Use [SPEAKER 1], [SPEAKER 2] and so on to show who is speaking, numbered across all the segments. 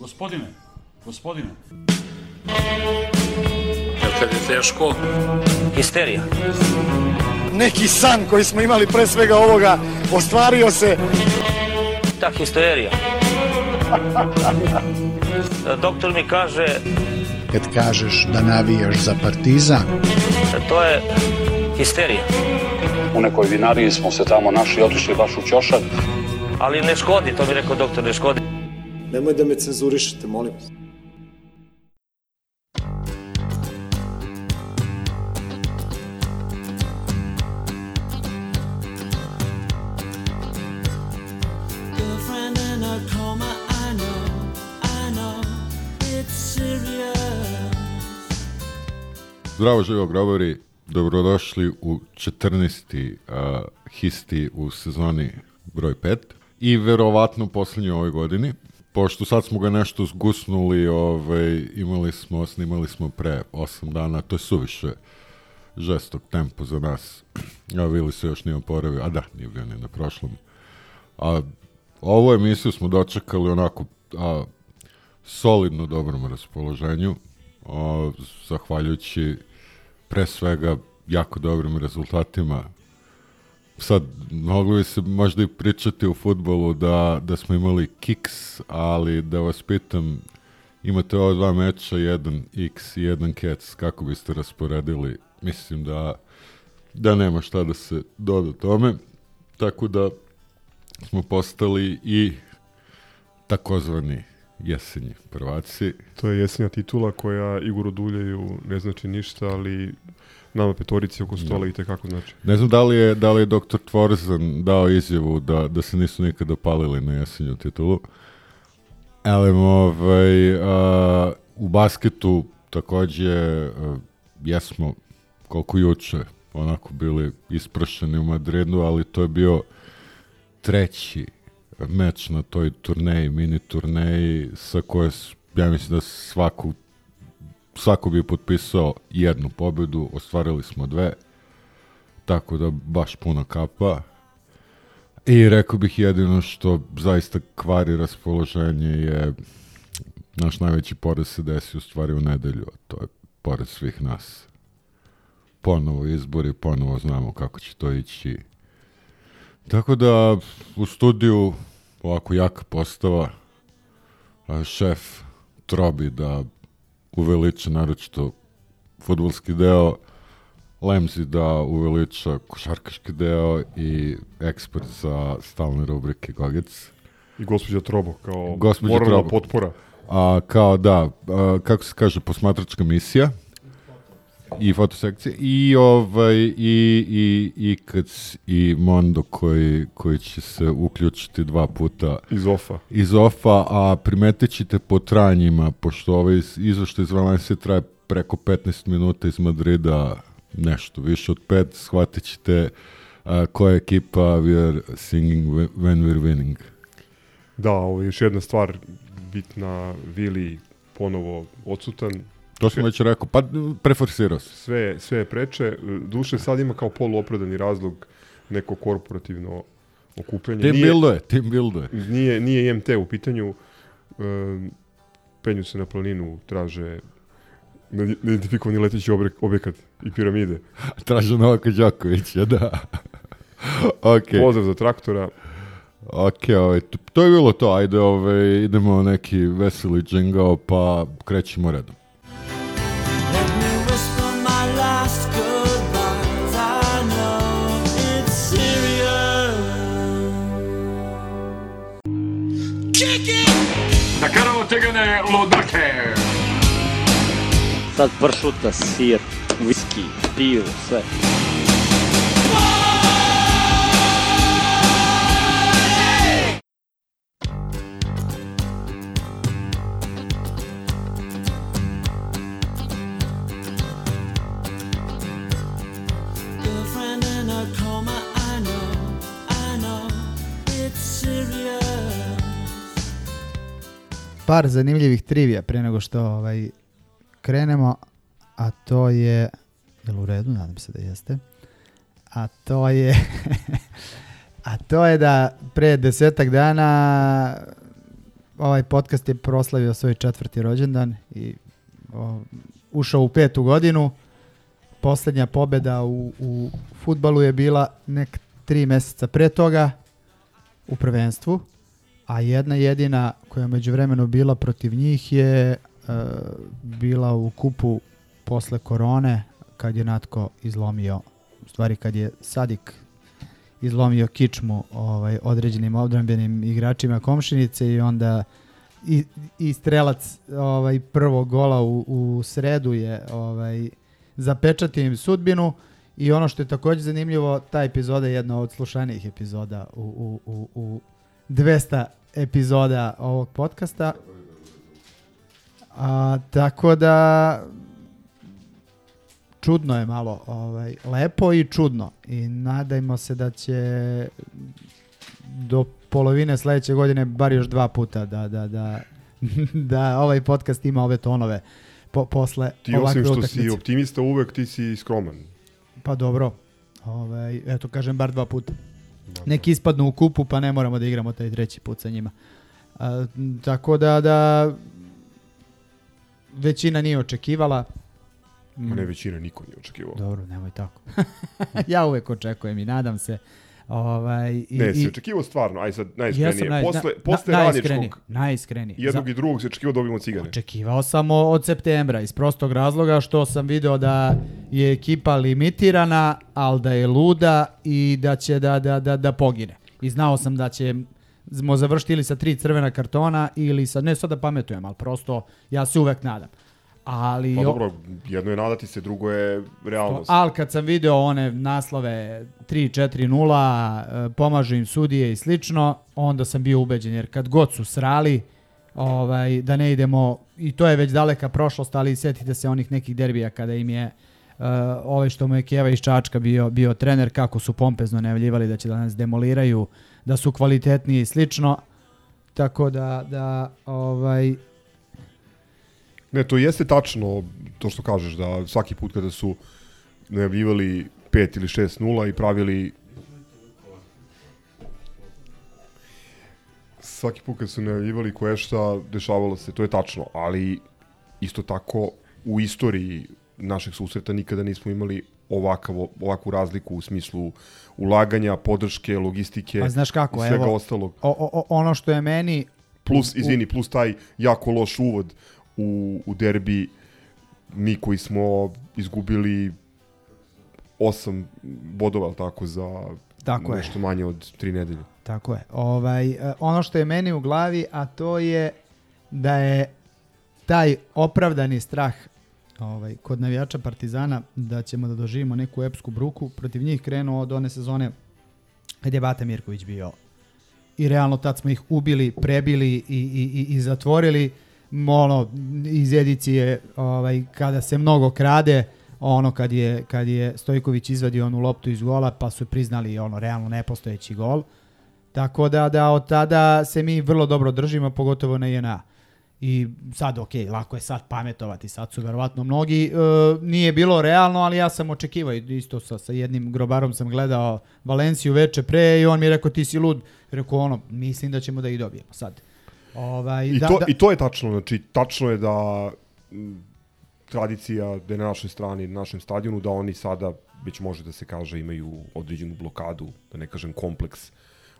[SPEAKER 1] Gospodine, gospodine.
[SPEAKER 2] Jel kad je teško?
[SPEAKER 3] Histerija.
[SPEAKER 4] Neki san koji smo imali pre svega ovoga ostvario se.
[SPEAKER 3] Ta histerija. Doktor mi kaže,
[SPEAKER 5] Kad kažeš da navijaš za partizan,
[SPEAKER 3] to je histerija.
[SPEAKER 2] U nekoj vinariji smo se tamo našli, otišli baš u ćošak.
[SPEAKER 3] Ali ne škodi, to mi rekao doktor, ne škodi.
[SPEAKER 4] Nemoj da me cenzurišete, molim vas.
[SPEAKER 6] Zdravo živo grobari, dobrodošli u 14. Uh, histi u sezoni broj 5 i verovatno posljednjoj ovoj godini. Pošto sad smo ga nešto zgusnuli, ovaj, imali smo, snimali smo pre 8 dana, to je suviše žestok tempo za nas. A Vili se još nije oporavio, a da, nije bio ni na prošlom. A ovu emisiju smo dočekali onako a, solidno dobrom raspoloženju, a, zahvaljujući pre svega jako dobrim rezultatima. Sad, mogli bi se možda i pričati u futbolu da, da smo imali kiks, ali da vas pitam, imate ova dva meča, jedan x i jedan kec, kako biste rasporedili? Mislim da, da nema šta da se doda tome, tako da smo postali i takozvani jesenji prvaci.
[SPEAKER 7] To je jesenja titula koja Igoru Duljeju ne znači ništa, ali nama petorici oko stola i tekako znači.
[SPEAKER 6] Ne znam da li je, da li je dr. Tvorzan dao izjavu da, da se nisu nikada palili na jesenju titulu. Ali ovaj, a, u basketu takođe a, jesmo koliko juče onako bili isprašeni u Madridu, ali to je bio treći meč na toj turneji, mini turneji sa koje ja mislim da svaku svako bi potpisao jednu pobedu, ostvarili smo dve, tako da baš puna kapa. I rekao bih jedino što zaista kvari raspoloženje je naš najveći poraz se desi u stvari u nedelju, a to je pored svih nas. Ponovo izbori, ponovo znamo kako će to ići. Tako da u studiju ovako jaka postava, šef trobi da uveliča naročito futbolski deo, Lemzi da uveliča košarkaški deo i ekspert za stalne rubrike Gogec.
[SPEAKER 7] I gospođa Trobo kao
[SPEAKER 6] Gospođa
[SPEAKER 7] moralna
[SPEAKER 6] Trobo.
[SPEAKER 7] potpora.
[SPEAKER 6] A kao da, a, kako se kaže, posmatračka misija i fotosekcija i ovaj i i i Kac i Mondo koji koji će se uključiti dva puta
[SPEAKER 7] Iz ofa.
[SPEAKER 6] iz ofa, a primetit ćete po trajanjima, pošto ovaj iz- izveštaj iz Valencije traje preko 15 minuta iz Madrida, nešto više od 5, shvatit ćete a, koja ekipa we are singing whe- when we're winning.
[SPEAKER 7] Da, ovo je još jedna stvar bitna, Vili ponovo odsutan,
[SPEAKER 6] To sam već rekao, pa preforsirao se.
[SPEAKER 7] sve, sve je preče. Duše sad ima kao poluopravdani razlog neko korporativno okupljanje.
[SPEAKER 6] Team
[SPEAKER 7] Nije-
[SPEAKER 6] builduje, team builduje.
[SPEAKER 7] Nije, nije IMT u pitanju. Um, penju se na planinu, traže ne- neidentifikovani leteći obrek, objekat i piramide.
[SPEAKER 6] Traže Novaka Đokovića, da. ok,
[SPEAKER 7] Pozdrav za traktora.
[SPEAKER 6] ok, ovaj, to, to je bilo to, ajde, ovaj, idemo neki veseli džingao, pa krećemo redom.
[SPEAKER 8] Лудаке, Лудаке. Сад паршута, сир, виски, пиво, все.
[SPEAKER 9] Par zanimljivih trivija pre nego što ovaj krenemo, a to je jel u redu, nadam se da jeste. A to je a to je da pre desetak dana ovaj podcast je proslavio svoj četvrti rođendan i o, ušao u petu godinu. Poslednja pobeda u, u futbalu je bila nek tri meseca pre toga u prvenstvu, a jedna jedina koja je među vremenu bila protiv njih je e, bila u kupu posle korone kad je Natko izlomio, u stvari kad je Sadik izlomio kičmu ovaj, određenim odbrambenim igračima komšinice i onda i, i strelac ovaj prvog gola u, u sredu je ovaj zapečatio im sudbinu i ono što je takođe zanimljivo, ta epizoda je jedna od slušanijih epizoda u, u, u, u 200 epizoda ovog podcasta. A, tako da čudno je malo, ovaj, lepo i čudno i nadajmo se da će do polovine sledeće godine bar još dva puta da, da, da, da ovaj podcast ima ove tonove po, posle
[SPEAKER 7] Ti
[SPEAKER 9] ovakve
[SPEAKER 7] osim što
[SPEAKER 9] utakmice.
[SPEAKER 7] si optimista uvek, ti si skroman.
[SPEAKER 9] Pa dobro, ovaj, eto kažem bar dva puta. Neki ispadnu u kupu pa ne moramo da igramo taj treći put sa njima. A, tako da, da većina nije očekivala.
[SPEAKER 7] Ma ne većina, niko nije očekivao.
[SPEAKER 9] Dobro, nemoj tako. ja uvek očekujem i nadam se. Ovaj, i,
[SPEAKER 7] Ne, si očekivao stvarno, aj sad najiskrenije.
[SPEAKER 9] naj,
[SPEAKER 7] posle,
[SPEAKER 9] na,
[SPEAKER 7] posle
[SPEAKER 9] na,
[SPEAKER 7] radničkog,
[SPEAKER 9] najiskrenije.
[SPEAKER 7] jednog i drugog se očekivao da dobijemo cigane.
[SPEAKER 9] Očekivao sam od septembra iz prostog razloga što sam video da je ekipa limitirana, ali da je luda i da će da, da, da, da pogine. I znao sam da će smo završiti ili sa tri crvena kartona ili sa, ne sad da pametujem, ali prosto ja se uvek nadam. Ali,
[SPEAKER 7] Pa dobro, jedno je nadati se, drugo je realnost.
[SPEAKER 9] ali kad sam video one naslove 3-4-0, e, pomažu im sudije i slično, onda sam bio ubeđen, jer kad god su srali, ovaj, da ne idemo, i to je već daleka prošlost, ali sjetite se onih nekih derbija kada im je uh, ovaj što mu je Kijeva iz Čačka bio, bio trener, kako su pompezno najavljivali da će da nas demoliraju, da su kvalitetniji i slično. Tako da, da ovaj,
[SPEAKER 7] Ne, to jeste tačno, to što kažeš, da svaki put kada su najavljivali 5 ili 6-0 i pravili svaki put kada su najavljivali koje šta dešavalo se, to je tačno, ali isto tako u istoriji našeg susreta nikada nismo imali ovakav, ovakvu razliku u smislu ulaganja, podrške, logistike
[SPEAKER 9] Pa znaš kako,
[SPEAKER 7] i svega
[SPEAKER 9] evo,
[SPEAKER 7] ostalog.
[SPEAKER 9] o, o, ono što je meni
[SPEAKER 7] Plus, izvini, plus taj jako loš uvod u, u derbi, mi koji smo izgubili osam bodova, jel tako, za
[SPEAKER 9] Tako je.
[SPEAKER 7] nešto manje od tri nedelje.
[SPEAKER 9] Tako je. Ovaj, e, ono što je meni u glavi, a to je da je taj opravdani strah ovaj, kod navijača Partizana da ćemo da doživimo neku epsku bruku protiv njih krenuo od one sezone kad je Bata Mirković bio i realno tad smo ih ubili, prebili i, i, i, i zatvorili ono iz edicije ovaj, kada se mnogo krade ono kad je, kad je Stojković izvadio onu loptu iz gola pa su priznali ono realno nepostojeći gol. Tako da da od tada se mi vrlo dobro držimo pogotovo na JNA i sad ok, lako je sad pametovati, sad su verovatno mnogi, e, nije bilo realno, ali ja sam očekivao, isto sa, sa jednim grobarom sam gledao Valenciju veče pre i on mi je rekao ti si lud, rekao ono, mislim da ćemo da ih dobijemo sad. Ovaj,
[SPEAKER 7] I,
[SPEAKER 9] da,
[SPEAKER 7] to,
[SPEAKER 9] da,
[SPEAKER 7] I to je tačno, znači tačno je da m, tradicija da je na našoj strani, na našem stadionu, da oni sada, već može da se kaže, imaju određenu blokadu, da ne kažem kompleks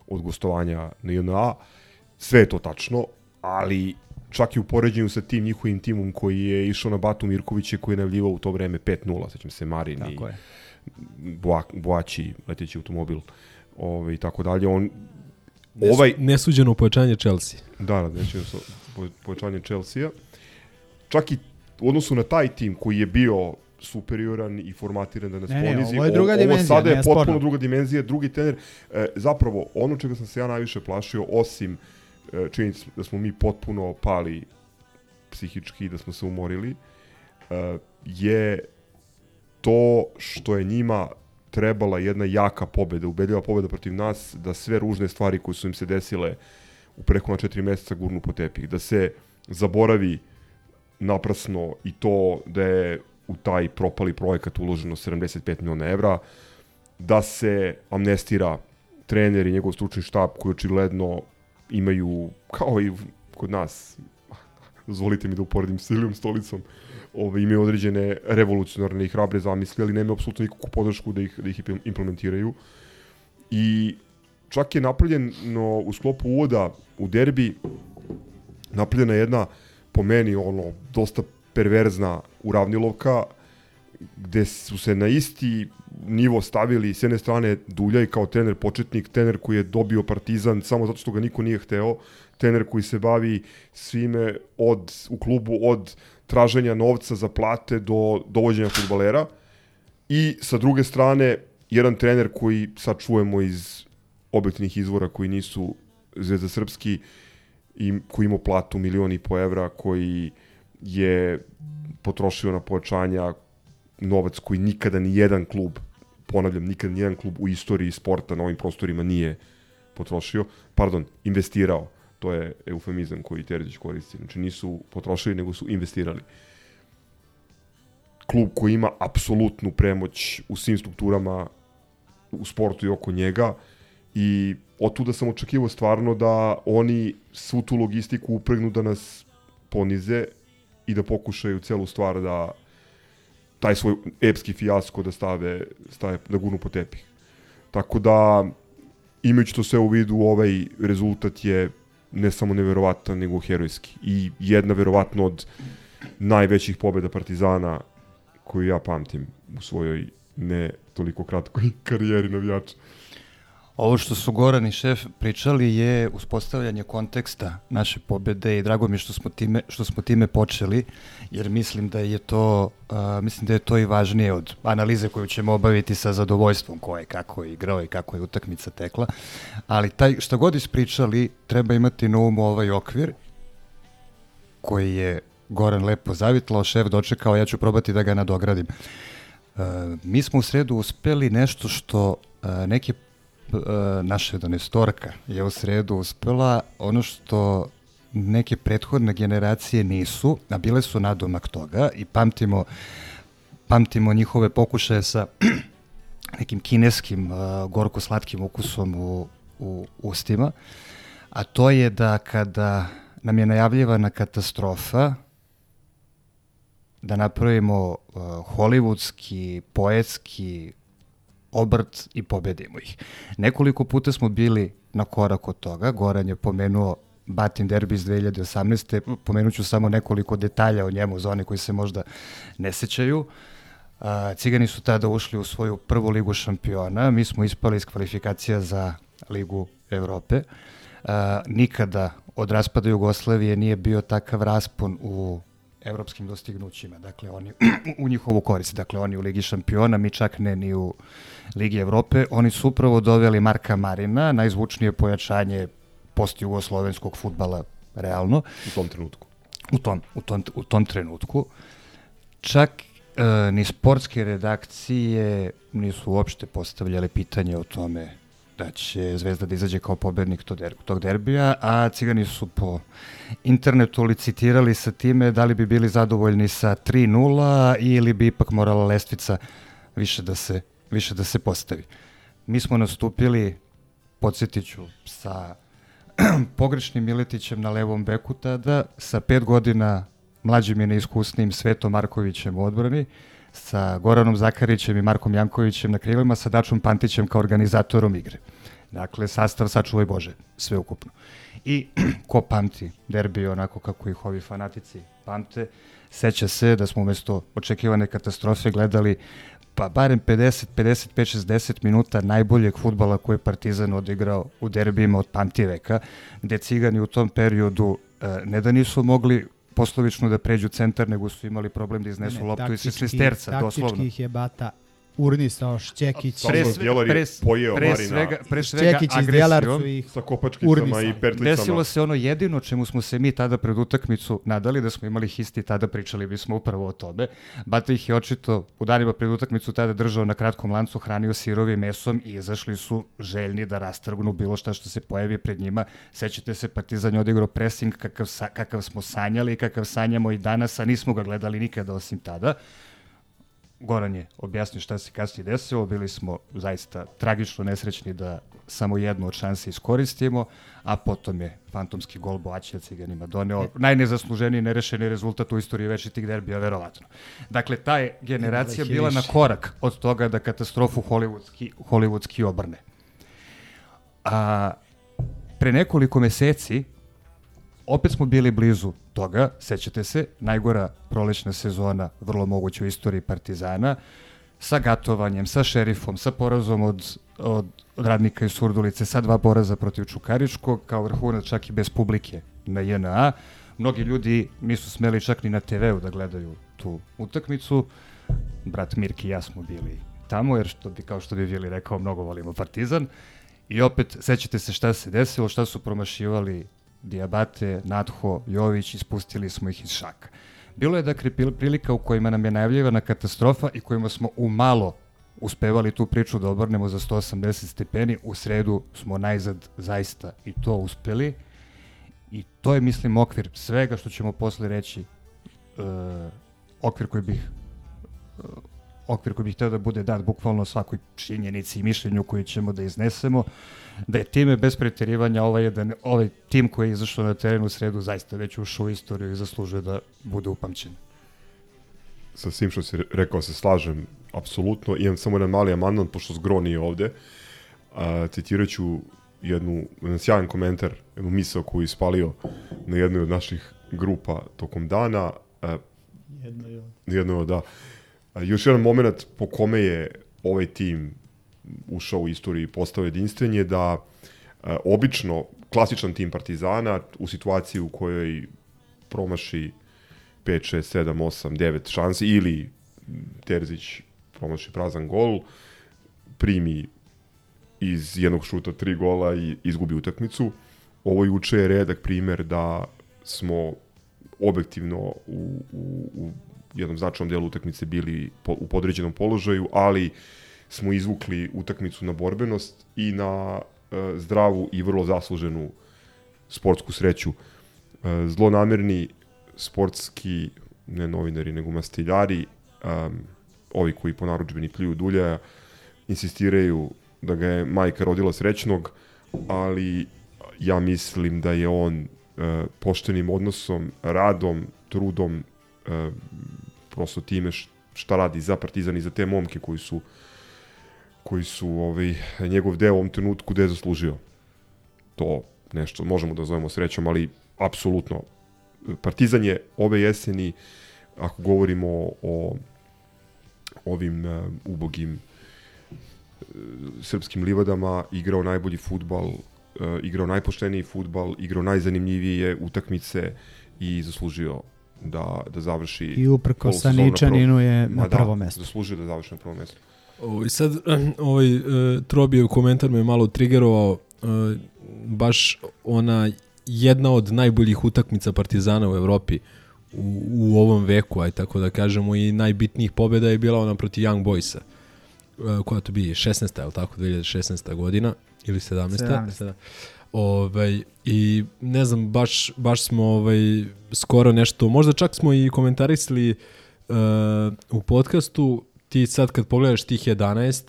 [SPEAKER 7] od gostovanja na JNA. Sve je to tačno, ali čak i u poređenju sa tim njihovim timom koji je išao na Batu Mirkovića koji je najavljivao u to vreme 5-0, sećam se Marin i
[SPEAKER 9] tako je.
[SPEAKER 7] Boa, Boaći, leteći automobil ovaj, i tako dalje. On, ovaj,
[SPEAKER 10] Nesuđeno pojačanje Chelsea.
[SPEAKER 7] Da, da, neće sa po, povećanje Chelsea-a. Čak i u odnosu na taj tim koji je bio superioran i formatiran da nas
[SPEAKER 9] Ne, ne,
[SPEAKER 7] ponizi.
[SPEAKER 9] ovo je druga
[SPEAKER 7] ovo
[SPEAKER 9] dimenzija,
[SPEAKER 7] sada je potpuno
[SPEAKER 9] sporno.
[SPEAKER 7] druga dimenzija, drugi trener. E, zapravo, ono čega sam se ja najviše plašio, osim e, činjenice da smo mi potpuno pali psihički, da smo se umorili, e, je to što je njima trebala jedna jaka pobeda, ubedljiva pobeda protiv nas, da sve ružne stvari koje su im se desile u preko na četiri meseca gurnu po tepih, da se zaboravi naprasno i to da je u taj propali projekat uloženo 75 miliona evra, da se amnestira trener i njegov stručni štab koji očigledno imaju, kao i kod nas, dozvolite mi da uporedim s Ilijom stolicom, ove, imaju određene revolucionarne i hrabre zamisli, ali nemaju apsolutno nikakvu podršku da ih, da ih implementiraju. I čak je napravljeno u sklopu uvoda u derbi napravljena jedna po meni ono dosta perverzna uravnilovka gde su se na isti nivo stavili s jedne strane Duljaj kao trener početnik, trener koji je dobio Partizan samo zato što ga niko nije hteo, trener koji se bavi svime od, u klubu od traženja novca za plate do dovođenja futbalera i sa druge strane jedan trener koji sad čujemo iz objektivnih izvora koji nisu Zvezda Srpski i koji ima platu milioni po evra, koji je potrošio na pojačanja novac koji nikada ni jedan klub, ponavljam, nikada ni jedan klub u istoriji sporta na ovim prostorima nije potrošio, pardon, investirao. To je eufemizam koji Terzić koristi. Znači nisu potrošili, nego su investirali. Klub koji ima apsolutnu premoć u svim strukturama u sportu i oko njega i od tuda sam očekivao stvarno da oni svu tu logistiku upregnu da nas ponize i da pokušaju celu stvar da taj svoj epski fijasko da stave, stave da gurnu po tepih. Tako da, imajući to sve u vidu, ovaj rezultat je ne samo neverovatan, nego herojski. I jedna verovatno od najvećih pobeda Partizana koju ja pamtim u svojoj ne toliko kratkoj karijeri navijača.
[SPEAKER 11] Ovo što su Goran i šef pričali je uspostavljanje konteksta naše pobede i drago mi što smo time, što smo time počeli, jer mislim da je to uh, mislim da je to i važnije od analize koju ćemo obaviti sa zadovoljstvom ko je kako je igrao i kako je utakmica tekla. Ali taj šta god ispričali treba imati na umu ovaj okvir koji je Goran lepo zavitlao, šef dočekao, ja ću probati da ga nadogradim. Uh, mi smo u sredu uspeli nešto što uh, neke naša donestorka je u sredu uspela. Ono što neke prethodne generacije nisu, a bile su nadomak toga i pamtimo, pamtimo njihove pokušaje sa nekim kineskim uh, gorko-slatkim ukusom u, u ustima, a to je da kada nam je najavljivana katastrofa, da napravimo uh, hollywoodski, poetski, obrt i pobedimo ih. Nekoliko puta smo bili na korak od toga. Goran je pomenuo Batin derbi iz 2018. Pomenut ću samo nekoliko detalja o njemu za one koji se možda ne sećaju. Cigani su tada ušli u svoju prvu ligu šampiona. Mi smo ispali iz kvalifikacija za Ligu Evrope. Nikada od raspada Jugoslavije nije bio takav raspon u evropskim dostignućima, dakle oni u njihovu korist, dakle oni u Ligi šampiona, mi čak ne ni u Ligi Evrope, oni su upravo doveli Marka Marina, najzvučnije pojačanje post-jugoslovenskog futbala realno.
[SPEAKER 7] U tom trenutku.
[SPEAKER 11] U tom, u tom, u tom trenutku. Čak e, ni sportske redakcije nisu uopšte postavljale pitanje o tome da će Zvezda da izađe kao pobednik tog, der, tog derbija, a Cigani su po internetu licitirali sa time da li bi bili zadovoljni sa 3-0 ili bi ipak morala lestvica više da se, više da se postavi. Mi smo nastupili, podsjetiću, sa pogrešnim Miletićem na levom beku tada, sa pet godina mlađim i neiskusnim Svetom Markovićem u odbrani, sa Goranom Zakarićem i Markom Jankovićem na krilima, sa Dačom Pantićem kao organizatorom igre. Dakle, sastav sačuvaj Bože, sve ukupno. I ko pamti derbi onako kako ih ovi fanatici pamte, seća se da smo umesto očekivane katastrofe gledali pa barem 50, 55, 60 minuta najboljeg futbala koje je Partizan odigrao u derbijima od pamtiveka, gde Cigani u tom periodu e, ne da nisu mogli poslovično da pređu centar, nego su imali problem da iznesu ne, loptu iz slisterca, doslovno.
[SPEAKER 9] Taktički ih je Bata urnisao Šćekić.
[SPEAKER 11] Pre, sve, pre,
[SPEAKER 7] pojeo
[SPEAKER 11] pre svega, pre svega
[SPEAKER 9] Šćekić ih
[SPEAKER 7] sa kopačkicama i pertlicama.
[SPEAKER 11] Desilo se ono jedino čemu smo se mi tada pred utakmicu nadali da smo imali histi tada pričali bismo upravo o tome. Bata ih je očito u danima pred utakmicu tada držao na kratkom lancu, hranio sirovim mesom i izašli su željni da rastrgnu bilo šta što se pojavi pred njima. Sećate se, Partizan je odigrao pressing kakav, sa, kakav smo sanjali, kakav sanjamo i danas, a nismo ga gledali nikada osim tada Goran je objasnio šta se kasnije desilo, bili smo zaista tragično nesrećni da samo jednu od šanse iskoristimo, a potom je fantomski gol Boaća Ciganima doneo najnezasluženiji nerešeni rezultat u istoriji večitih derbija, verovatno. Dakle, ta je generacija bila na korak od toga da katastrofu hollywoodski, hollywoodski obrne. A pre nekoliko meseci opet smo bili blizu toga, sećate se, najgora prolećna sezona, vrlo moguće u istoriji Partizana, sa gatovanjem, sa šerifom, sa porazom od, od, radnika iz Surdulice, sa dva poraza protiv Čukaričkog, kao vrhunac čak i bez publike na JNA. Mnogi ljudi nisu smeli čak ni na TV-u da gledaju tu utakmicu. Brat Mirki i ja smo bili tamo, jer što bi, kao što bi Vili rekao, mnogo volimo Partizan. I opet, sećate se šta se desilo, šta su promašivali Diabate, Nadho, Jović, ispustili smo ih iz šaka. Bilo je dakle pril- prilika u kojima nam je najavljivana katastrofa i kojima smo u malo uspevali tu priču da obrnemo za 180 stepeni. U sredu smo najzad zaista i to uspeli. I to je, mislim, okvir svega što ćemo posle reći. E, okvir koji bih e, okvir koji bih hteo da bude dat bukvalno svakoj činjenici i mišljenju koji ćemo da iznesemo, da je time bez preterivanja ovaj, jedan, ovaj tim koji je izašao na terenu u sredu zaista već ušao u istoriju i zaslužuje da bude upamćen.
[SPEAKER 7] sa svim što si re- rekao se slažem apsolutno. Imam samo jedan mali amandman, pošto Zgro nije ovde. A, citirat ću jednu, jedan sjajan komentar, jednu misao koju je ispalio na jednoj od naših grupa tokom dana. A,
[SPEAKER 9] Jedno je ovo.
[SPEAKER 7] jedno je, da. Još jedan moment po kome je ovaj tim ušao u istoriju i postao jedinstven je da obično klasičan tim Partizana u situaciji u kojoj promaši 5, 6, 7, 8, 9 šansi ili Terzić promaši prazan gol, primi iz jednog šuta tri gola i izgubi utakmicu. Ovo juče je redak primer da smo objektivno u, u, u jednom značajnom delu utakmice bili po, u podređenom položaju, ali smo izvukli utakmicu na borbenost i na e, zdravu i vrlo zasluženu sportsku sreću. E, zlonamerni sportski, ne novinari, nego mastiljari, um, ovi koji po naručbeni pljuju dulja, insistiraju da ga je majka rodila srećnog, ali ja mislim da je on uh, poštenim odnosom, radom, trudom, uh, prosto time šta radi za Partizan i za te momke koji su koji su ovaj, njegov deo u ovom trenutku gde je zaslužio. To nešto možemo da zovemo srećom, ali apsolutno Partizan je ove jeseni, ako govorimo o ovim uh, ubogim uh, srpskim livadama, igrao najbolji futbal, uh, igrao najpošteniji futbal, igrao najzanimljivije utakmice i zaslužio da, da završi
[SPEAKER 9] I uprko sa
[SPEAKER 7] na
[SPEAKER 9] Ničaninu
[SPEAKER 7] prvom-
[SPEAKER 9] je na
[SPEAKER 7] da,
[SPEAKER 9] prvom mestu.
[SPEAKER 7] Zaslužio da završi na prvom mestu.
[SPEAKER 10] O, I sad, ovaj uh, Trobijev komentar me malo trigerovao, uh, baš ona jedna od najboljih utakmica Partizana u Evropi u, u ovom veku, aj tako da kažemo, i najbitnijih pobjeda je bila ona protiv Young Boysa. Uh, koja to bi 16. je li tako, 2016. godina ili 17.
[SPEAKER 9] 17..
[SPEAKER 10] 17. Ovaj, I ne znam, baš, baš smo ovaj, skoro nešto, možda čak smo i komentarisali uh, u podcastu, ti sad kad pogledaš tih 11,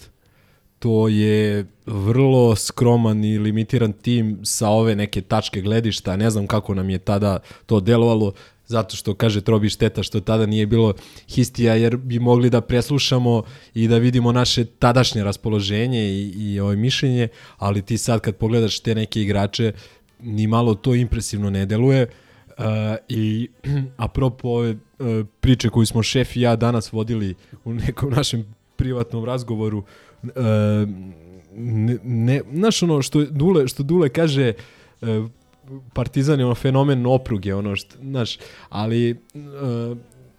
[SPEAKER 10] to je vrlo skroman i limitiran tim sa ove neke tačke gledišta. Ne znam kako nam je tada to delovalo, zato što kaže Trobi šteta što tada nije bilo histija, jer bi mogli da preslušamo i da vidimo naše tadašnje raspoloženje i, i ovaj mišljenje, ali ti sad kad pogledaš te neke igrače, ni malo to impresivno ne deluje. Uh, I apropo ove uh, priče koju smo šef i ja danas vodili u nekom našem privatnom razgovoru, uh, ne, ne, znaš ono što Dule, što Dule kaže, uh, Partizan je ono fenomen opruge, ono što, znaš, ali uh,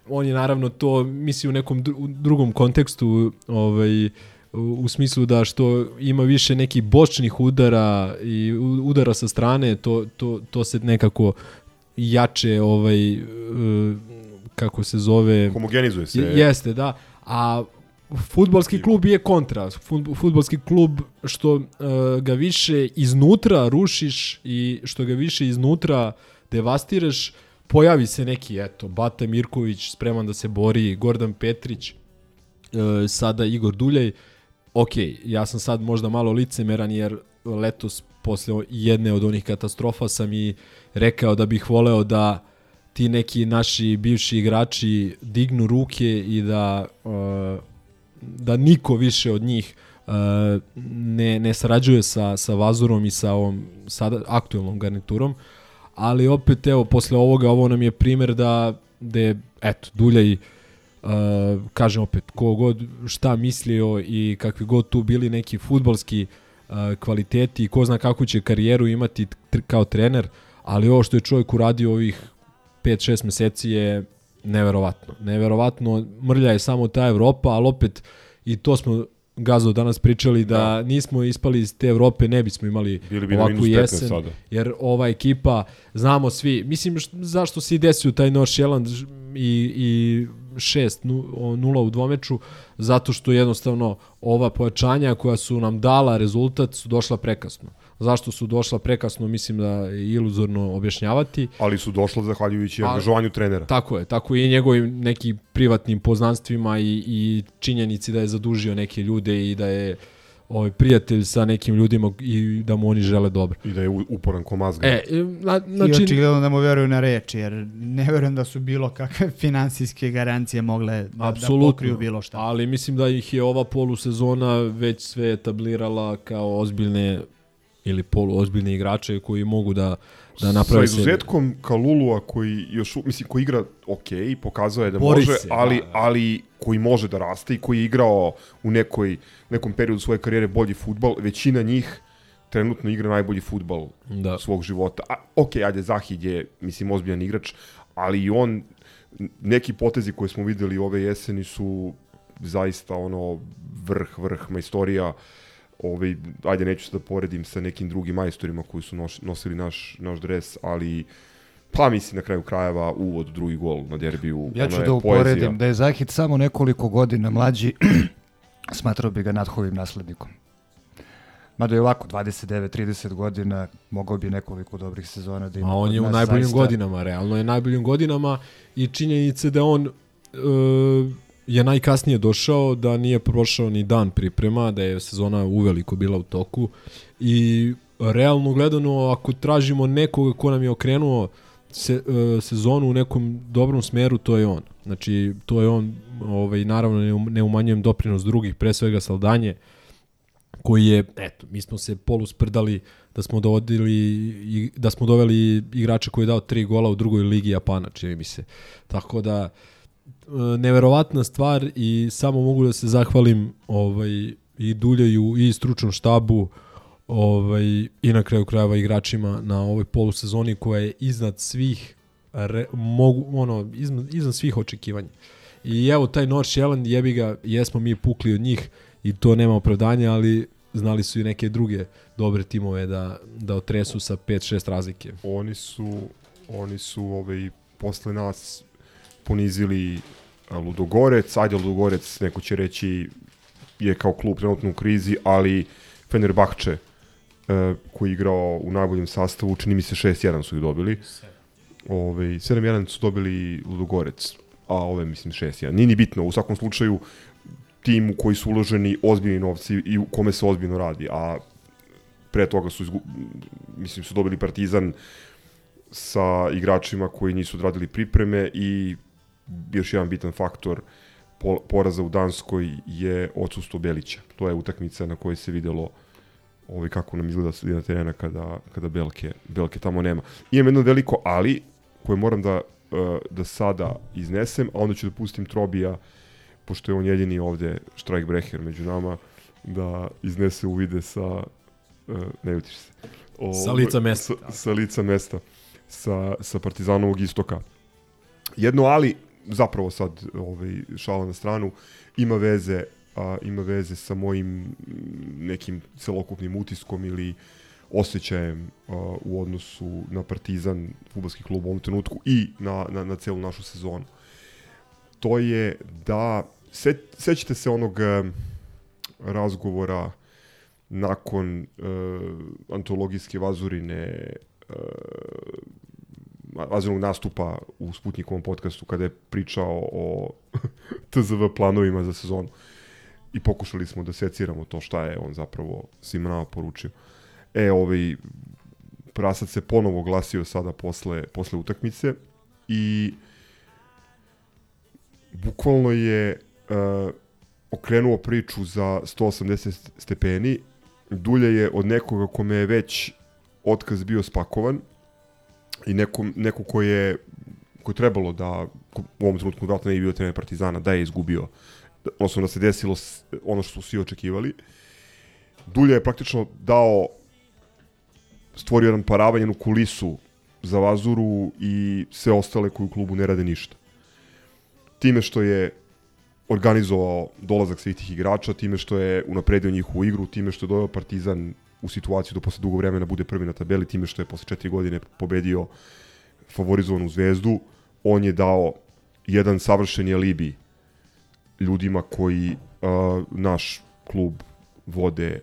[SPEAKER 10] on je naravno to misli u nekom dru, u drugom kontekstu, ovaj, u, smislu da što ima više nekih bočnih udara i udara sa strane, to, to, to se nekako jače ovaj e, kako se zove
[SPEAKER 7] Homogenizuje se.
[SPEAKER 10] Je- Jeste, da. A futbolski klub je kontra. Fut- Futbolski klub što uh, ga više iznutra rušiš i što ga više iznutra devastiraš, pojavi se neki, eto, Bata Mirković spreman da se bori, Gordan Petrić e, sada Igor Duljaj, ok, ja sam sad možda malo licemeran jer letos posle jedne od onih katastrofa sam i rekao da bih voleo da ti neki naši bivši igrači dignu ruke i da uh, da niko više od njih uh, ne, ne sarađuje sa, sa Vazurom i sa ovom sada aktuelnom garniturom, ali opet evo posle ovoga ovo nam je primer da da je eto Duljaj uh, kažem opet ko god šta mislio i kakvi god tu bili neki futbalski uh, kvaliteti i ko zna kakvu će karijeru imati tr kao trener, ali ovo što je čovjek uradio ovih 5-6 meseci je neverovatno. Neverovatno, mrlja je samo ta Evropa, ali opet i to smo Gazo danas pričali da, da. nismo ispali iz te Evrope, ne bismo imali
[SPEAKER 7] Bili bi
[SPEAKER 10] ovakvu
[SPEAKER 7] minus 15
[SPEAKER 10] jesen,
[SPEAKER 7] sada.
[SPEAKER 10] jer ova ekipa, znamo svi, mislim š- zašto se i desio taj North Shelland i, i 6-0 u dvomeču, zato što jednostavno ova pojačanja koja su nam dala rezultat su došla prekasno. Zašto su došla prekasno, mislim da je iluzorno objašnjavati.
[SPEAKER 7] Ali su došla zahvaljujući
[SPEAKER 10] A-
[SPEAKER 7] angažovanju trenera.
[SPEAKER 10] Tako je, tako i njegovim nekim privatnim poznanstvima i, i činjenici da je zadužio neke ljude i da je ovaj prijatelj sa nekim ljudima i da mu oni žele dobro.
[SPEAKER 7] I da je uporan ko mazga.
[SPEAKER 10] E, na,
[SPEAKER 9] I
[SPEAKER 10] znači,
[SPEAKER 9] očigledno da mu veruju na reč, jer ne verujem da su bilo kakve finansijske garancije mogle da, da
[SPEAKER 10] Apsolutno,
[SPEAKER 9] pokriju bilo šta.
[SPEAKER 10] ali mislim da ih je ova polusezona već sve etablirala kao ozbiljne ili poluozbiljne igrače koji mogu da, da
[SPEAKER 7] Sa
[SPEAKER 10] naprave sebi.
[SPEAKER 7] izuzetkom Kalulua koji još mislim koji igra ok, pokazao je da
[SPEAKER 10] Bori
[SPEAKER 7] može,
[SPEAKER 10] se,
[SPEAKER 7] ali
[SPEAKER 10] da, da.
[SPEAKER 7] ali koji može da raste i koji je igrao u nekoj nekom periodu svoje karijere bolji fudbal, većina njih trenutno igra najbolji fudbal
[SPEAKER 10] Da.
[SPEAKER 7] svog života. A, ok, ajde, Zahid je, mislim, ozbiljan igrač, ali i on, neki potezi koje smo videli ove jeseni su zaista ono vrh, vrh majstorija ovaj, ajde neću se da poredim sa nekim drugim majstorima koji su noš, nosili naš, naš dres, ali pa mislim na kraju krajeva uvod drugi gol na derbiju.
[SPEAKER 11] Ja ću da uporedim
[SPEAKER 7] poezija.
[SPEAKER 11] da je Zahid samo nekoliko godina mlađi, smatrao bi ga nadhovim naslednikom. Mada je ovako, 29-30 godina, mogao bi nekoliko dobrih sezona da ima.
[SPEAKER 10] A on je u najboljim
[SPEAKER 11] zaista.
[SPEAKER 10] godinama, realno je najboljim godinama i činjenice da on e, je najkasnije došao, da nije prošao ni dan priprema, da je sezona uveliko bila u toku i realno gledano, ako tražimo nekoga ko nam je okrenuo se, e, sezonu u nekom dobrom smeru, to je on. Znači, to je on, ovaj, naravno ne, um- umanjujem doprinos drugih, pre svega Saldanje, koji je, eto, mi smo se polu sprdali da smo dovodili da smo doveli igrača koji je dao tri gola u drugoj ligi Japana, čini mi se. Tako da neverovatna stvar i samo mogu da se zahvalim ovaj i Duljaju i stručnom štabu ovaj i na kraju krajeva igračima na ovoj polusezoni koja je iznad svih re, mogu ono iznad, iznad svih očekivanja. I evo taj North Shelland jebi ga, jesmo mi pukli od njih i to nema opravdanja, ali znali su i neke druge dobre timove da, da otresu sa 5-6 razlike.
[SPEAKER 7] Oni su, oni su ovaj, posle nas ponizili Ludogorec, ajde Ludogorec, neko će reći, je kao klub trenutno u krizi, ali Fenerbahče, e, koji je igrao u najboljem sastavu, čini mi se 6-1 su ih dobili. Ove, 7-1 su dobili Ludogorec, a ove mislim 6-1. Nije ni bitno, u svakom slučaju tim u koji su uloženi ozbiljni novci i u kome se ozbiljno radi, a pre toga su izgu... mislim su dobili Partizan sa igračima koji nisu odradili pripreme i još jedan bitan faktor po- poraza u Danskoj je odsustvo Belića. To je utakmica na kojoj se videlo ovaj, kako nam izgleda sredina terena kada, kada Belke, Belke tamo nema. Imam jedno veliko ali koje moram da, eh, da sada iznesem, a onda ću da pustim Trobija, pošto je on jedini ovde Streikbrecher među nama, da iznese uvide sa Uh, ne ljutiš se. O,
[SPEAKER 10] Sa lica mesta.
[SPEAKER 7] Sa, sa lica mesta. Sa, sa Partizanovog istoka. Jedno ali, zapravo sad ovaj, šala na stranu, ima veze a, ima veze sa mojim nekim celokupnim utiskom ili osjećajem a, u odnosu na Partizan, futbolski klub u ovom trenutku i na, na, na celu našu sezonu. To je da, se, sećate se onog em, razgovora nakon uh, antologijske vazurine uh, vazurnog nastupa u Sputnikovom podcastu kada je pričao o TZV planovima za sezonu. I pokušali smo da seciramo to šta je on zapravo svima nama poručio. E, ovaj, Prasac se ponovo glasio sada posle, posle utakmice i bukvalno je uh, okrenuo priču za 180 stepeni. Dulje je od nekoga kome je već otkaz bio spakovan i neko, neko ko je ko je trebalo da u ovom trenutku vratno nije bio trener Partizana, da je izgubio odnosno da se desilo ono što su svi očekivali. Dulja je praktično dao stvorio jedan paravan, jednu kulisu za Vazuru i sve ostale koji u klubu ne rade ništa. Time što je organizovao dolazak svih tih igrača, time što je unapredio njihovu igru, time što je doveo Partizan u situaciju da posle dugo vremena bude prvi na tabeli, time što je posle četiri godine pobedio favorizovanu zvezdu, on je dao jedan savršeni alibi ljudima koji uh, naš klub vode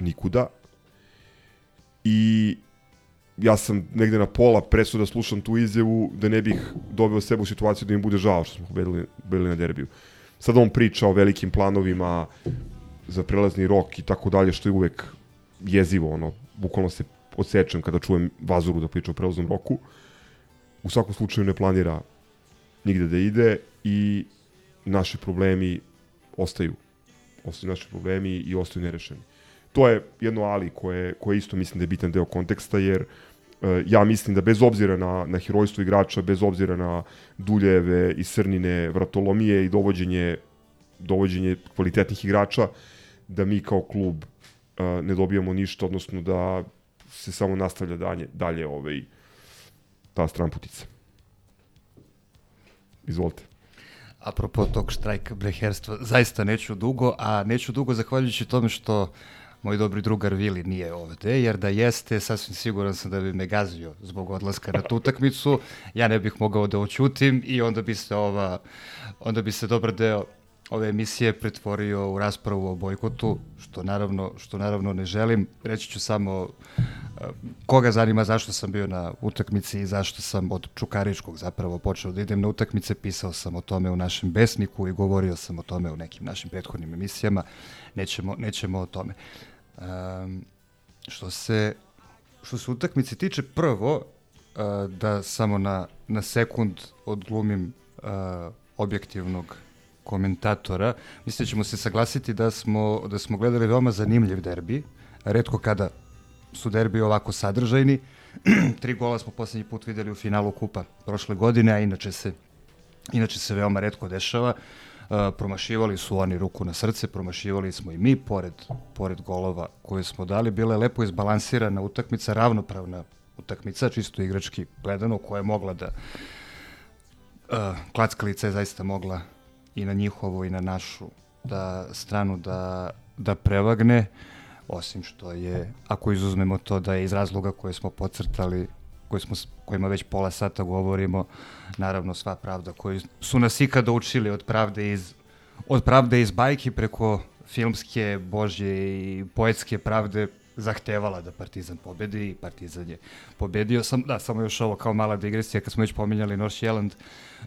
[SPEAKER 7] nikuda i ja sam negde na pola presuda da slušam tu izjavu da ne bih doveo sebe u situaciju da im bude žao što smo pobedili, pobedili na derbiju. Sad on priča o velikim planovima za prelazni rok i tako dalje, što je uvek jezivo, ono, bukvalno se odsečem kada čujem Vazuru da priča o prelaznom roku. U svakom slučaju ne planira nigde da ide i naši problemi ostaju. Ostaju naši problemi i ostaju nerešeni. To je jedno ali koje, koje isto mislim da je bitan deo konteksta, jer e, ja mislim da bez obzira na, na herojstvo igrača, bez obzira na duljeve i srnine, vratolomije i dovođenje, dovođenje kvalitetnih igrača, da mi kao klub ne dobijamo ništa, odnosno da se samo nastavlja dalje, dalje ovaj, ta stramputica. Izvolite.
[SPEAKER 11] Apropo tog štrajka bleherstva, zaista neću dugo, a neću dugo zahvaljujući tome što moj dobri drugar Vili nije ovde, jer da jeste, sasvim siguran sam da bi me gazio zbog odlaska na tu utakmicu, ja ne bih mogao da oćutim i onda bi se ova, onda bi se dobar deo ove emisije pretvorio u raspravu o bojkotu, što naravno, što naravno ne želim. Reći ću samo e, koga zanima zašto sam bio na utakmici i zašto sam od Čukaričkog zapravo počeo da idem na utakmice, pisao sam o tome u našem besniku i govorio sam o tome u nekim našim prethodnim emisijama, nećemo, nećemo o tome. Um, što se što se utakmice tiče prvo uh, da samo na, na sekund odglumim uh, objektivnog komentatora, mislim da ćemo se saglasiti da smo, da smo gledali veoma zanimljiv derbi, redko kada su derbi ovako sadržajni. Tri gola smo poslednji put videli u finalu kupa prošle godine, a inače se, inače se veoma redko dešava. Uh, promašivali su oni ruku na srce, promašivali smo i mi, pored, pored golova koje smo dali. Bila je lepo izbalansirana utakmica, ravnopravna utakmica, čisto igrački gledano, koja je mogla da... Uh, klackalica je zaista mogla i na njihovu i na našu da stranu da, da prevagne, osim što je, ako izuzmemo to da je iz razloga koje smo pocrtali, koje smo, kojima već pola sata govorimo, naravno sva pravda koju su nas ikada učili od pravde iz, od pravde iz bajki preko filmske, božje i poetske pravde zahtevala da Partizan pobedi i Partizan je pobedio. Sam, da, samo još ovo kao mala digresija, kad smo već pominjali North Jelland,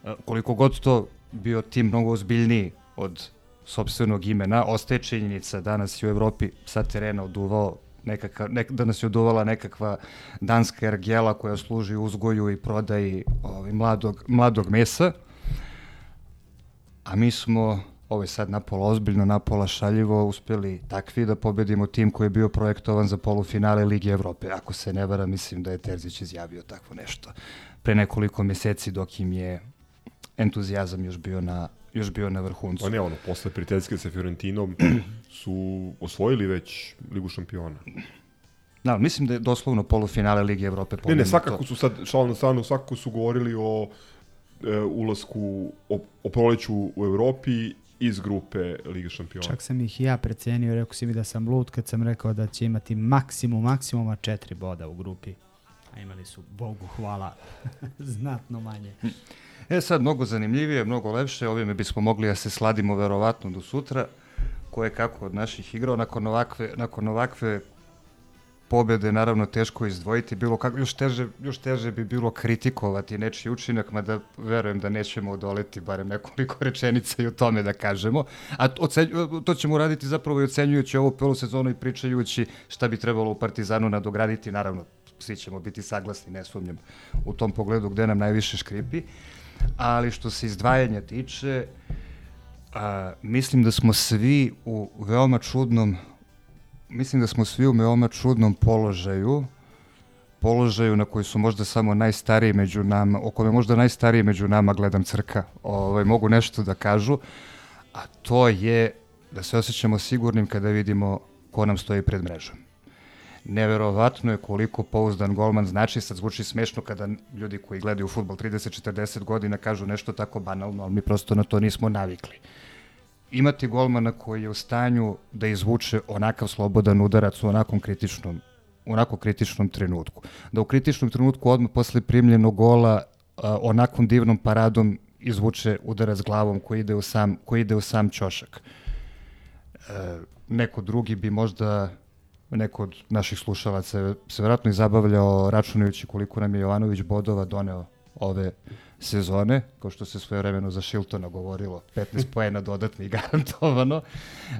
[SPEAKER 11] e, koliko god to bio tim mnogo ozbiljniji od sobstvenog imena, ostaje činjenica danas je u Evropi sa terena oduvao nekakav, nek, da nas je oduvala nekakva danska ergela koja služi uzgoju i prodaji ovaj, mladog, mladog mesa, a mi smo ovo je sad napola ozbiljno, napola šaljivo, uspeli takvi da pobedimo tim koji je bio projektovan za polufinale Lige Evrope. Ako se ne vara, mislim da je Terzić izjavio takvo nešto pre nekoliko meseci dok im je entuzijazam još bio na, još bio na vrhuncu.
[SPEAKER 7] Pa ne, ono, posle prijateljske sa Fiorentinom su osvojili već Ligu šampiona.
[SPEAKER 11] Da, mislim da je doslovno polufinale Lige Evrope
[SPEAKER 7] Ne, ne, svakako su sad, šal na stranu, svakako su govorili o e, ulasku, o, o proleću u Evropi iz grupe Lige šampiona.
[SPEAKER 9] Čak sam ih i ja precenio, rekao si mi da sam lud kad sam rekao da će imati maksimum, maksimuma četiri boda u grupi. A imali su, Bogu hvala, znatno manje.
[SPEAKER 11] E sad, mnogo zanimljivije, mnogo lepše, ovime bismo mogli da se sladimo verovatno do sutra, koje kako od naših igrao, nakon ovakve, nakon ovakve pobede naravno teško izdvojiti, bilo kako, još teže, još teže bi bilo kritikovati nečiji učinak, mada verujem da nećemo odoleti barem nekoliko rečenica i o tome da kažemo. A ocenj, to ćemo uraditi zapravo i ocenjujući ovu polusezonu i pričajući šta bi trebalo u Partizanu nadograditi, naravno svi ćemo biti saglasni, ne sumnjam, u tom pogledu gde nam najviše škripi. Ali što se izdvajanja tiče, a, mislim da smo svi u veoma čudnom mislim da smo svi u veoma čudnom položaju položaju na koji su možda samo najstariji među nama, o kome možda najstariji među nama gledam crka, ovaj, mogu nešto da kažu, a to je da se osjećamo sigurnim kada vidimo ko nam stoji pred mrežom. Neverovatno je koliko pouzdan golman znači, sad zvuči smešno kada ljudi koji gledaju futbol 30-40 godina kažu nešto tako banalno, ali mi prosto na to nismo navikli imati golmana koji je u stanju da izvuče onakav slobodan udarac u onakvom kritičnom u onako kritičnom trenutku. Da u kritičnom trenutku odmah posle primljenog gola a, onakvom divnom paradom izvuče udarac glavom koji ide u sam, koji ide u sam ćošak. E, neko drugi bi možda neko od naših slušalaca se vjerojatno i zabavljao računajući koliko nam je Jovanović bodova doneo ove sezone, kao što se svoje vremeno za Shiltona govorilo, 15 poena dodatni garantovano. E,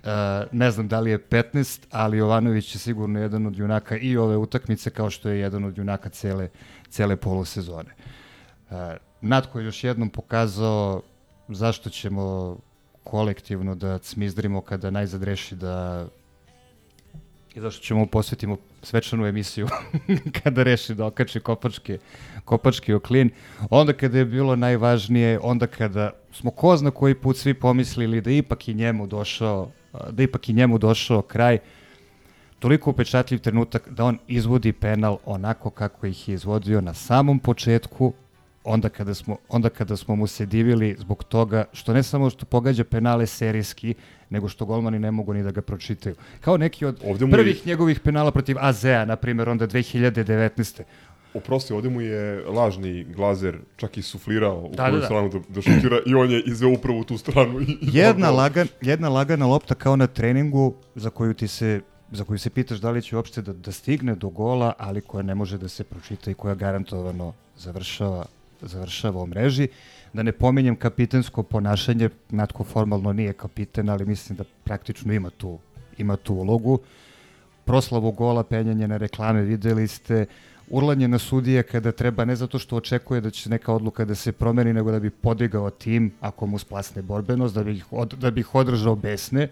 [SPEAKER 11] ne znam da li je 15, ali Jovanović je sigurno jedan od junaka i ove utakmice, kao što je jedan od junaka cele, cele polosezone. E, Natko je još jednom pokazao zašto ćemo kolektivno da cmizdrimo kada najzad reši da i zašto ćemo posvetimo svečanu emisiju kada reši da okači kopački, kopački oklin. Onda kada je bilo najvažnije, onda kada smo ko zna koji put svi pomislili da ipak i njemu došao, da ipak i njemu došao kraj, toliko upečatljiv trenutak da on izvodi penal onako kako ih je izvodio na samom početku, onda kada smo, onda kada smo mu se divili zbog toga što ne samo što pogađa penale serijski, nego što golmani ne mogu ni da ga pročitaju. Kao neki od
[SPEAKER 7] Ovde mu je-
[SPEAKER 11] prvih njegovih penala protiv AZ-a, na primjer, onda 2019.
[SPEAKER 7] Oprosti, ovde mu je lažni glazer čak i suflirao u
[SPEAKER 11] Da,
[SPEAKER 7] koju
[SPEAKER 11] da, da.
[SPEAKER 7] stranu da, da šutira i on je izveo upravo u tu stranu. I,
[SPEAKER 11] jedna, lagan, jedna lagana lopta kao na treningu za koju ti se za koju se pitaš da li će uopšte da, da stigne do gola, ali koja ne može da se pročita i koja garantovano završava, završava u mreži. Da ne pominjem kapitensko ponašanje, Natko formalno nije kapiten, ali mislim da praktično ima tu, ima tu ulogu. Proslavu gola, penjanje na reklame, videli ste, urlanje na sudije kada treba, ne zato što očekuje da će neka odluka da se promeni, nego da bi podigao tim ako mu splasne borbenost, da bi ih, od, da bi ih održao besne.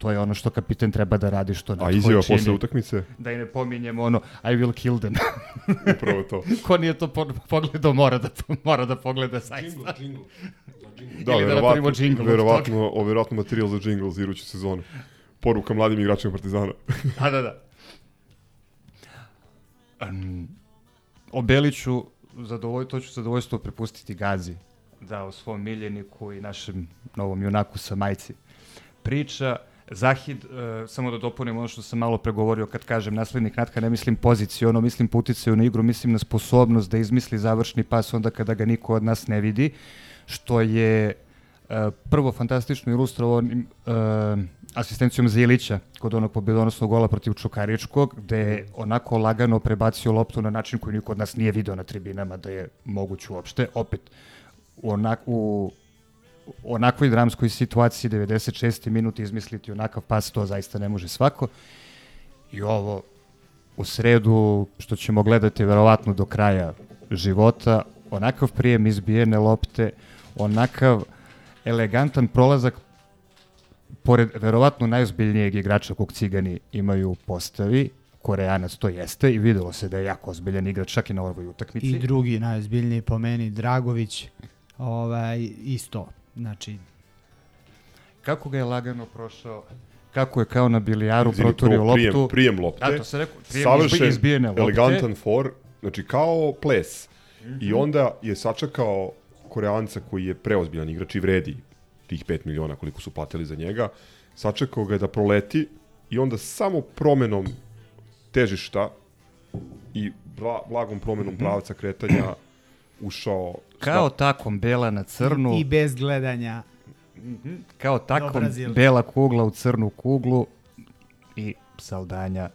[SPEAKER 11] To je ono što kapiten treba da radi, što
[SPEAKER 7] A
[SPEAKER 11] Natko
[SPEAKER 7] izjava posle utakmice?
[SPEAKER 11] Da i ne pominjemo ono, I will kill them.
[SPEAKER 7] Upravo to.
[SPEAKER 11] Ko nije to po- pogledao, mora da, mora da pogleda zaista.
[SPEAKER 7] Da,
[SPEAKER 11] Ili da napravimo
[SPEAKER 7] verovatno, o, verovatno materijal za džingl za iduću sezonu. Poruka mladim igračima Partizana.
[SPEAKER 11] Da, da, da. Um, o Beliću zadovolj, to ću zadovoljstvo prepustiti Gazi da o svom miljeniku i našem novom junaku sa majci priča. Zahid, e, samo da dopunim ono što sam malo pregovorio kad kažem naslednik Natka, ne mislim poziciono, mislim po uticaju na igru, mislim na sposobnost da izmisli završni pas onda kada ga niko od nas ne vidi, što je e, prvo fantastično ilustrovao e, asistencijom Zilića kod onog pobedonosnog gola protiv Čukaričkog, gde je onako lagano prebacio loptu na način koji niko od nas nije video na tribinama da je moguć uopšte. Opet, onak, u onakvoj dramskoj situaciji 96. minut izmisliti onakav pas, to zaista ne može svako. I ovo u sredu, što ćemo gledati verovatno do kraja života, onakav prijem izbijene lopte, onakav elegantan prolazak pored verovatno najozbiljnijeg igrača kog cigani imaju u postavi, Koreanac to jeste i videlo se da je jako ozbiljan igrač čak i na ovoj utakmici.
[SPEAKER 9] I drugi najozbiljniji po meni, Dragović, ovaj, isto. Znači,
[SPEAKER 11] kako ga je lagano prošao, kako je kao na bilijaru
[SPEAKER 7] Izvini,
[SPEAKER 11] proturio
[SPEAKER 7] prijem,
[SPEAKER 11] loptu.
[SPEAKER 7] prijem lopte.
[SPEAKER 11] Da, to se rekao, prijem
[SPEAKER 7] savršen,
[SPEAKER 11] izbijene lopte.
[SPEAKER 7] elegantan for, znači kao ples. I
[SPEAKER 11] Mhm.
[SPEAKER 7] onda je sačekao Koreanca koji je preozbiljan igrač i vredi tih 5 miliona koliko su platili za njega. Sačekao ga je da proleti i onda samo promenom težišta i bla, blagom promenom
[SPEAKER 11] Mhm.
[SPEAKER 7] pravca kretanja ušao
[SPEAKER 11] Kao takom bela na crnu,
[SPEAKER 9] i bez gledanja.
[SPEAKER 11] kao takom bela kugla u crnu kuglu i Saldanja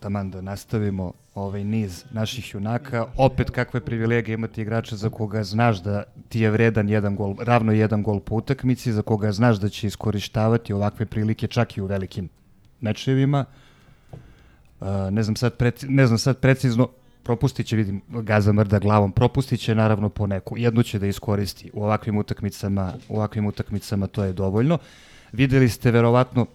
[SPEAKER 11] taman da nastavimo ovaj niz naših junaka. Opet kakve privilegije imati igrača za koga znaš da ti je vredan jedan gol, ravno jedan gol po utakmici, za koga znaš da će iskorištavati ovakve prilike čak i u velikim mečevima. Uh, ne znam sad preci, ne znam sad precizno propustit će, vidim, Gaza mrda glavom, propustit će naravno po neku, jednu će da iskoristi u ovakvim utakmicama, u ovakvim utakmicama to je dovoljno. Videli ste verovatno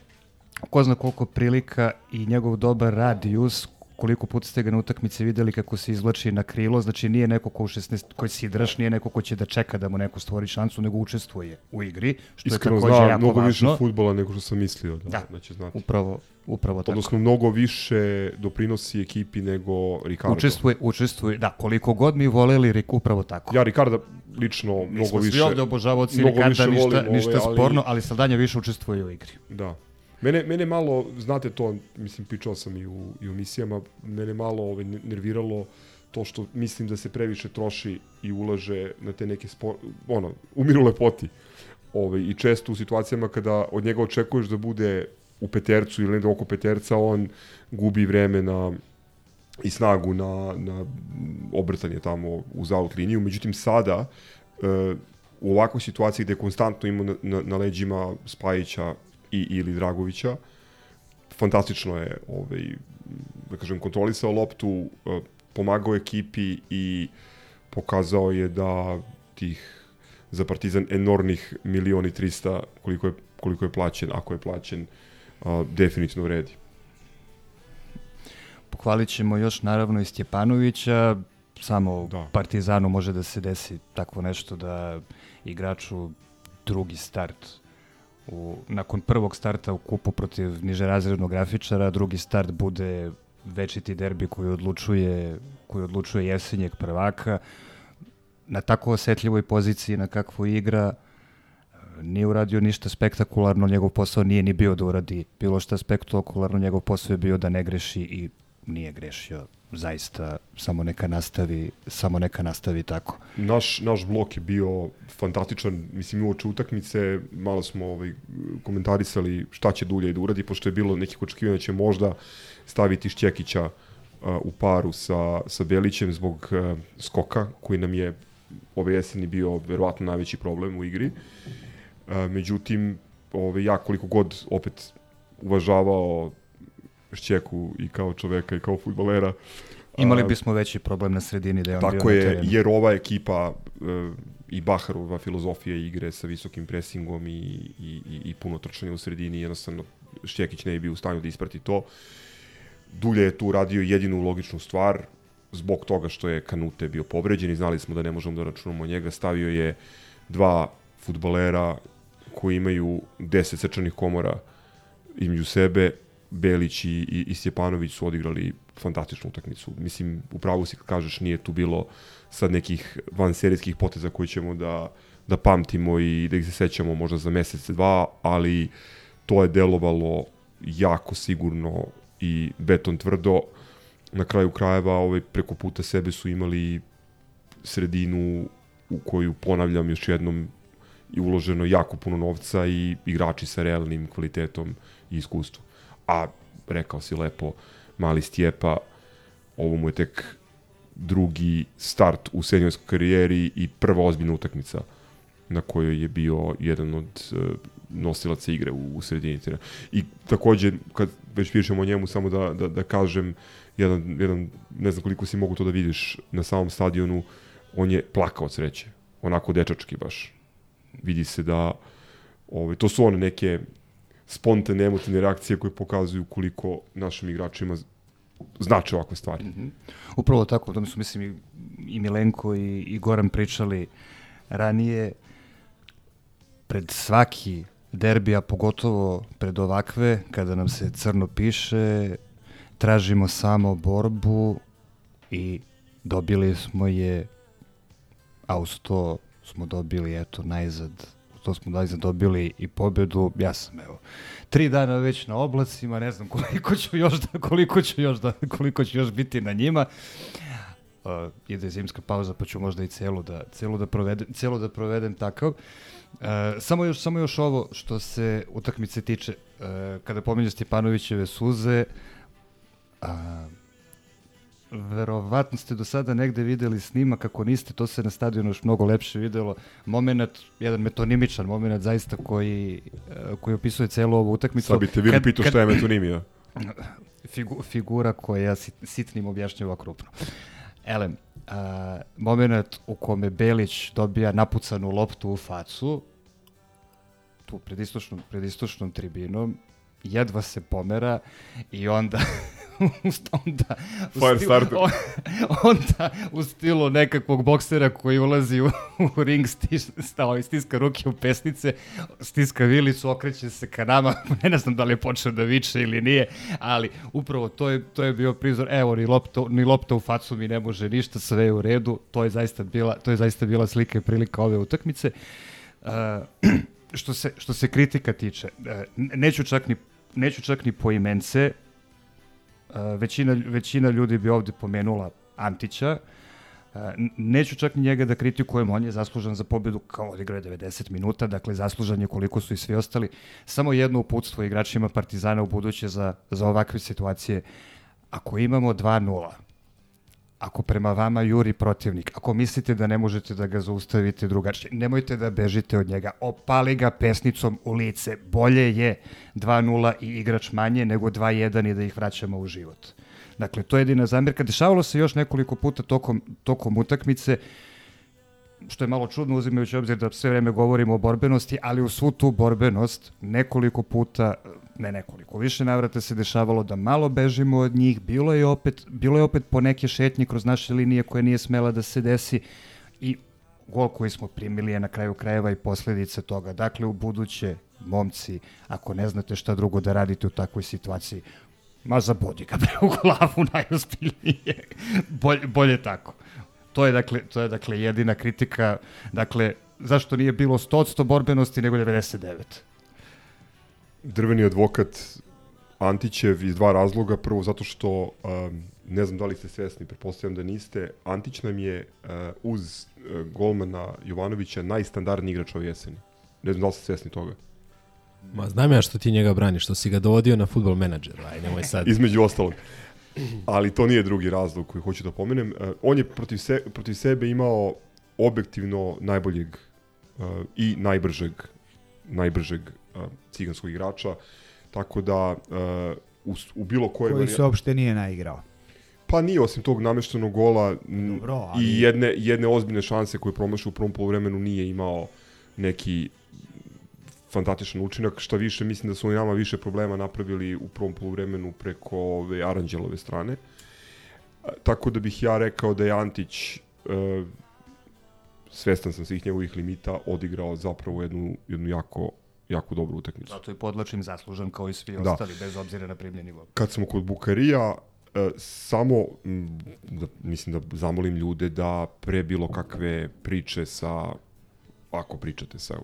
[SPEAKER 11] ko zna koliko prilika i njegov dobar radius, koliko puta ste ga na utakmici videli kako se izvlači na krilo, znači nije neko ko u 16 koji sidraš, nije neko ko će da čeka da mu neko stvori šansu, nego učestvuje u igri, što
[SPEAKER 7] Iskreno
[SPEAKER 11] je takođe
[SPEAKER 7] zna
[SPEAKER 11] jako
[SPEAKER 7] mnogo
[SPEAKER 11] važno.
[SPEAKER 7] više futbola nego što sam mislio da,
[SPEAKER 11] Da,
[SPEAKER 7] da će znati.
[SPEAKER 11] Upravo, upravo tako.
[SPEAKER 7] Odnosno, mnogo više doprinosi ekipi nego Ricardo.
[SPEAKER 11] Učestvuje, učestvuje, da, koliko god mi voleli, Rik, upravo tako.
[SPEAKER 7] Ja Ricarda lično
[SPEAKER 11] Mi
[SPEAKER 7] mnogo
[SPEAKER 11] smo
[SPEAKER 7] više...
[SPEAKER 11] svi ovde obožavaoci Ricarda,
[SPEAKER 7] više
[SPEAKER 11] ništa,
[SPEAKER 7] volim,
[SPEAKER 11] ništa
[SPEAKER 7] ovaj, ali-
[SPEAKER 11] sporno, ali Saldanja više učestvuje u igri.
[SPEAKER 7] Da. Mene, mene malo, znate to, mislim, pričao sam i u, i u misijama, mene malo ovaj, nerviralo to što mislim da se previše troši i ulaže na te neke spo, ono, umiru lepoti. Ovaj, I često u situacijama kada od njega očekuješ da bude u petercu ili negde oko peterca, on gubi vreme na i snagu na, na obrtanje tamo uz out liniju. Međutim, sada, e, u ovakvoj situaciji gde konstantno ima na, na, na leđima Spajića i, ili Dragovića, fantastično je ovaj, da kažem, kontrolisao loptu, e, pomagao ekipi i pokazao je da tih za Partizan enormnih milioni 300 koliko je, koliko je plaćen, ako je plaćen, a, definitivno vredi.
[SPEAKER 11] Pohvalit ćemo još naravno i Stjepanovića, samo
[SPEAKER 7] Da.
[SPEAKER 11] Partizanu može da se desi takvo nešto da igraču drugi start u, nakon prvog starta u kupu protiv nižerazrednog grafičara, drugi start bude večiti derbi koji odlučuje, koji odlučuje jesenjeg prvaka. Na tako osetljivoj poziciji na kakvu igra, nije uradio ništa spektakularno, njegov posao nije ni bio da uradi bilo šta spektakularno, njegov posao je bio da ne greši i nije grešio. Zaista, samo neka nastavi, samo neka nastavi tako.
[SPEAKER 7] Naš, naš blok je bio fantastičan, mislim, uoče utakmice, malo smo ovaj, komentarisali šta će Dulje da uradi, pošto je bilo nekih očekivanja da će možda staviti Šćekića uh, u paru sa, sa Belićem zbog uh, skoka, koji nam je ove jeseni bio verovatno najveći problem u igri. Uh, međutim, ove, ja koliko god opet uvažavao Šćeku i kao čoveka i kao futbolera,
[SPEAKER 11] Imali bismo veći problem na sredini da je on bio
[SPEAKER 7] Tako
[SPEAKER 11] na
[SPEAKER 7] je,
[SPEAKER 11] terenu.
[SPEAKER 7] jer ova ekipa e, i Baharova filozofija igre sa visokim presingom i, i, i, i puno trčanja u sredini, jednostavno Šćekić ne bi bio u stanju da isprati to. Dulje je tu radio jedinu logičnu stvar, zbog toga što je Kanute bio povređen i znali smo da ne možemo da računamo njega, stavio je dva futbalera koji imaju 10 srčanih komora između sebe, Belić i, i, i Stjepanović su odigrali fantastičnu utakmicu. Mislim, u pravu si kažeš, nije tu bilo sad nekih vanserijskih poteza koji ćemo da, da pamtimo i da ih se sećamo možda za mesec, dva, ali to je delovalo jako sigurno i beton tvrdo. Na kraju krajeva ovaj, preko puta sebe su imali sredinu u koju, ponavljam još jednom, i uloženo jako puno novca i igrači sa realnim kvalitetom i iskustvom. A rekao si lepo, mali Stjepa, ovo mu je tek drugi start u seniorskoj karijeri i prva ozbiljna utakmica na kojoj je bio jedan od uh, nosilaca igre u, u sredini terena. I takođe, kad već pričamo o njemu, samo da, da, da kažem, jedan, jedan, ne znam koliko si mogu to da vidiš na samom stadionu, on je plakao od sreće. Onako dečački baš. Vidi se da ovaj, to su one neke spontane emotivne reakcije koje pokazuju koliko našim igračima znače ovakve stvari. Mm
[SPEAKER 11] -hmm. Upravo tako, o tome su mislim i, i Milenko i, i Goran pričali ranije pred svaki derbi, a pogotovo pred ovakve, kada nam se crno piše, tražimo samo borbu i dobili smo je, a uz to smo dobili, eto, najzad, to smo najzad dobili i pobedu, ja sam, evo, tri dana već na oblacima, ne znam koliko ću još da, koliko ću još da, koliko ću još biti na njima. Uh, ide zimska pauza, pa ću možda i celu da, celu da, provedem, celu da provedem takav. Uh, samo, još, samo još ovo što se utakmice tiče, uh, kada pominju Stjepanovićeve suze, A, verovatno ste do sada negde videli snimak, kako niste, to se na stadionu još mnogo lepše videlo. Moment, jedan metonimičan moment zaista koji, e, koji opisuje celu ovu utakmicu.
[SPEAKER 7] Sad bi te Vili pitao šta je metonimija.
[SPEAKER 11] Figu, figura koja sit, sitnim objašnjava krupno. Elem, a, moment u kome Belić dobija napucanu loptu u facu, tu pred istočnom, pred istočnom tribinom, jedva se pomera i onda onda u stilu, on- onda u stilu nekakvog boksera koji ulazi u, u ring stiš, stao i stiska ruke u pesnice stiska vilicu, okreće se ka nama ne znam da li je počeo da viče ili nije ali upravo to je, to je bio prizor. Evo ni lopta, ni lopta u facu mi ne može ništa sve je u redu. To je zaista bila, to je zaista bila slika i prilika ove utakmice. Uh, što se, što se kritika tiče, e, neću čak ni, neću čak ni po imence, većina, većina ljudi bi ovde pomenula Antića, E, n- neću čak ni njega da kritikujem, on je zaslužan za pobedu kao odigrao je 90 minuta, dakle zaslužan je koliko su i svi ostali. Samo jedno uputstvo igračima Partizana u buduće za, za ovakve situacije. Ako imamo 2-0, ako prema vama juri protivnik, ako mislite da ne možete da ga zaustavite drugačije, nemojte da bežite od njega, opali ga pesnicom u lice. Bolje je 2-0 i igrač manje nego 2-1 i da ih vraćamo u život. Dakle, to je jedina zamjerka. Dešavalo se još nekoliko puta tokom, tokom utakmice, što je malo čudno uzimajući obzir da sve vreme govorimo o borbenosti, ali u svu tu borbenost nekoliko puta, ne nekoliko, više navrata se dešavalo da malo bežimo od njih, bilo je opet, bilo je opet po neke šetnje kroz naše linije koje nije smela da se desi i gol koji smo primili je na kraju krajeva i posledice toga. Dakle, u buduće, momci, ako ne znate šta drugo da radite u takvoj situaciji, ma zabodi ga bre u glavu najozbiljnije. Bolje, bolje tako. To je dakle to je dakle jedina kritika, dakle zašto nije bilo 100% borbenosti nego 99.
[SPEAKER 7] drveni advokat Antićev iz dva razloga. Prvo zato što, um, ne znam da li ste svesni, pretpostavljam da niste, Antić nam je uh, uz uh, golmana Jovanovića najstandardniji igrač ove jeseni. Ne znam da li ste svesni toga.
[SPEAKER 10] Ma znam ja što ti njega braniš, što si ga dovodio na futbol menadžer, aj nemoj sad.
[SPEAKER 7] Između ostalog. Ali to nije drugi razlog koji hoću da pomenem. Uh, on je protiv, se, protiv sebe imao objektivno najboljeg uh, i najbržeg najbržeg uh, ciganskog igrača. Tako da uh, u, u bilo koje
[SPEAKER 9] Koji se uopšte nije naigrao.
[SPEAKER 7] Pa nije osim tog nameštenog gola
[SPEAKER 9] Dobro, ali-
[SPEAKER 7] i jedne, jedne ozbiljne šanse koje je promašao u prvom polovremenu nije imao neki fantastičan učinak, šta više mislim da su oni nama više problema napravili u prvom poluvremenu preko ove Aranđelove strane. A, Tako da bih ja rekao da je Antić e, svestan sam svih njegovih limita odigrao zapravo jednu, jednu jako, jako dobru utakmicu.
[SPEAKER 11] Zato i podlačim zaslužan kao i svi
[SPEAKER 7] Da.
[SPEAKER 11] ostali, bez obzira na primljeni gol.
[SPEAKER 7] kad smo kod Bukarija, e, samo m, da, mislim da zamolim ljude da pre bilo kakve priče sa, ako pričate sa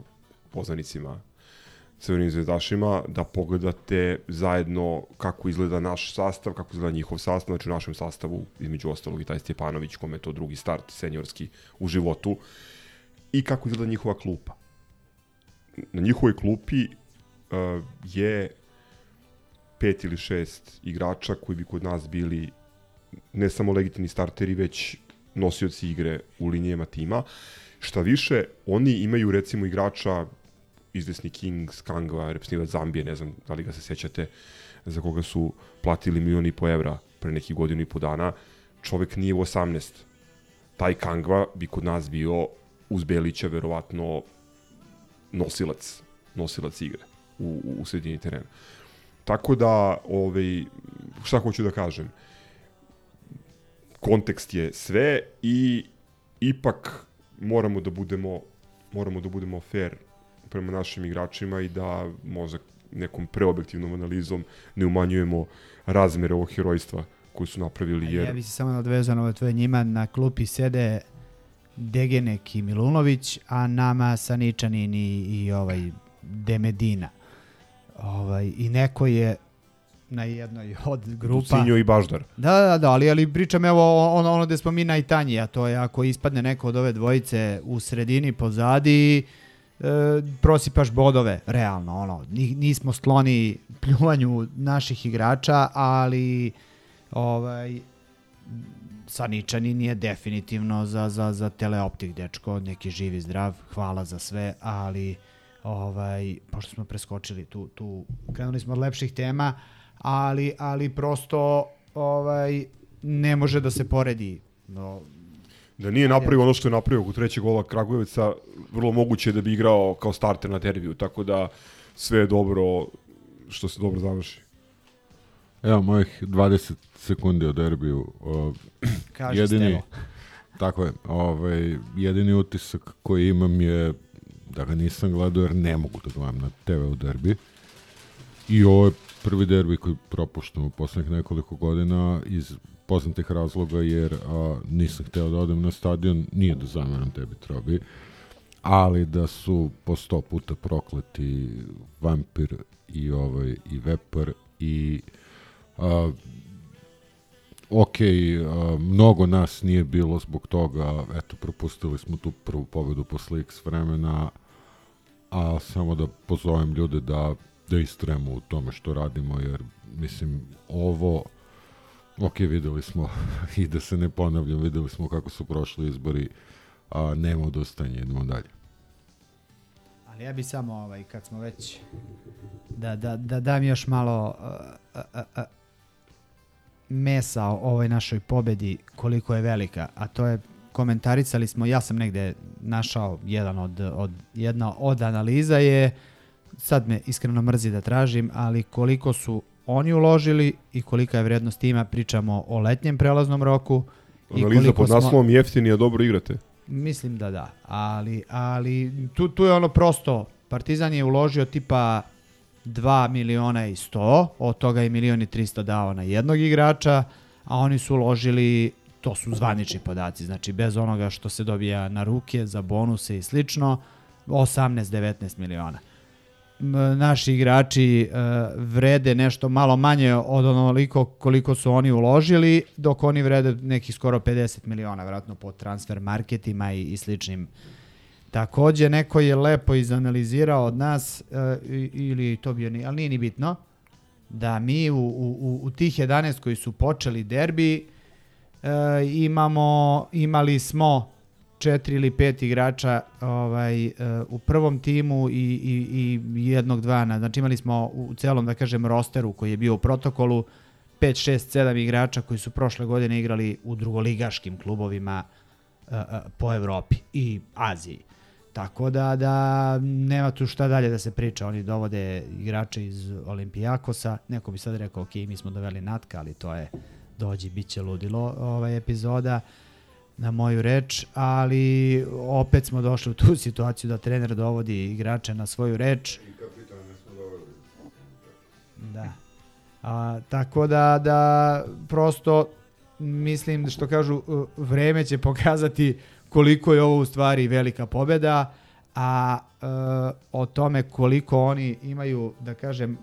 [SPEAKER 7] poznanicima Crvenim zvezdašima, da pogledate zajedno kako izgleda naš sastav, kako izgleda njihov sastav, znači u našem sastavu, između ostalog i taj Stjepanović, kome je to drugi start seniorski u životu, i kako izgleda njihova klupa. Na njihovoj klupi uh, je pet ili šest igrača koji bi kod nas bili ne samo legitimni starteri, već nosioci igre u linijama tima. Šta više, oni imaju recimo igrača izvesni King, Skangva, reprezentativac Zambije, ne znam da li ga se sećate, za koga su platili milion i po evra pre nekih godinu i po dana. Čovek nije u 18. Taj Kangva bi kod nas bio uz Belića verovatno nosilac, nosilac igre u, u, u sredini terena. Tako da, ovaj, šta hoću da kažem, kontekst je sve i ipak moramo da budemo moramo da budemo fair prema našim igračima i da možda nekom preobjektivnom analizom ne umanjujemo razmere ovog herojstva koji su napravili jer
[SPEAKER 9] Ja bi se samo nadvezao na tvoje njima, na klupi sede Degenek i Milunović, a nama Saničanin i, i ovaj Demedina. Ovaj, I neko je na jednoj od grupa...
[SPEAKER 7] Ducinjo i Baždar.
[SPEAKER 9] Da, da, da, ali, ali pričam evo ono, ono gde smo mi najtanji, a to je ako ispadne neko od ove dvojice u sredini pozadi, e, prosipaš bodove, realno, ono, Ni- nismo skloni pljuvanju naših igrača, ali Ovaj, Saničanin je definitivno za, za, za teleoptik dečko, neki živi zdrav, hvala za sve, ali ovaj, pošto smo preskočili tu, tu krenuli smo od lepših tema, ali, ali prosto ovaj, ne može da se poredi no,
[SPEAKER 7] Da nije napravio ono što je napravio u trećeg gola Kragujevca, vrlo moguće je da bi igrao kao starter na derbiju, tako da sve je dobro što se dobro završi.
[SPEAKER 6] Evo, mojih 20 sekundi o derbiju. O,
[SPEAKER 9] Kaži,
[SPEAKER 6] jedini,
[SPEAKER 9] Stevo.
[SPEAKER 6] tako je, ovaj, jedini utisak koji imam je da ga nisam gledao jer ne mogu da gledam na TV u derbi. I ovo je prvi derbi koji propuštam u poslednjih nekoliko godina iz poznatih razloga jer a, nisam hteo da odem na stadion, nije da zameram tebi Trobi, ali da su po sto puta prokleti Vampir i ovaj i Vepar i a, ok, a, mnogo nas nije bilo zbog toga, eto, propustili smo tu prvu pobedu posle x vremena, a samo da pozovem ljude da, da istremo u tome što radimo, jer, mislim, ovo, ok, videli smo, i da se ne ponavljam, videli smo kako su prošli izbori, a nema odustanja, idemo dalje.
[SPEAKER 9] Ali ja bi samo, ovaj, kad smo već, da, da, da dam još malo uh, uh, uh, uh, mesa o ovoj našoj pobedi, koliko je velika, a to je komentarisali smo, ja sam negde našao jedan od, od, jedna od analiza je, sad me iskreno mrzi da tražim, ali koliko su oni uložili i kolika je vrednost tima, pričamo o letnjem prelaznom roku. i
[SPEAKER 7] Analiza
[SPEAKER 9] koliko
[SPEAKER 7] pod
[SPEAKER 9] smo-
[SPEAKER 7] naslovom jeftini, a dobro igrate.
[SPEAKER 9] Mislim da da, ali, ali tu, tu je ono prosto, Partizan je uložio tipa 2 miliona i 100, od toga je milion i 300 dao na jednog igrača, a oni su uložili, to su zvanični podaci, znači bez onoga što se dobija na ruke za bonuse i slično, 18-19 miliona. Naši igrači e, vrede nešto malo manje od onoliko koliko su oni uložili, dok oni vrede nekih skoro 50 miliona, vjerojatno po transfer marketima i, i sličnim. Takođe, neko je lepo izanalizirao od nas, e, ili to bio, ali nije ni bitno, da mi u, u, u- u tih 11 koji su počeli derbi, e, imamo, imali smo četiri ili pet igrača ovaj, e, u prvom timu i, i, i jednog dva na, znači imali smo u celom, da kažem, rosteru koji je bio u protokolu 5, 6, 7 igrača koji su prošle godine igrali u drugoligaškim klubovima e, e, po Evropi i Aziji. Tako da, da nema tu šta dalje da se priča. Oni dovode igrače iz Olimpijakosa. Neko bi sad rekao, ok, mi smo doveli Natka, ali to je dođi, bit će ludilo ovaj epizoda na moju reč, ali opet smo došli u tu situaciju da trener dovodi igrače na svoju reč. Da. A, tako da, da prosto mislim što kažu vreme će pokazati koliko je ovo u stvari velika pobeda, a uh, o tome koliko oni imaju, da kažem,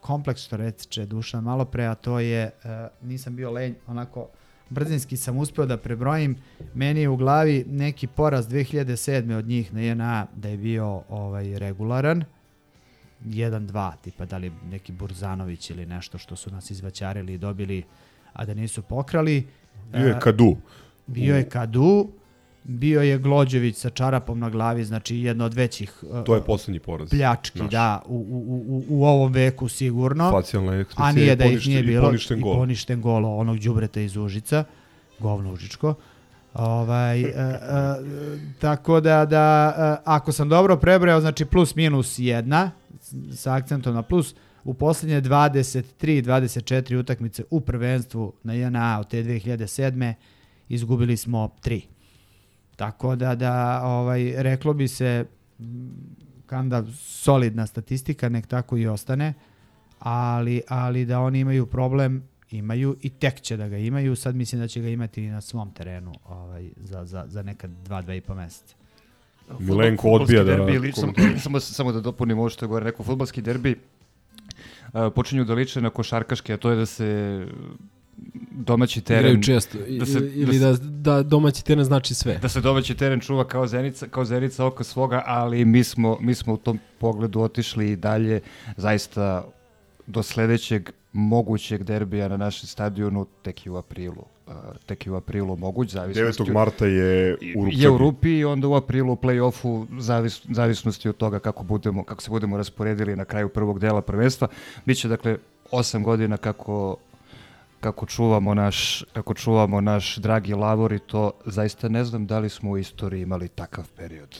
[SPEAKER 9] kompleks što reče Dušan malo pre, a to je, uh, nisam bio lenj, onako brzinski sam uspeo da prebrojim, meni je u glavi neki poraz 2007. od njih na JNA da je bio ovaj regularan, 1-2, tipa da li neki Burzanović ili nešto što su nas izvaćarili i dobili, a da nisu pokrali.
[SPEAKER 7] Bio je
[SPEAKER 9] E,
[SPEAKER 7] Kadu.
[SPEAKER 9] Bio je Kadu, bio je Glođević sa čarapom na glavi, znači jedno od većih e,
[SPEAKER 7] To je poslednji poraz.
[SPEAKER 9] pljački,
[SPEAKER 7] naš.
[SPEAKER 9] da, u, u, u, u ovom veku sigurno.
[SPEAKER 7] Facijalna ekspresija
[SPEAKER 9] A nije
[SPEAKER 7] i
[SPEAKER 9] da ih
[SPEAKER 7] poništen-
[SPEAKER 9] nije
[SPEAKER 7] i
[SPEAKER 9] bilo.
[SPEAKER 7] poništen
[SPEAKER 9] I
[SPEAKER 7] gol.
[SPEAKER 9] poništen gol onog đubreta iz Užica, govno Užičko. Ovaj, e, e, tako da, da e, ako sam dobro prebrao, znači plus minus jedna, sa akcentom na plus, u poslednje 23-24 utakmice u prvenstvu na JNA od te 2007. izgubili smo tri. Tako da, da ovaj, reklo bi se kanda solidna statistika, nek tako i ostane, ali, ali da oni imaju problem, imaju i tek će da ga imaju, sad mislim da će ga imati i na svom terenu ovaj, za, za, za neka dva, dva i po meseca.
[SPEAKER 7] Milenko odbija da
[SPEAKER 11] derbi, samo,
[SPEAKER 7] komentariše.
[SPEAKER 11] samo, samo da dopunim ovo što je gore rekao, futbalski derbi uh, počinju da liče na košarkaške, a to je da se domaći teren...
[SPEAKER 10] Igraju često. Da se, ili da, da domaći teren znači sve.
[SPEAKER 11] Da se domaći teren čuva kao zenica, kao zenica oko svoga, ali mi smo, mi smo u tom pogledu otišli i dalje zaista do sledećeg mogućeg derbija na našem stadionu tek je u aprilu. Uh, tek je u aprilu moguć, zavisnosti...
[SPEAKER 7] 9. marta je u Rupi.
[SPEAKER 11] Je u Rupi i onda u aprilu u play-offu zavis, zavisnosti od toga kako, budemo, kako se budemo rasporedili na kraju prvog dela prvenstva. Biće dakle osam godina kako kako čuvamo naš kako čuvamo naš dragi Lavor i to zaista ne znam da li smo u istoriji imali takav period.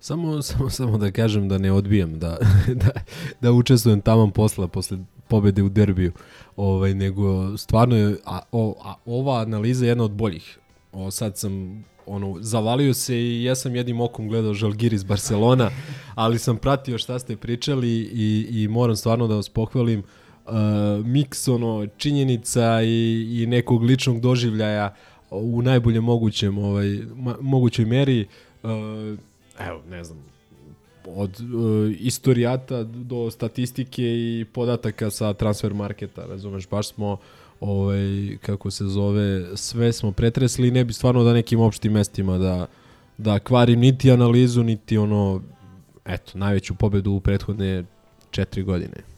[SPEAKER 10] Samo, samo, samo da kažem da ne odbijam, da, da, da učestvujem tamo posla, posle pobede u derbiju, ovaj, nego stvarno je, a, o, a ova analiza je jedna od boljih. O, sad sam ono, zavalio se i ja sam jednim okom gledao Žalgiris Barcelona, ali sam pratio šta ste pričali i, i moram stvarno da vas pohvalim. Uh, miks ono, činjenica i, i nekog ličnog doživljaja u najboljem mogućem, ovaj, ma, mogućoj meri. Uh, evo, ne znam, od uh, istorijata do statistike i podataka sa transfer marketa, razumeš, baš smo ovaj, kako se zove, sve smo pretresli ne bi stvarno da nekim opštim mestima da, da kvarim niti analizu, niti ono, eto, najveću pobedu u prethodne četiri godine.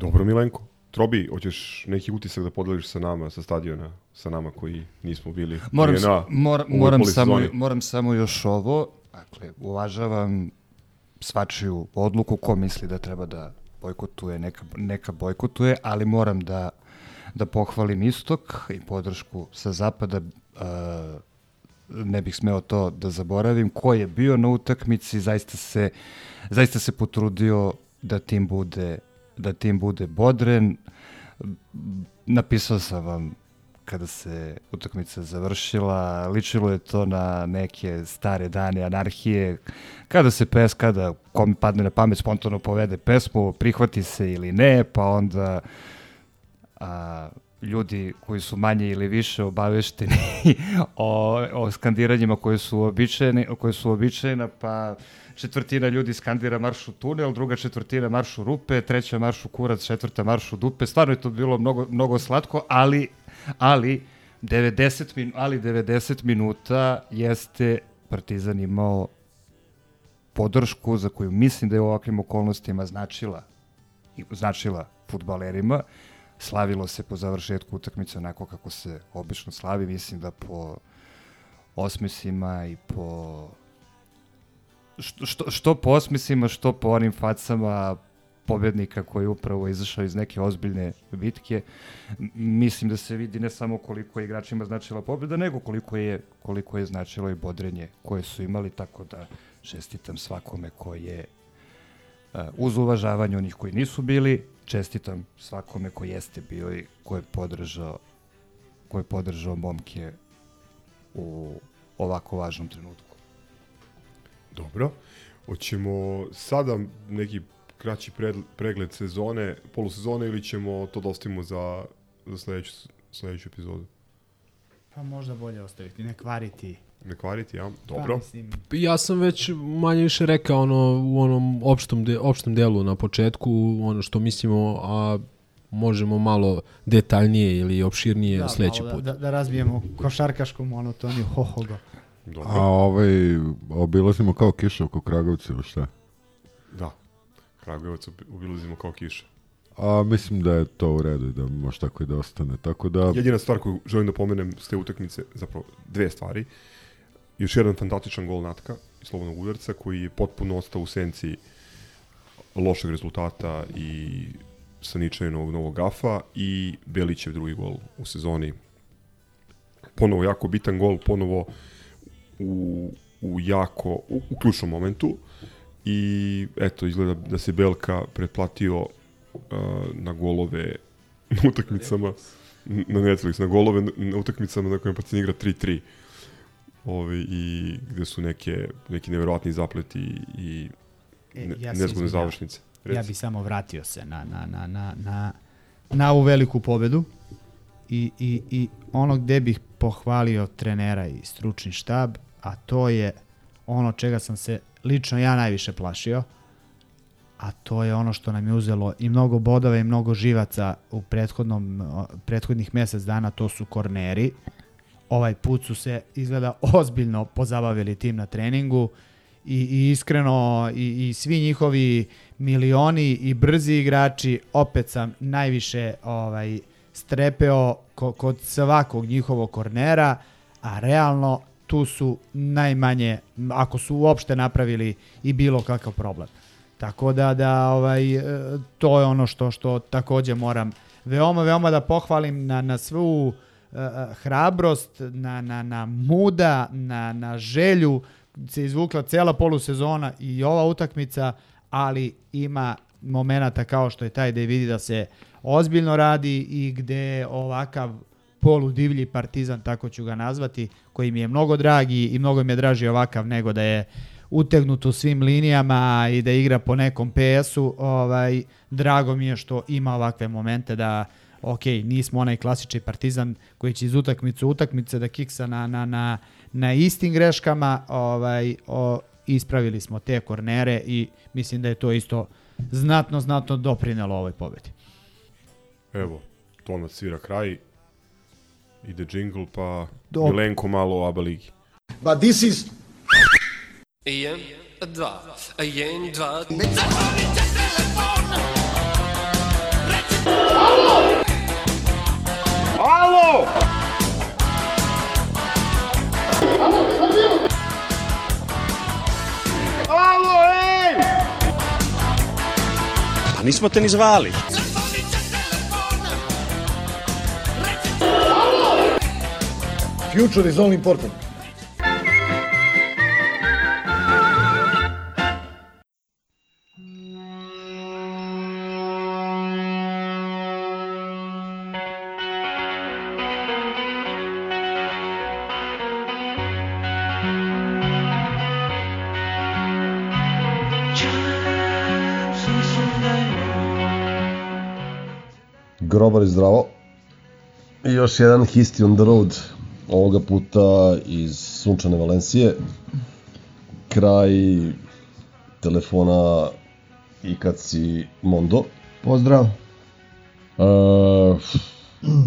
[SPEAKER 7] Dobro, Milenko. Trobi, hoćeš neki utisak da podeliš sa nama, sa stadiona, sa nama koji nismo bili
[SPEAKER 11] Moram,
[SPEAKER 7] na
[SPEAKER 11] mor,
[SPEAKER 7] ovoj
[SPEAKER 11] moram, samo, moram samo još ovo. Dakle, uvažavam svačiju odluku ko misli da treba da bojkotuje, neka, neka bojkotuje, ali moram da, da pohvalim istok i podršku sa zapada. Uh, ne bih smeo to da zaboravim. Ko je bio na utakmici, zaista se, zaista se potrudio da tim bude da tim bude bodren. Napisao sam vam kada se utakmica završila, ličilo je to na neke stare dane anarhije, kada se pes, kada kom padne na pamet spontano povede pesmu, prihvati se ili ne, pa onda a, ljudi koji su manje ili više obavešteni o, o skandiranjima koje su običajene, koje su običajena, pa četvrtina ljudi skandira maršu tunel, druga četvrtina maršu rupe, treća maršu kurac, četvrta maršu dupe. Stvarno je to bilo mnogo, mnogo slatko, ali, ali 90 min, ali 90 minuta jeste Partizan imao podršku za koju mislim da je u ovakvim okolnostima značila i značila futbalerima. Slavilo se po završetku utakmice onako kako se obično slavi, mislim da po osmesima i po što, što, po osmisima, što po onim facama pobednika koji je upravo izašao iz neke ozbiljne bitke. Mislim da se vidi ne samo koliko je igračima značila pobeda, nego koliko je, koliko je značilo i bodrenje koje su imali, tako da čestitam svakome ko je uh, uz uvažavanje onih koji nisu bili, čestitam svakome ko jeste bio i ko je podržao ko je podržao momke u ovako važnom trenutku.
[SPEAKER 7] Dobro. Hoćemo sada neki kraći pregled sezone, polusezone ili ćemo to da ostavimo za, za sledeću, sledeću epizodu?
[SPEAKER 9] Pa možda bolje ostaviti, ne kvariti.
[SPEAKER 7] Ne kvariti, ja?
[SPEAKER 9] Pa,
[SPEAKER 7] Dobro.
[SPEAKER 9] mislim,
[SPEAKER 10] Ja sam već manje više rekao ono, u onom opštom, de, opštom delu na početku, ono što mislimo, a možemo malo detaljnije ili opširnije da, sledeći
[SPEAKER 9] malo
[SPEAKER 10] put.
[SPEAKER 9] Da, da, da razbijemo košarkašku monotoniju, hohogo.
[SPEAKER 7] Dobro.
[SPEAKER 6] A ovaj, obilazimo kao kiša oko Kragovca, ili šta?
[SPEAKER 7] Da. Kragujevac obi- obilazimo kao kiša.
[SPEAKER 6] A mislim da je to u redu i da može tako i da ostane. Tako da,
[SPEAKER 7] Jedina stvar koju želim da pomenem s te utakmice, zapravo dve stvari. Još jedan fantastičan gol Natka iz slobodnog udarca koji je potpuno ostao u senci lošeg rezultata i Saničajnog novog gafa i Belićev drugi gol u sezoni. Ponovo jako bitan gol, ponovo u, u jako, u, u ključnom momentu i eto, izgleda da se Belka pretplatio uh, na golove na utakmicama na Netflix, na golove na utakmicama na kojima Partizan igra 3-3 Ove, i gde su neke, neki neverovatni zapleti i
[SPEAKER 9] E,
[SPEAKER 7] ne,
[SPEAKER 9] ja se
[SPEAKER 7] nezgodne završnice.
[SPEAKER 9] Ja
[SPEAKER 7] Reci.
[SPEAKER 9] bi samo vratio se na, na, na, na, na, na ovu veliku pobedu i, i, i ono gde bih pohvalio trenera i stručni štab, a to je ono čega sam se lično ja najviše plašio, a to je ono što nam je uzelo i mnogo bodova i mnogo živaca u prethodnom, prethodnih mesec dana, to su korneri. Ovaj put su se izgleda ozbiljno pozabavili tim na treningu i, i iskreno i, i svi njihovi milioni i brzi igrači opet sam najviše ovaj strepeo ko, kod svakog njihovog kornera, a realno tu su najmanje, ako su uopšte napravili i bilo kakav problem. Tako da da ovaj e, to je ono što što takođe moram veoma veoma da pohvalim na na svu uh, hrabrost, na, na, na muda, na, na želju se izvukla cela polusezona i ova utakmica, ali ima momenata kao što je taj da vidi da se ozbiljno radi i gde ovakav polu divlji partizan, tako ću ga nazvati, koji mi je mnogo dragi i mnogo mi je draži ovakav nego da je utegnut u svim linijama i da igra po nekom PS-u, ovaj, drago mi je što ima ovakve momente da ok, nismo onaj klasični partizan koji će iz utakmice utakmice da kiksa na, na, na, na istim greškama, ovaj, o, ispravili smo te kornere i mislim da je to isto znatno, znatno doprinelo ovoj pobedi.
[SPEAKER 7] Evo, to nas svira kraj. Ide džingl, pa
[SPEAKER 9] Do-
[SPEAKER 7] Milenko malo o ABA ligi.
[SPEAKER 4] But this is
[SPEAKER 12] Jedan, dva, jedan, dva.
[SPEAKER 4] Alo! Alo, ej!
[SPEAKER 13] Pa nismo te ni zvali.
[SPEAKER 4] Future is all important.
[SPEAKER 14] Grobar i zdravo. I još jedan History on the Road, ovoga puta iz sunčane Valencije. Kraj telefona i kad si Mondo.
[SPEAKER 15] Pozdrav.
[SPEAKER 14] E,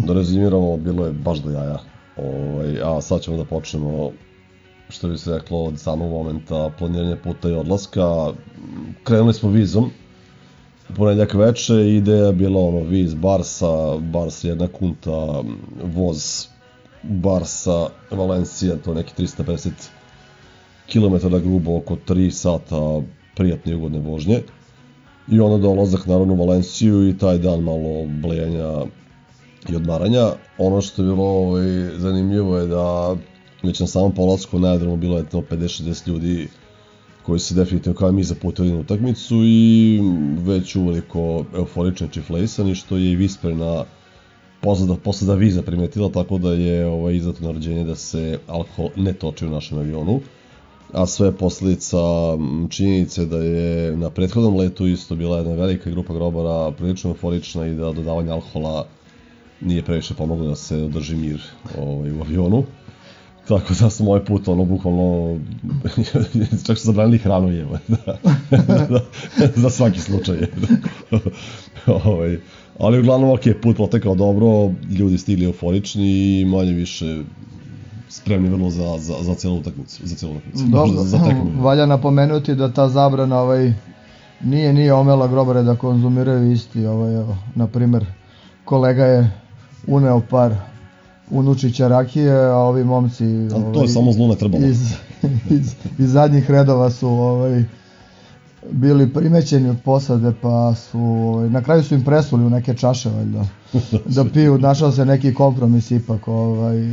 [SPEAKER 14] da rezimiramo, bilo je baš do jaja. Ovaj, a sad ćemo da počnemo, što bi se reklo, od samog momenta planiranja puta i odlaska. Krenuli smo vizom, ponedljak veče ideja je bila ono viz Barsa, Barsa jedna kunta, voz Barsa, Valencija, to neki 350 km grubo, oko 3 sata prijatne i ugodne vožnje. I onda dolazak naravno u Valenciju i taj dan malo blejanja i odmaranja. Ono što je bilo ovaj, zanimljivo je da već na samom polasku na aerodromu bilo je to 50-60 ljudi koji se definitivno kao i mi zaputili na utakmicu i već uveliko euforični čiflejsani, što je i Visperna posada, posada viza primetila, tako da je ovaj, izdato naređenje da se alkohol ne toči u našem avionu. A sve posledica činjenice da je na prethodnom letu isto bila jedna velika grupa grobara prilično euforična i da dodavanje alkohola nije previše pomoglo da se održi mir ovaj, u avionu. Tako da sam ovaj put ono bukvalno čak su zabranili hranu jeva. da, da, za svaki slučaj. ovaj, ali uglavnom ok, put potekao dobro, ljudi stigli euforični i manje više spremni vrlo za, za, za celu utakmicu. Za celu utakmicu.
[SPEAKER 15] Dobro,
[SPEAKER 14] za, za tekmu.
[SPEAKER 15] valja napomenuti da ta zabrana ovaj, nije nije omela grobare da konzumiraju isti. Ovaj, evo, na primer, kolega je uneo par unučića rakije, a ovi momci
[SPEAKER 14] A to je samo zlo ne trebalo.
[SPEAKER 15] iz, iz, iz zadnjih redova su ovaj, bili primećeni od posade, pa su, ovaj, na kraju su im presuli u neke čaše, valjda, da piju, našao se neki kompromis ipak, ovaj,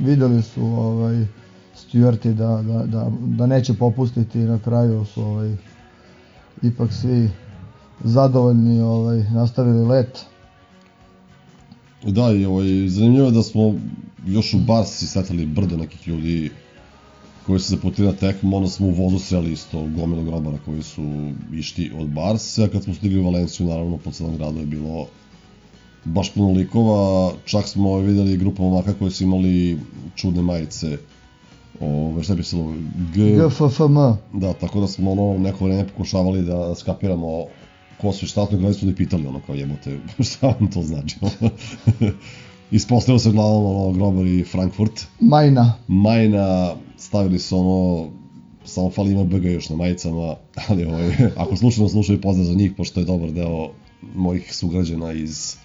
[SPEAKER 15] videli su ovaj, stjuarti da, da, da, da neće popustiti i na kraju su ovaj, ipak svi zadovoljni ovaj, nastavili let.
[SPEAKER 14] Da, i ovaj, zanimljivo je da smo još u Barsi setali brdo nekih ljudi koji su zaputili na tekmu, onda smo u vozu sreli isto gomilu grobara koji su išti od Barse, a kad smo stigli u Valenciju, naravno, po celom gradu je bilo baš puno likova, čak smo videli grupu momaka koji su imali čudne majice, Ove, šta je pisalo? G...
[SPEAKER 15] GFFM.
[SPEAKER 14] Da, tako da smo ono neko vreme pokušavali da skapiramo ko su i šta su, gledali su da pitali ono kao jebote, šta vam to znači? Ispostavilo se uglavnom ono grobar i Frankfurt.
[SPEAKER 15] Majna.
[SPEAKER 14] Majna, stavili su ono samo fali ima BG još na majicama, ali ovaj, ako slučajno slušaju pozdrav za njih, pošto je dobar deo mojih sugrađana iz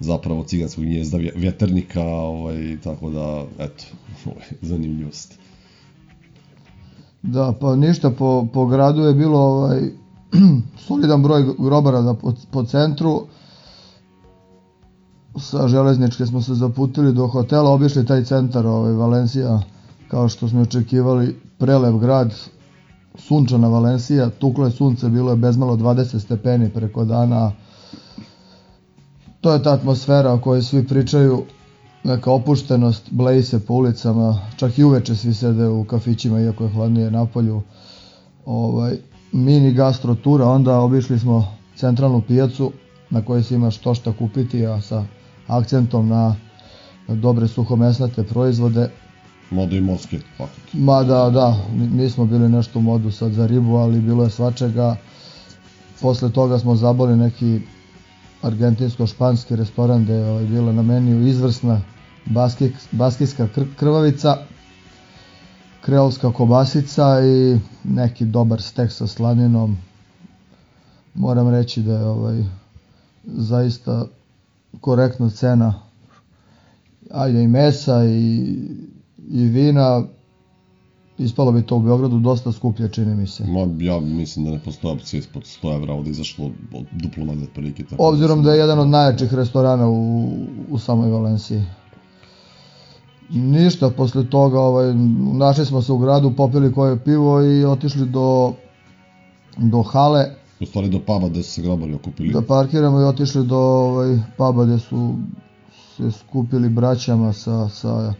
[SPEAKER 14] zapravo ciganskog gnjezda vje- vjeternika, ovaj, tako da, eto, ovaj, zanimljivost.
[SPEAKER 15] Da, pa ništa, po, po gradu je bilo ovaj, solidan broj grobara da po, po centru. Sa železničke smo se zaputili do hotela, obišli taj centar, ovaj, Valencija, kao što smo očekivali, prelep grad, sunčana Valencija, tuklo je sunce, bilo je bezmalo 20 stepeni preko dana. To je ta atmosfera o kojoj svi pričaju, neka opuštenost, bleji se po ulicama, čak i uveče svi sede u kafićima iako je hladnije na polju. Ovaj, mini gastro tura, onda obišli smo centralnu pijacu na kojoj se ima što šta kupiti, a sa akcentom na dobre suhomesnate proizvode.
[SPEAKER 14] Moda i morske, fakat.
[SPEAKER 15] Ma da, da, nismo bili nešto u modu sad za ribu, ali bilo je svačega. Posle toga smo zaboli neki argentinsko-španski restoran gde je ovaj, bila na meniju izvrsna baskik, baskijska kr krvavica, kreolska kobasica i neki dobar stek sa slaninom. Moram reći da je ovaj, zaista korektna cena ajde i mesa i, i vina ispalo bi to u Beogradu dosta skuplje čini mi se.
[SPEAKER 14] Ma, ja mislim da ne postoje opcija ispod 100 evra, ovde izašlo od duplo manje otprilike. Tako
[SPEAKER 15] Obzirom da je jedan od najjačih restorana u, u samoj Valenciji. Ništa, posle toga ovaj, našli smo se u gradu, popili koje pivo i otišli do, do hale
[SPEAKER 14] U stvari do paba gde su se grobari okupili.
[SPEAKER 15] da parkiramo i otišli do ovaj, puba gde su se skupili braćama sa, sa,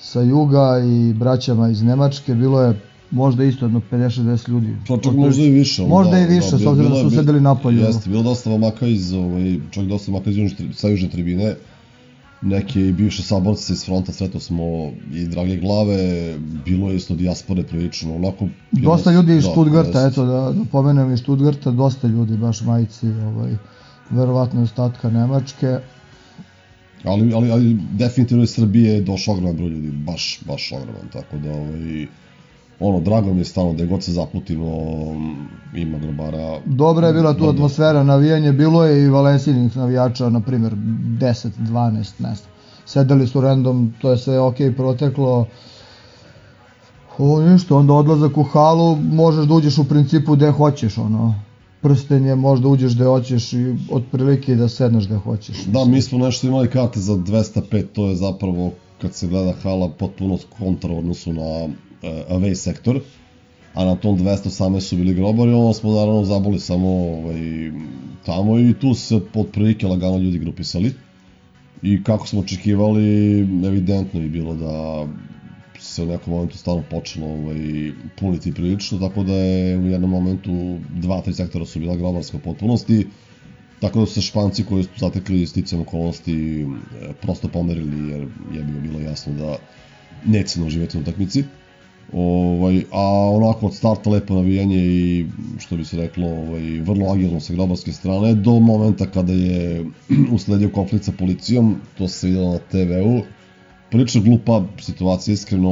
[SPEAKER 15] sa juga i braćama iz Nemačke. Bilo je možda isto jedno 50-60 ljudi.
[SPEAKER 14] Pa čak možda i više.
[SPEAKER 15] Možda
[SPEAKER 14] da,
[SPEAKER 15] i više,
[SPEAKER 14] da,
[SPEAKER 15] s obzirom da su sedeli napolju.
[SPEAKER 14] Jeste, bilo dosta momaka iz, ovaj, čak dosta momaka iz sa južne tribine, neke i bivše saborce iz fronta, sretao smo i drage glave, bilo je isto dijaspore prilično, onako...
[SPEAKER 15] Dosta ljudi iz
[SPEAKER 14] da,
[SPEAKER 15] Stuttgarta, eto da, da pomenem iz Stuttgarta, dosta ljudi, baš majci, ovaj, verovatno ostatka Nemačke.
[SPEAKER 14] Ali, ali, ali definitivno iz Srbije je došao ogroman broj ljudi, baš, baš ogroman, tako da, ovaj, ono, drago mi je stalno da je god se zaputimo, ima grobara.
[SPEAKER 15] Dobra je bila tu
[SPEAKER 14] da.
[SPEAKER 15] atmosfera, navijanje, bilo je i valensijinih navijača, na primjer 10, 12, ne znam. Sedeli su random, to je sve ok proteklo. O, ništa, onda odlazak u halu, možeš da uđeš u principu gde hoćeš, ono. Prsten je, možda uđeš gde hoćeš i otprilike da sedneš gde hoćeš.
[SPEAKER 14] Da, mi smo nešto imali karte za 205, to je zapravo, kad se gleda hala, potpuno kontra odnosu na uh, away sektor, a na tom 218 su bili grobari, onda smo naravno zaboli samo ovaj, tamo i tu se otprilike lagano ljudi grupisali. I kako smo očekivali, evidentno je bilo da se u nekom momentu stalno počelo ovaj, puniti prilično, tako da je u jednom momentu dva, tri sektora su bila grobarska potpunosti, tako da su se španci koji su zatekli sticajem okolnosti e, prosto pomerili jer je bilo, bilo jasno da neće ne uživati na utakmici. Ovaj, a onako od starta lepo navijanje i što bi se reklo ovaj, vrlo agilno sa grobarske strane do momenta kada je usledio konflikt sa policijom, to se videlo na TV-u, prilično glupa situacija, iskreno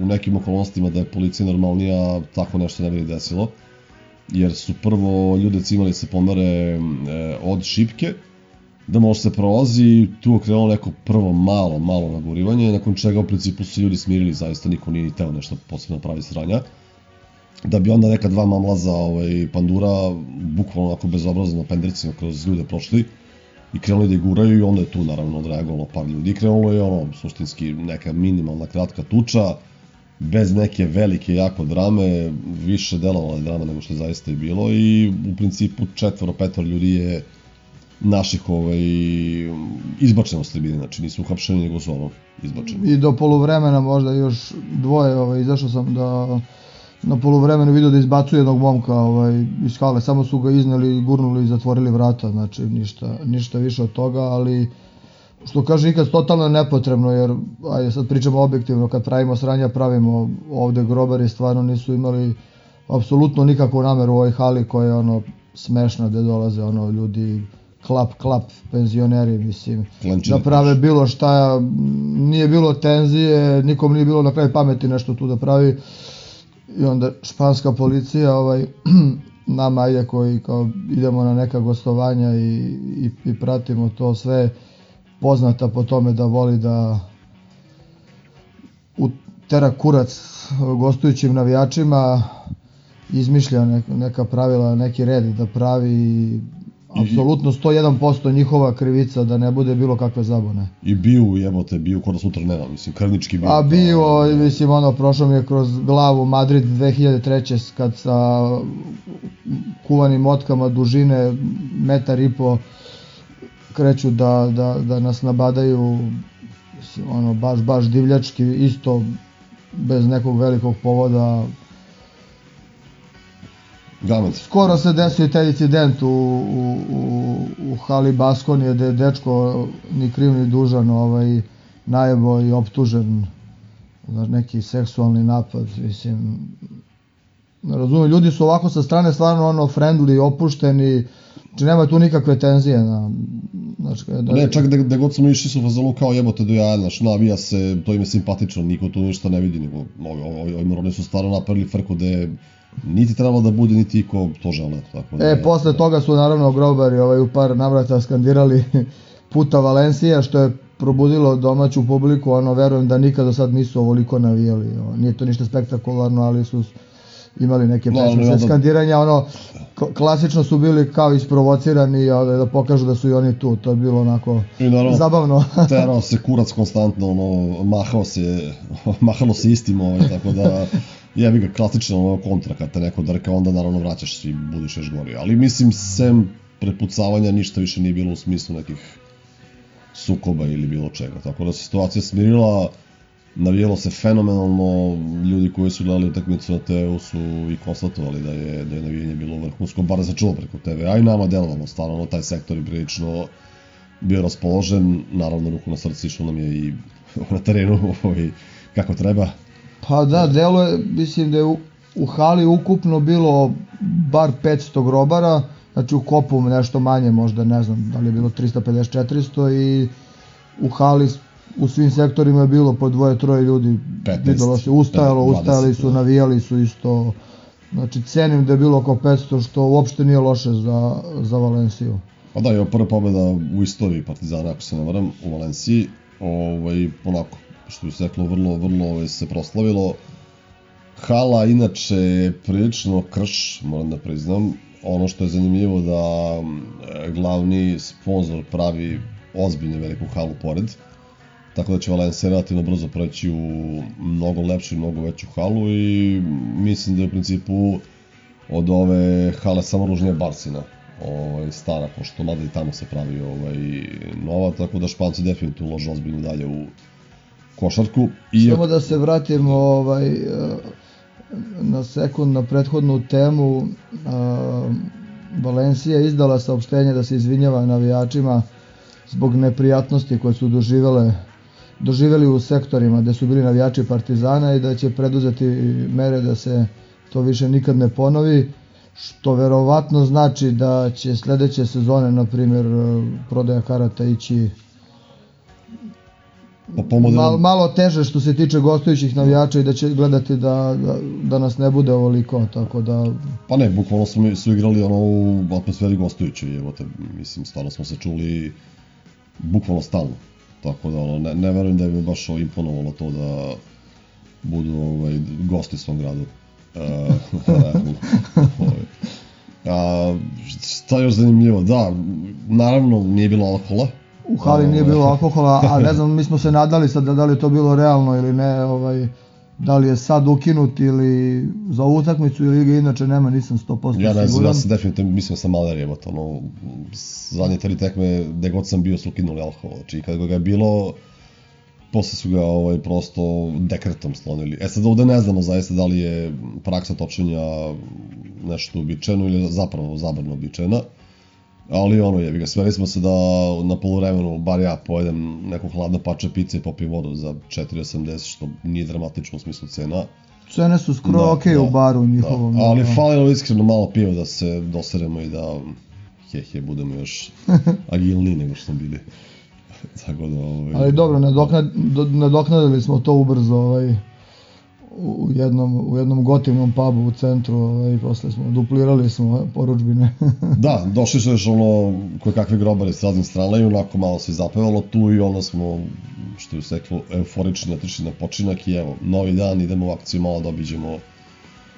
[SPEAKER 14] u nekim okolnostima da je policija normalnija, tako nešto ne bi desilo. Jer su prvo ljude cimali se pomere e, od šipke, da može se prolazi, tu je krenulo neko prvo malo, malo nagurivanje, nakon čega u principu su ljudi smirili, zaista niko nije ni teo nešto posebno pravi sranja. Da bi onda neka dva mamlaza ovaj, pandura, bukvalno onako bezobrazno na pendercima kroz ljude prošli, i krenuli da guraju i onda je tu naravno odreagovalo par ljudi. Krenulo je ono, suštinski, neka minimalna kratka tuča, bez neke velike jako drame, više delovala je drama nego što je zaista i bilo i u principu četvoro, petoro ljudi je naših ovaj, izbačeno s tribine, znači nisu uhapšeni nego su ono izbačeni.
[SPEAKER 15] I do poluvremena možda još dvoje, ovaj, izašao sam da na poluvremenu vidio da izbacuje jednog momka ovaj, iz hale, samo su ga izneli, gurnuli i zatvorili vrata, znači ništa, ništa više od toga, ali što kaže ikad totalno nepotrebno, jer ajde sad pričamo objektivno, kad pravimo sranja, pravimo ovde grobari stvarno nisu imali apsolutno nikakvu nameru u ovoj hali koja je ono smešna gde dolaze ono ljudi klap klap penzioneri mislim
[SPEAKER 14] Klančine
[SPEAKER 15] da prave bilo šta nije bilo tenzije nikom nije bilo na kraju pameti nešto tu da pravi i onda španska policija ovaj nama ajde koji kao idemo na neka gostovanja i, i, i pratimo to sve poznata po tome da voli da utera kurac gostujućim navijačima izmišlja neka, pravila, neki red da pravi apsolutno 101% njihova krivica da ne bude bilo kakve zabune.
[SPEAKER 14] I bio, jebote, bio kod da sutra nema, mislim, krvnički bio.
[SPEAKER 15] A bio, mislim, ono, prošlo mi je kroz glavu Madrid 2003. kad sa kuvanim motkama dužine metar i po kreću da, da, da nas nabadaju mislim, ono, baš, baš divljački, isto bez nekog velikog povoda.
[SPEAKER 14] Gamet.
[SPEAKER 15] Skoro se desio i taj incident u, u, u, u hali Baskonije gde je dečko ni kriv ni dužan ovaj, najebo i optužen za neki seksualni napad, mislim, ne razumijem, ljudi su ovako sa strane stvarno ono friendly, opušteni, znači nema tu nikakve tenzije na, znači, da,
[SPEAKER 14] Ne, čak da, da god smo išli su fazonu kao jebote do jaja, znaš, navija se, to im je simpatično, niko tu ništa ne vidi, nego ovi, ovi, ovi moroni su stvarno napravili frku da niti trebalo da bude, niti ko to žele. Tako da,
[SPEAKER 15] E, posle toga su naravno grobari ovaj, u par navrata skandirali puta Valencija, što je probudilo domaću publiku, ono, verujem da nikada do sad nisu ovoliko navijali. Ono, nije to ništa spektakularno, ali su imali neke
[SPEAKER 14] Da,
[SPEAKER 15] pesmice
[SPEAKER 14] onda-
[SPEAKER 15] skandiranja, ono, klasično su bili kao isprovocirani, ovaj, da pokažu da su i oni tu, to je bilo onako
[SPEAKER 14] I naravno,
[SPEAKER 15] zabavno.
[SPEAKER 14] terao se kurac konstantno, ono, mahao se, mahalo se istim, ovaj, tako da, jebi ga klasično ono, kontra, kad te neko drka, onda naravno vraćaš se i budiš još gori. Ali mislim, sem prepucavanja, ništa više nije bilo u smislu nekih sukoba ili bilo čega. Tako da se situacija smirila, navijelo se fenomenalno, ljudi koji su gledali utakmicu na TV-u su i konstatovali da je, da je navijanje bilo vrhunsko, bar se čulo preko TV, a i nama delovalo, stvarno, taj sektor je prilično bio raspoložen, naravno ruku na srce išlo nam je i na terenu ovaj, kako treba.
[SPEAKER 15] Pa da, delo je, mislim da je u, u hali ukupno bilo bar 500 grobara, znači u kopu nešto manje možda, ne znam, da li je bilo 350-400 i u hali u svim sektorima je bilo po dvoje, troje ljudi,
[SPEAKER 14] 15,
[SPEAKER 15] videlo se, ustajalo,
[SPEAKER 14] 20,
[SPEAKER 15] ustajali su,
[SPEAKER 14] da.
[SPEAKER 15] navijali su isto, znači cenim da je bilo oko 500, što uopšte nije loše za, za Valenciju.
[SPEAKER 14] Pa da, je prva pobjeda u istoriji Partizana, ako se ne varam, u Valenciji. Ovaj, onako, što bi se reklo, vrlo, vrlo ovaj, se proslavilo. Hala, inače, je prilično krš, moram da priznam. Ono što je zanimljivo da mm, glavni sponsor pravi ozbiljno veliku halu pored. Tako da će Valencija relativno brzo preći u mnogo lepšu i mnogo veću halu i mislim da je u principu od ove hale samo ružnije Barsina ovaj, stara, pošto mada i tamo se pravi ovaj, nova, tako da Španci definitivno ulože ozbiljno dalje u košarku. I
[SPEAKER 15] Samo da se vratimo ovaj, eh, na sekund na prethodnu temu. eh, Valencija izdala saopštenje da se izvinjava navijačima zbog neprijatnosti koje su doživele doživeli u sektorima gde su bili navijači Partizana i da će preduzeti mere da se to više nikad ne ponovi, što verovatno znači da će sledeće sezone, na primjer, eh, prodaja karata ići
[SPEAKER 14] Pa po modelu-
[SPEAKER 15] Mal, malo teže što se tiče gostujućih navijača i da će gledati da, da, da nas ne bude ovoliko, tako da
[SPEAKER 14] Pa ne, bukvalno smo su igrali ono u atmosferi gostujućoj, evo te, mislim, stvarno smo se čuli bukvalno stalno. Tako da, ono, ne, ne verujem da bi me baš imponovalo to da budu ovaj, gosti u svom gradu. E. A, šta je još zanimljivo? Da, naravno nije bilo alkohola.
[SPEAKER 15] U hali nije bilo alkohola, a ne znam, mi smo se nadali sad da, da li je to bilo realno ili ne, ovaj, da li je sad ukinut ili za ovu utakmicu ili ga inače nema, nisam 100%
[SPEAKER 14] Ja ne znam,
[SPEAKER 15] siguran.
[SPEAKER 14] ja sam definitivno mislio da sam maler jebote, ono, zadnje tri tekme, gde god sam bio su ukinuli alkohol, znači kada ga je bilo, posle su ga ovaj, prosto dekretom slonili. E sad ovde ne znamo zaista da li je praksa točenja nešto uobičajeno ili zapravo zabrano uobičajena, ali ono je, ga sveli smo se da na poluvremenu, bar ja pojedem neko hladno pače pice i popijem vodu za 4,80, što nije dramatično u smislu cena.
[SPEAKER 15] Cene su skoro
[SPEAKER 14] Da,
[SPEAKER 15] okej
[SPEAKER 14] da,
[SPEAKER 15] u baru njihovom.
[SPEAKER 14] Da, ali
[SPEAKER 15] da.
[SPEAKER 14] falilo iskreno malo piva da se doseremo i da he he budemo još agilniji nego što smo bili. Tako da ovaj
[SPEAKER 15] Ali dobro, nadoknad, do- nadoknadili smo to ubrzo ovaj, u jednom, u jednom gotivnom pubu u centru, ovaj, posle smo, duplirali smo poručbine.
[SPEAKER 14] da, došli su još ono koje kakve grobare s raznih strana i onako malo se zapevalo tu i onda smo, što je se reklo, euforični otišli na počinak i evo, novi dan, idemo u akciju, malo da obiđemo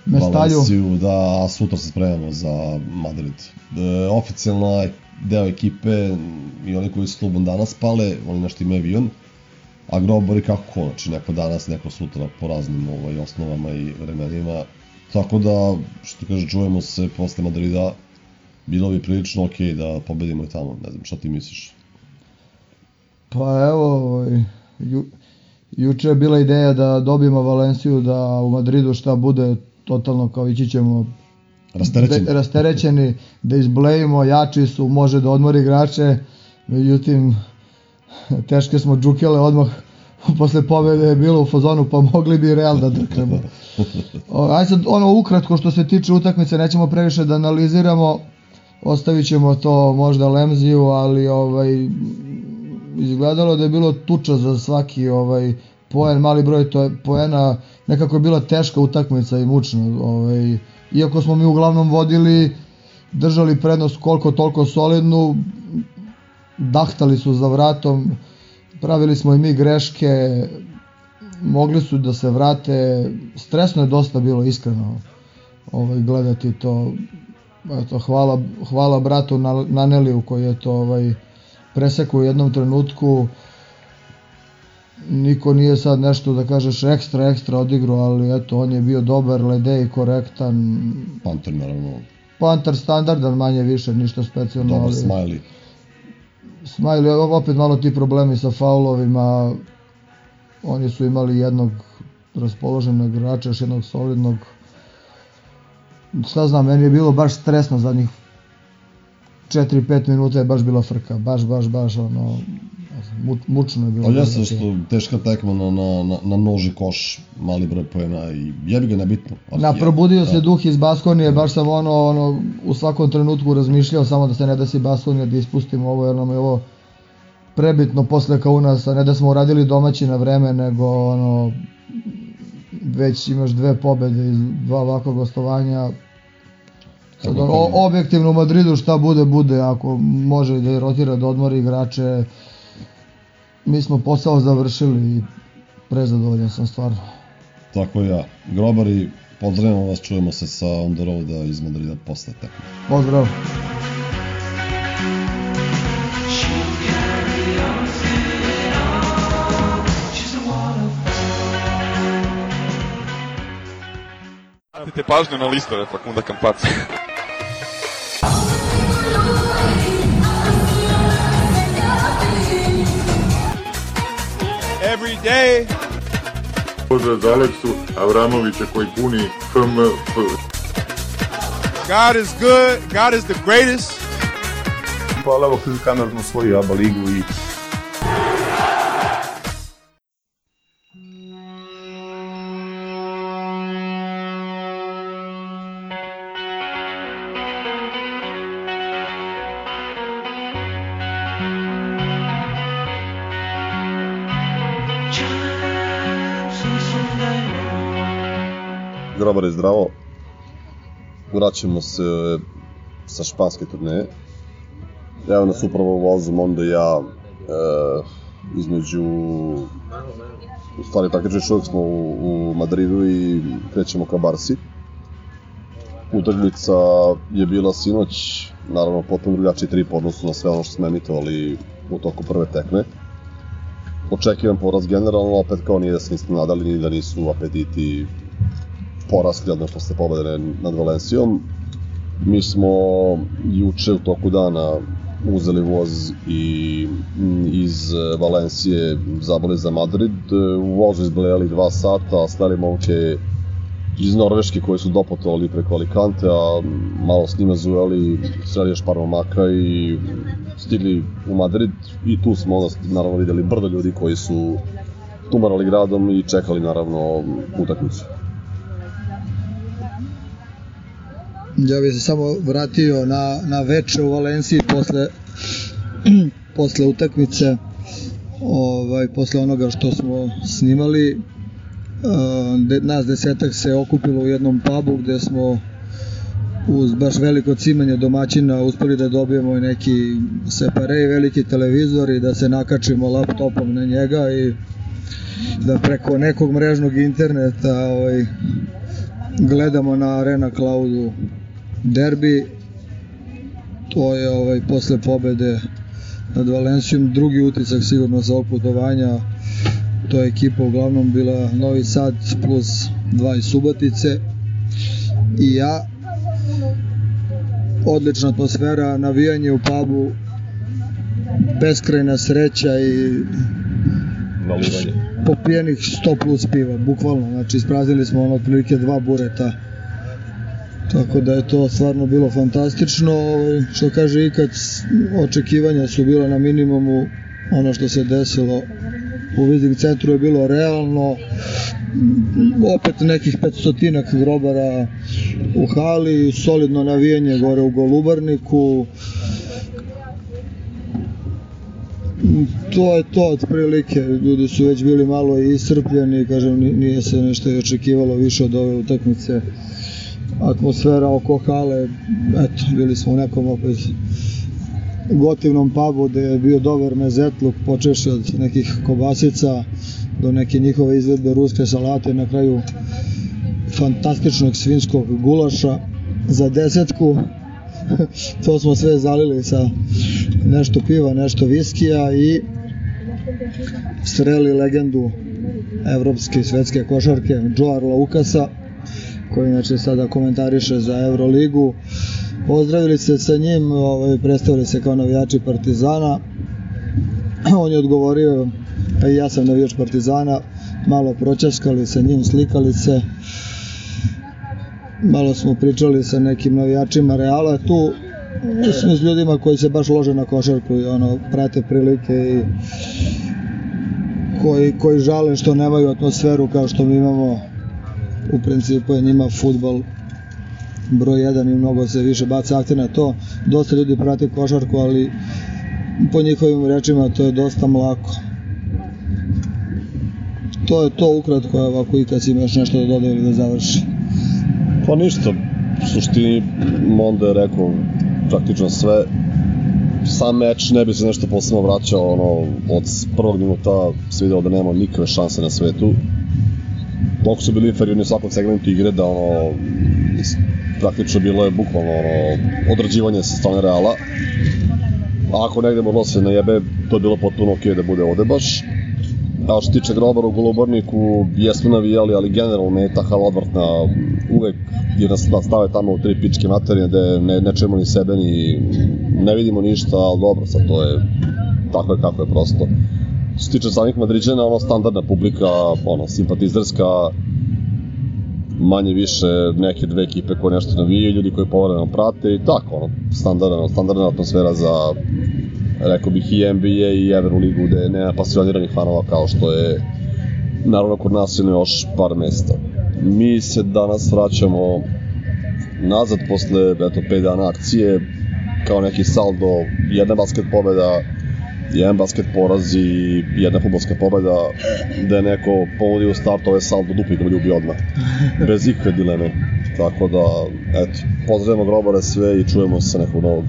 [SPEAKER 15] Mestalju.
[SPEAKER 14] Valenciju, da, a sutra se spremamo za Madrid. E, oficijalno deo ekipe i oni koji su klubom danas pale, oni nešto imaju avion, a grobari kako ko, znači neko danas, neko sutra po raznim ovaj, osnovama i vremenima. Tako da, što kaže, čujemo se posle Madrida, bilo bi prilično okej da pobedimo i tamo, ne znam, šta ti misliš?
[SPEAKER 15] Pa evo, ovaj, ju, juče je bila ideja da dobijemo Valenciju, da u Madridu šta bude totalno kao ići ćemo
[SPEAKER 14] Rasterećeni.
[SPEAKER 15] de- rasterećeni, da izblejimo, jači su, može da odmori igrače, međutim, teške smo džukele odmah posle pobede je bilo u fazonu, pa mogli bi Real da drknemo. Ajde sad, ono ukratko što se tiče utakmice, nećemo previše da analiziramo, ostavit ćemo to možda Lemziju, ali ovaj, izgledalo da je bilo tuča za svaki ovaj poen, mali broj to je poena, nekako je bila teška utakmica i mučna, ovaj, iako smo mi uglavnom vodili, držali prednost koliko toliko solidnu, dahtali su za vratom, pravili smo i mi greške, mogli su da se vrate, stresno je dosta bilo iskreno ovaj, gledati to, eto, hvala, hvala bratu Na- Naneliju koji je to ovaj, presekao u jednom trenutku, niko nije sad nešto da kažeš ekstra, ekstra odigrao, ali eto, on je bio dobar, ledej, korektan,
[SPEAKER 14] Panter, naravno,
[SPEAKER 15] Panter standardan manje više, ništa specijalno.
[SPEAKER 14] dobar
[SPEAKER 15] ali-
[SPEAKER 14] smiley.
[SPEAKER 15] Smiley, opet malo ti problemi sa faulovima, oni su imali jednog raspoloženog igrača, još jednog solidnog. Šta znam, meni je bilo baš stresno zadnjih 4-5 minuta je baš bila frka, baš, baš, baš ono, mučno je bilo.
[SPEAKER 14] Pa jeste
[SPEAKER 15] gledati.
[SPEAKER 14] što teška tekma na, na, na, na noži koš, mali broj poena i jebi ga nebitno. ali
[SPEAKER 15] Na,
[SPEAKER 14] je-
[SPEAKER 15] probudio se
[SPEAKER 14] da.
[SPEAKER 15] duh iz Baskonije, baš sam ono, ono, u svakom trenutku razmišljao samo da se ne desi Baskonija, da ispustimo ovo, jer nam je ovo prebitno posle Kaunasa, ne da smo uradili domaći na vreme, nego ono, već imaš dve pobede iz dva ovakva gostovanja. Sad, o,
[SPEAKER 14] ti-
[SPEAKER 15] objektivno u Madridu šta bude, bude, ako može da rotira, da odmori igrače, mi smo posao završili i prezadovoljan sam stvarno.
[SPEAKER 14] Tako ja. Grobari, pozdravljamo vas, čujemo se sa On the Roada iz Madrida posle tekme.
[SPEAKER 15] Pozdrav!
[SPEAKER 13] Obratite pažnju na listove Fakunda Kampaca.
[SPEAKER 16] Day.
[SPEAKER 1] Pozdrav za Aleksu Avramovića koji puni FMF.
[SPEAKER 16] God is good. God is the greatest.
[SPEAKER 17] Hvala evo Kamerun osvoji ABA ligu i
[SPEAKER 14] Je zdravo. Vraćamo se sa španske turneje. Evo nas upravo vozom onda ja e, između u stvari praktično još uvijek smo u, u Madridu i krećemo ka Barsi. Utakmica je bila sinoć, naravno potpuno drugačiji trip u odnosu na sve ono što smo emitovali u toku prve tekme. Očekivan poraz generalno, opet kao nije da se nismo nadali, ni da nisu apetiti porasli odmah posle pobede nad Valencijom. Mi smo juče u toku dana uzeli voz i mm, iz Valencije zaboli za Madrid. U vozu izblejali dva sata, stali momke iz Norveške koji su doputovali preko Alicante, a malo s njima zujali, sreli još par momaka i stigli u Madrid i tu smo onda naravno videli brdo ljudi koji su tumarali gradom i čekali naravno utakmicu.
[SPEAKER 15] Ja bih se samo vratio na, na veče u Valenciji posle, posle utakmice, ovaj, posle onoga što smo snimali. de, nas desetak se okupilo u jednom pubu gde smo uz baš veliko cimanje domaćina uspeli da dobijemo i neki separe i veliki televizor i da se nakačimo laptopom na njega i da preko nekog mrežnog interneta ovaj, gledamo na Arena Cloudu derbi to je ovaj posle pobede nad Valencijom drugi utisak sigurno sa ovog putovanja to je ekipa uglavnom bila Novi Sad plus dva iz Subotice. I ja odlična atmosfera navijanje u pubu beskrajna sreća i popijenih 100 plus piva, bukvalno, znači ispraznili smo ono otprilike dva bureta. Tako da je to stvarno bilo fantastično, ovaj, što kaže Ikad, očekivanja su bila na minimumu, ono što se desilo u Vizing centru je bilo realno, opet nekih 500 grobara u hali, solidno navijanje gore u Golubarniku, to je to otprilike, ljudi su već bili malo i iscrpljeni, kažem, ni- nije se nešto i očekivalo više od ove utakmice. Atmosfera oko hale, eto, bili smo u nekom opet gotivnom pubu gde je bio dobar mezetluk, počeši od nekih kobasica do neke njihove izvedbe ruske salate, na kraju fantastičnog svinskog gulaša za desetku. to smo sve zalili sa nešto piva, nešto viskija i sreli legendu evropske i svetske košarke Joar Laukasa koji inače sada komentariše za Euroligu. Pozdravili se sa njim ovaj, predstavili se kao navijači Partizana. On je odgovorio pa i ja sam navijač Partizana malo pročaskali sa njim, slikali se. Malo smo pričali sa nekim navijačima Reala tu smo s ljudima koji se baš lože na košarku i ono prate prilike i koji, koji žale što nemaju atmosferu kao što mi imamo u principu je njima futbal broj 1 i mnogo se više baca akcija na to dosta ljudi prati košarku ali po njihovim rečima to je dosta mlako to je to ukratko evo ako ikad si ima još nešto da dodaje ili da završi
[SPEAKER 14] Pa ništa, u suštini Monda je rekao praktično sve. Sam meč ne bi se nešto posebno vraćao, ono, od prvog minuta se video da nema nikakve šanse na svetu. Toliko su bili inferiorni u svakom segmentu igre da ono, praktično bilo je bukvalno ono, odrađivanje sa strane Reala. A ako negde moralo se najebe, to je bilo potpuno okej da bude ovde baš. A što tiče grobara u Golubarniku, jesmo navijali, ali generalno je ta hala odvrtna uvek jer nas stave tamo u tri pičke materije gde ne, ne čujemo ni sebe ni ne vidimo ništa, ali dobro, sad to je tako je kako je prosto. Se tiče samih Madriđana, ono standardna publika, ono, simpatizerska, manje više neke dve ekipe koje nešto navijaju, ljudi koji povremeno prate i tako, ono, standardna, standardna atmosfera za rekao bih i NBA i Euroligu gde nema pasioniranih fanova kao što je naravno kod nas ili još par mesta. Mi se danas vraćamo nazad posle eto, 5 dana akcije kao neki saldo, jedna basket pobeda, jedan basket poraz i jedna futbolska pobeda da je neko u start ove saldo dupli da me ljubi odmah. Bez ikakve dileme. Tako da, eto, pozdravimo grobare sve i čujemo se nekog novog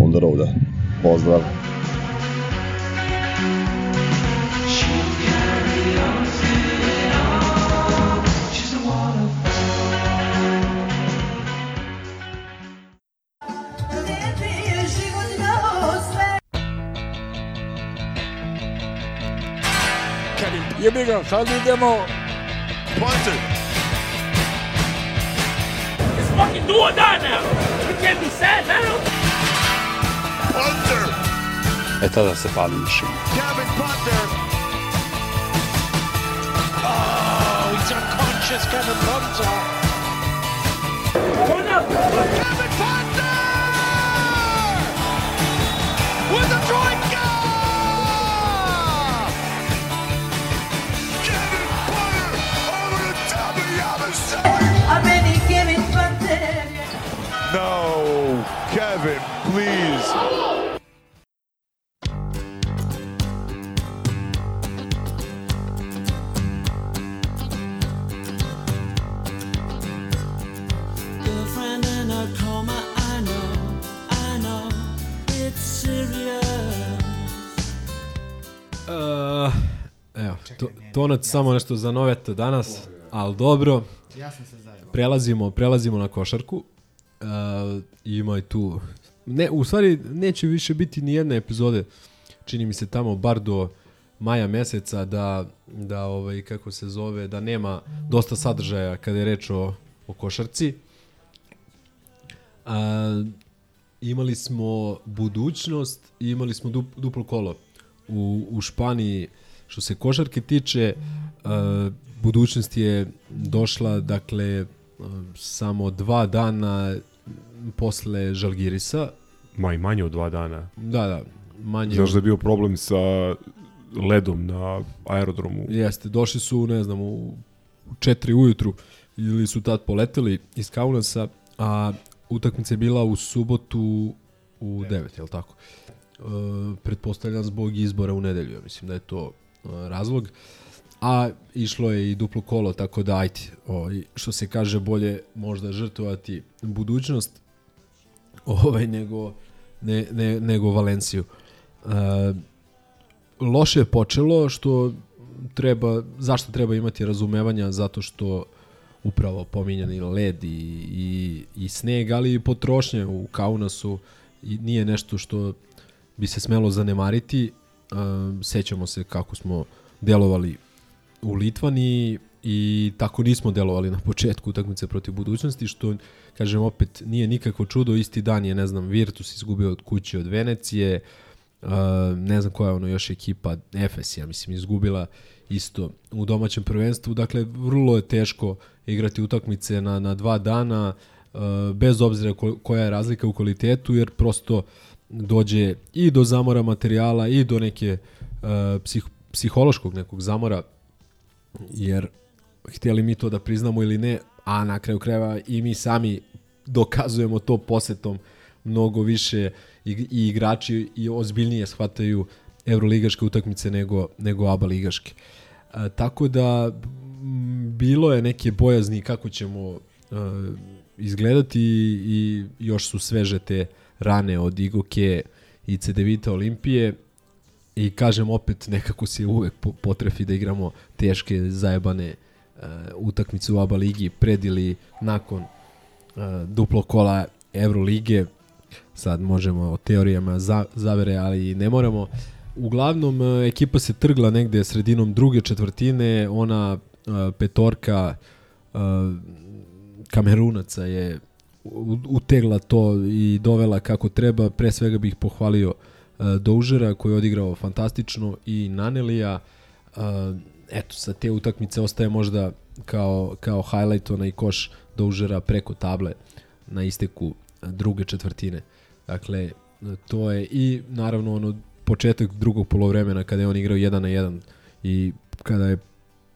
[SPEAKER 14] on the roada. Pozdrav!
[SPEAKER 16] Jebi ga, sad idemo. Punter.
[SPEAKER 8] It's fucking do or die now. We can't be sad now.
[SPEAKER 16] Punter.
[SPEAKER 2] E tada se pali mišljenje.
[SPEAKER 16] Kevin Punter. Oh, he's unconscious, Kevin Punter.
[SPEAKER 8] Turn up.
[SPEAKER 16] Kevin have it, please. Uh, evo,
[SPEAKER 10] to, tonac ja samo nešto za noveta danas, ali dobro.
[SPEAKER 9] Ja sam se zajebao.
[SPEAKER 10] Prelazimo, prelazimo na košarku. Uh, ima i tu... Ne, u stvari neće više biti ni jedne epizode. Čini mi se tamo bar do maja meseca da, da ovaj, kako se zove, da nema dosta sadržaja kada je reč o, o košarci. A, imali smo budućnost i imali smo dup, duplo kolo. U, u Španiji, što se košarke tiče, a, budućnost je došla, dakle, samo dva dana posle Žalgirisa.
[SPEAKER 7] Ma i manje od dva dana.
[SPEAKER 10] Da, da. Manje
[SPEAKER 7] Znaš da je bio problem sa ledom na aerodromu.
[SPEAKER 10] Jeste, došli su, ne znam, u 4 ujutru ili su tad poleteli iz Kaunasa, a utakmica je bila u subotu u 9, je li tako? E, pretpostavljam zbog izbora u nedelju, ja mislim da je to e, razlog. A išlo je i duplo kolo, tako da ajde, ovaj, što se kaže, bolje možda žrtvovati budućnost ovaj, nego, ne, ne, nego Valenciju. E, loše je počelo što treba, zašto treba imati razumevanja zato što upravo pominjani led i, i, i sneg, ali i potrošnje u Kaunasu i nije nešto što bi se smelo zanemariti. Um, sećamo se kako smo delovali u Litvani i tako nismo delovali na početku utakmice protiv budućnosti, što, kažem, opet nije nikakvo čudo. Isti dan je, ne znam, Virtus izgubio od kuće od Venecije, uh, ne znam koja je ono još ekipa, Efes, ja mislim, izgubila isto u domaćem prvenstvu. Dakle, vrlo je teško igrati utakmice na, na dva dana, uh, bez obzira ko, koja je razlika u kvalitetu, jer prosto dođe i do zamora materijala i do neke uh, psih, psihološkog nekog zamora, jer htjeli mi to da priznamo ili ne, a na kraju krajeva i mi sami dokazujemo to posetom mnogo više i, i igrači i ozbiljnije shvataju evroligaške utakmice nego, nego ABA ligaške. E, tako da m, bilo je neke bojazni kako ćemo e, izgledati i još su sveže te rane od Igoke i Cedevita Olimpije i kažem opet nekako se uvek po- potrefi da igramo teške zajebane utakmice u ABA ligi pred ili nakon uh, duplo kola Evrolige sad možemo o teorijama za, zavere ali ne moramo uglavnom uh, ekipa se trgla negde sredinom druge četvrtine ona uh, petorka uh, Kamerunaca je utegla to i dovela kako treba. Pre svega bih pohvalio uh, Doužera koji je odigrao fantastično i Nanelija. Uh, eto, sa te utakmice ostaje možda kao, kao highlight onaj koš Doužera preko table na isteku uh, druge četvrtine. Dakle, uh, to je i naravno ono početak drugog polovremena kada je on igrao 1 na 1 i kada je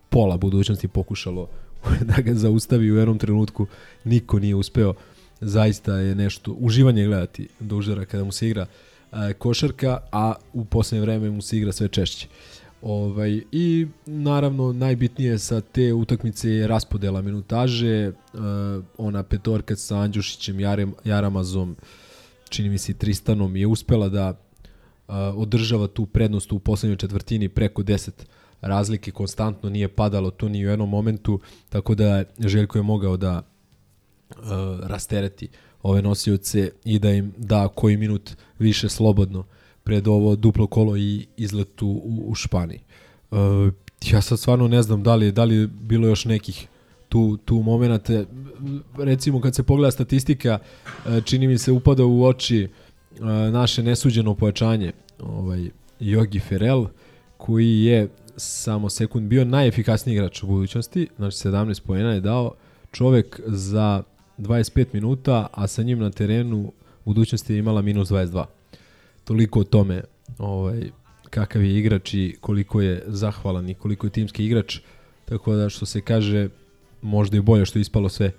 [SPEAKER 10] pola budućnosti pokušalo da ga zaustavi u jednom trenutku niko nije uspeo zaista je nešto uživanje gledati Dužera kada mu se igra e, košarka a u poslednje vreme mu se igra sve češće Ovaj, I naravno najbitnije sa te utakmice je raspodela minutaže, uh, ona petorka sa Andjušićem, Jarem, Jaramazom, čini mi se Tristanom je uspela da uh, održava tu prednost u poslednjoj četvrtini preko 10 razlike konstantno nije padalo to ni u jednom momentu, tako da Željko je mogao da uh, rastereti ove nosioce i da im da koji minut više slobodno pred ovo duplo kolo i izletu u, u Španiji. Uh, ja sad stvarno ne znam da li, da li bilo još nekih tu, tu momenata. Recimo kad se pogleda statistika, uh, čini mi se upada u oči uh, naše nesuđeno pojačanje ovaj, Jogi Ferel, koji je samo sekund bio najefikasniji igrač u budućnosti, znači 17 poena je dao čovek za 25 minuta, a sa njim na terenu budućnosti je imala minus 22. Toliko o tome ovaj, kakav je igrač i koliko je zahvalan i koliko je timski igrač, tako da što se kaže možda i bolje što je ispalo sve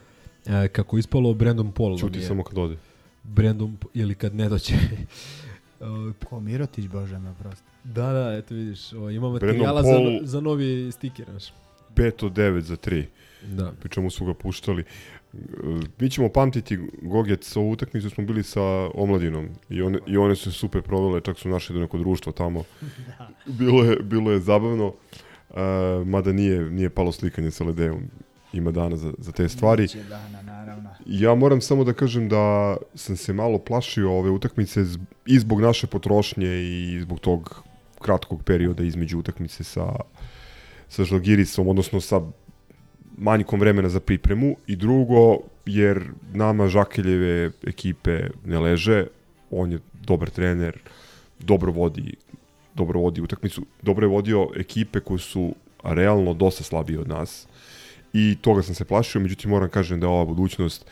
[SPEAKER 10] e, kako je ispalo Brandon Paul.
[SPEAKER 7] Čuti
[SPEAKER 10] je-
[SPEAKER 7] samo kad ode.
[SPEAKER 10] Brandon, ili kad ne doće.
[SPEAKER 9] Ko Mirotić, bože me prosto.
[SPEAKER 10] Da, da, eto vidiš, o, ima
[SPEAKER 7] Brandon
[SPEAKER 10] materijala za,
[SPEAKER 7] Paul-
[SPEAKER 10] za novi stiker, znaš.
[SPEAKER 7] 5 od 9 za 3.
[SPEAKER 10] Da.
[SPEAKER 7] Pri čemu su ga puštali. Mi ćemo pamtiti Gogec, ovu utakmicu smo bili sa omladinom i one, i one su super provele, čak su našli do neko društvo tamo. Bilo je, bilo je zabavno. Uh, mada nije, nije palo slikanje sa Ledeom, ima dana za, za te stvari.
[SPEAKER 9] Biće dana, naravno.
[SPEAKER 7] Ja moram samo da kažem da sam se malo plašio ove utakmice i zbog naše potrošnje i zbog tog kratkog perioda između utakmice sa, sa Žalgiricom, odnosno sa manjkom vremena za pripremu i drugo, jer nama Žakeljeve ekipe ne leže, on je dobar trener, dobro vodi, dobro vodi utakmicu, dobro je vodio ekipe koje su realno dosta slabije od nas i toga sam se plašio, međutim moram kažem da je ova budućnost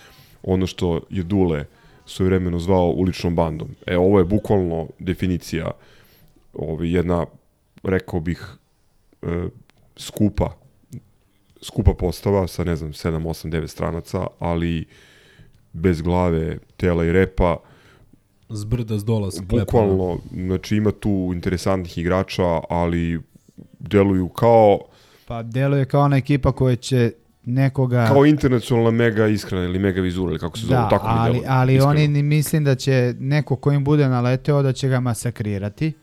[SPEAKER 7] ono što je Dule svoje vremeno zvao uličnom bandom. E, ovo je bukvalno definicija ovaj, jedna, rekao bih, e, skupa skupa postava sa, ne znam, 7, 8, 9 stranaca, ali bez glave, tela i repa.
[SPEAKER 10] Zbrda s dola sklepa.
[SPEAKER 7] Bukvalno, znači ima tu interesantnih igrača, ali deluju kao
[SPEAKER 9] Pa deluje kao ona ekipa koja će nekoga...
[SPEAKER 7] kao internacionalna mega ishrana ili mega vizura ili kako se zove,
[SPEAKER 9] Da,
[SPEAKER 7] tako mi
[SPEAKER 9] ali,
[SPEAKER 7] deluje,
[SPEAKER 9] ali
[SPEAKER 7] iskreno.
[SPEAKER 9] oni ni- mislim da će neko ko im bude naleteo da će ga masakrirati,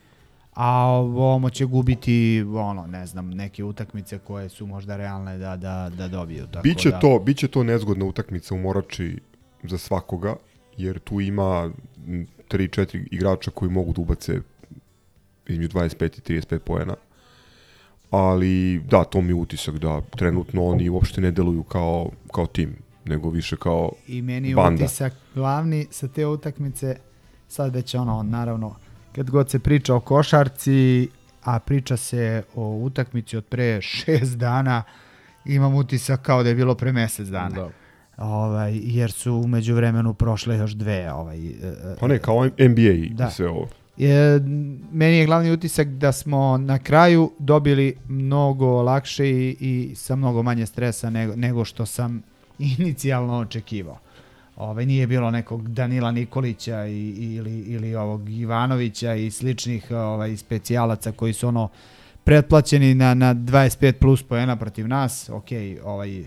[SPEAKER 9] a ovo će gubiti, ono, ne znam, neke utakmice koje su možda realne da, da, da dobiju. Tako
[SPEAKER 7] Biće
[SPEAKER 9] da,
[SPEAKER 7] to, biće to nezgodna utakmica u Morači za svakoga, jer tu ima 3-4 igrača koji mogu da ubace između 25 i 35 poena. Ali da, to mi je utisak da trenutno oni uopšte ne deluju kao, kao tim, nego više kao
[SPEAKER 9] I meni je
[SPEAKER 7] banda.
[SPEAKER 9] utisak glavni sa te utakmice, sad već ono, naravno, kad god se priča o košarci, a priča se o utakmici od pre šest dana, imam utisak kao da je bilo pre mesec dana.
[SPEAKER 10] Da.
[SPEAKER 9] Ovaj, jer su umeđu vremenu prošle još dve. Ovaj, e, e,
[SPEAKER 7] Pa ne, kao NBA i
[SPEAKER 9] Da.
[SPEAKER 7] sve ovo.
[SPEAKER 9] je, meni je glavni utisak da smo na kraju dobili mnogo lakše i, i sa mnogo manje stresa nego, nego što sam inicijalno očekivao. Ovaj, nije bilo nekog Danila Nikolića i, ili, ili ovog Ivanovića i sličnih ovaj, specijalaca koji su ono pretplaćeni na, na 25 plus poena protiv nas. Ok, ovaj,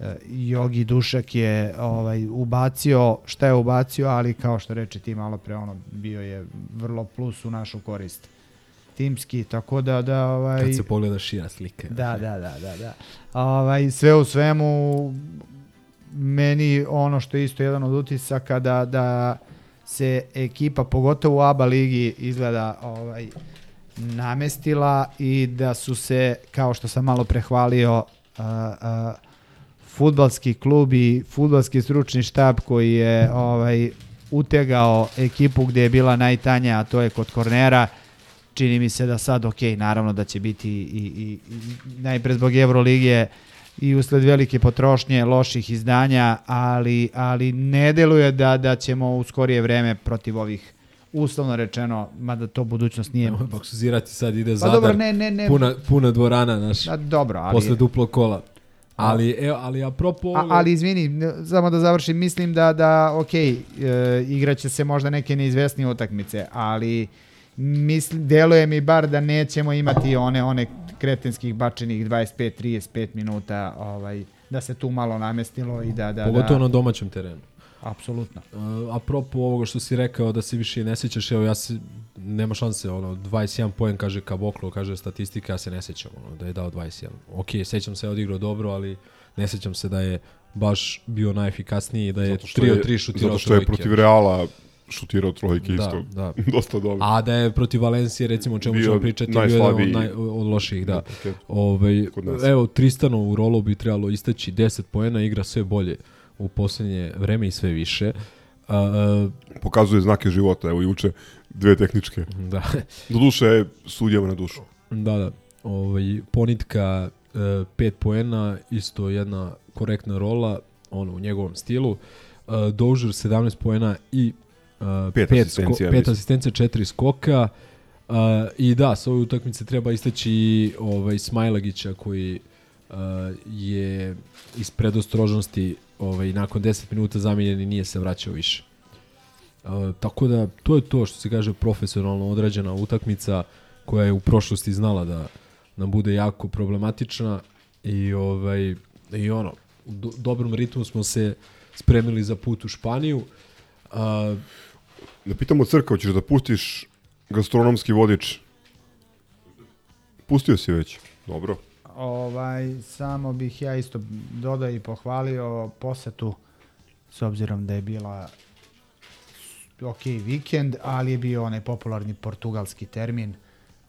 [SPEAKER 9] E, Jogi Dušak je ovaj ubacio šta je ubacio, ali kao što reče ti malo pre ono bio je vrlo plus u našu korist timski, tako da da ovaj
[SPEAKER 10] Kad se pogleda šira slika.
[SPEAKER 9] Da, da, da, da, da. Ovaj sve u svemu meni ono što je isto jedan od utisaka da da se ekipa pogotovo u ABA ligi izgleda ovaj namestila i da su se kao što sam malo prehvalio uh, uh, futbalski klub i futbalski stručni štab koji je ovaj utegao ekipu gdje je bila najtanja, a to je kod kornera. Čini mi se da sad, ok, naravno da će biti i, i, i najpre zbog Evroligije i usled velike potrošnje loših izdanja, ali, ali ne deluje da, da ćemo u skorije vreme protiv ovih uslovno rečeno, mada to budućnost nije.
[SPEAKER 10] Baksuzirati sad ide
[SPEAKER 9] Pa
[SPEAKER 10] Zadar,
[SPEAKER 9] dobro, ne, ne, ne.
[SPEAKER 10] Puna, puna dvorana, naš.
[SPEAKER 9] Da, dobro, ali-
[SPEAKER 10] Posle duplog kola. Ali, evo, ali apropo...
[SPEAKER 9] A, ali izvini, samo da završim, mislim da, da ok, e, igraće se možda neke neizvesnije utakmice, ali mislim, deluje mi bar da nećemo imati one, one kretenskih bačenih 25-35 minuta, ovaj, da se tu malo namestilo i da... da
[SPEAKER 10] Pogotovo
[SPEAKER 9] da,
[SPEAKER 10] na domaćem terenu.
[SPEAKER 9] Apsolutno.
[SPEAKER 10] Uh, apropo ovoga što si rekao da se više ne sećaš, evo ja se, nema šanse, ono, 21 poen kaže Kaboklo, kaže statistika, ja se ne sećam, ono, da je dao 21. Ok, sećam se, odigrao dobro, ali ne sećam se da je baš bio najefikasniji i da je
[SPEAKER 7] Zato što
[SPEAKER 10] 3 od
[SPEAKER 7] je-
[SPEAKER 10] 3 šutirao
[SPEAKER 7] Zato što je protiv Reala šutirao trojke
[SPEAKER 10] Da,
[SPEAKER 7] isto.
[SPEAKER 10] da.
[SPEAKER 7] Dosta dobro.
[SPEAKER 10] A da je protiv Valencije, recimo o čemu
[SPEAKER 7] Bio
[SPEAKER 10] ćemo pričati, bio je od, naj, od loših, da.
[SPEAKER 7] parketu.
[SPEAKER 10] Ovaj, evo, Tristano u rolu bi trebalo istaći 10 poena, igra sve bolje u posljednje vreme i sve više. A,
[SPEAKER 7] Pokazuje znake života, evo juče dve tehničke.
[SPEAKER 10] Da.
[SPEAKER 7] Doduše, sudjama na dušu.
[SPEAKER 10] Da, da. Ovaj, ponitka 5 poena, isto jedna korektna rola, ono, u njegovom stilu. Uh, Dožer 17 poena i uh,
[SPEAKER 7] Pet
[SPEAKER 10] 5
[SPEAKER 7] asistencija,
[SPEAKER 10] pet asistencija, 4 skoka. Uh, I da, sa ove utakmice treba istaći i, ovaj, Smajlagića koji uh, je iz predostrožnosti ovaj, nakon 10 minuta zamijenjen i nije se vraćao više. Uh, tako da to je to što se kaže profesionalno odrađena utakmica koja je u prošlosti znala da nam bude jako problematična i ovaj i ono u do, dobrom ritmu smo se spremili za put u Španiju. A,
[SPEAKER 7] Da pitamo crka, hoćeš da pustiš gastronomski vodič? Pustio si već. Dobro.
[SPEAKER 9] Ovaj, samo bih ja isto dodao i pohvalio posetu s obzirom da je bila ok vikend, ali je bio onaj popularni portugalski termin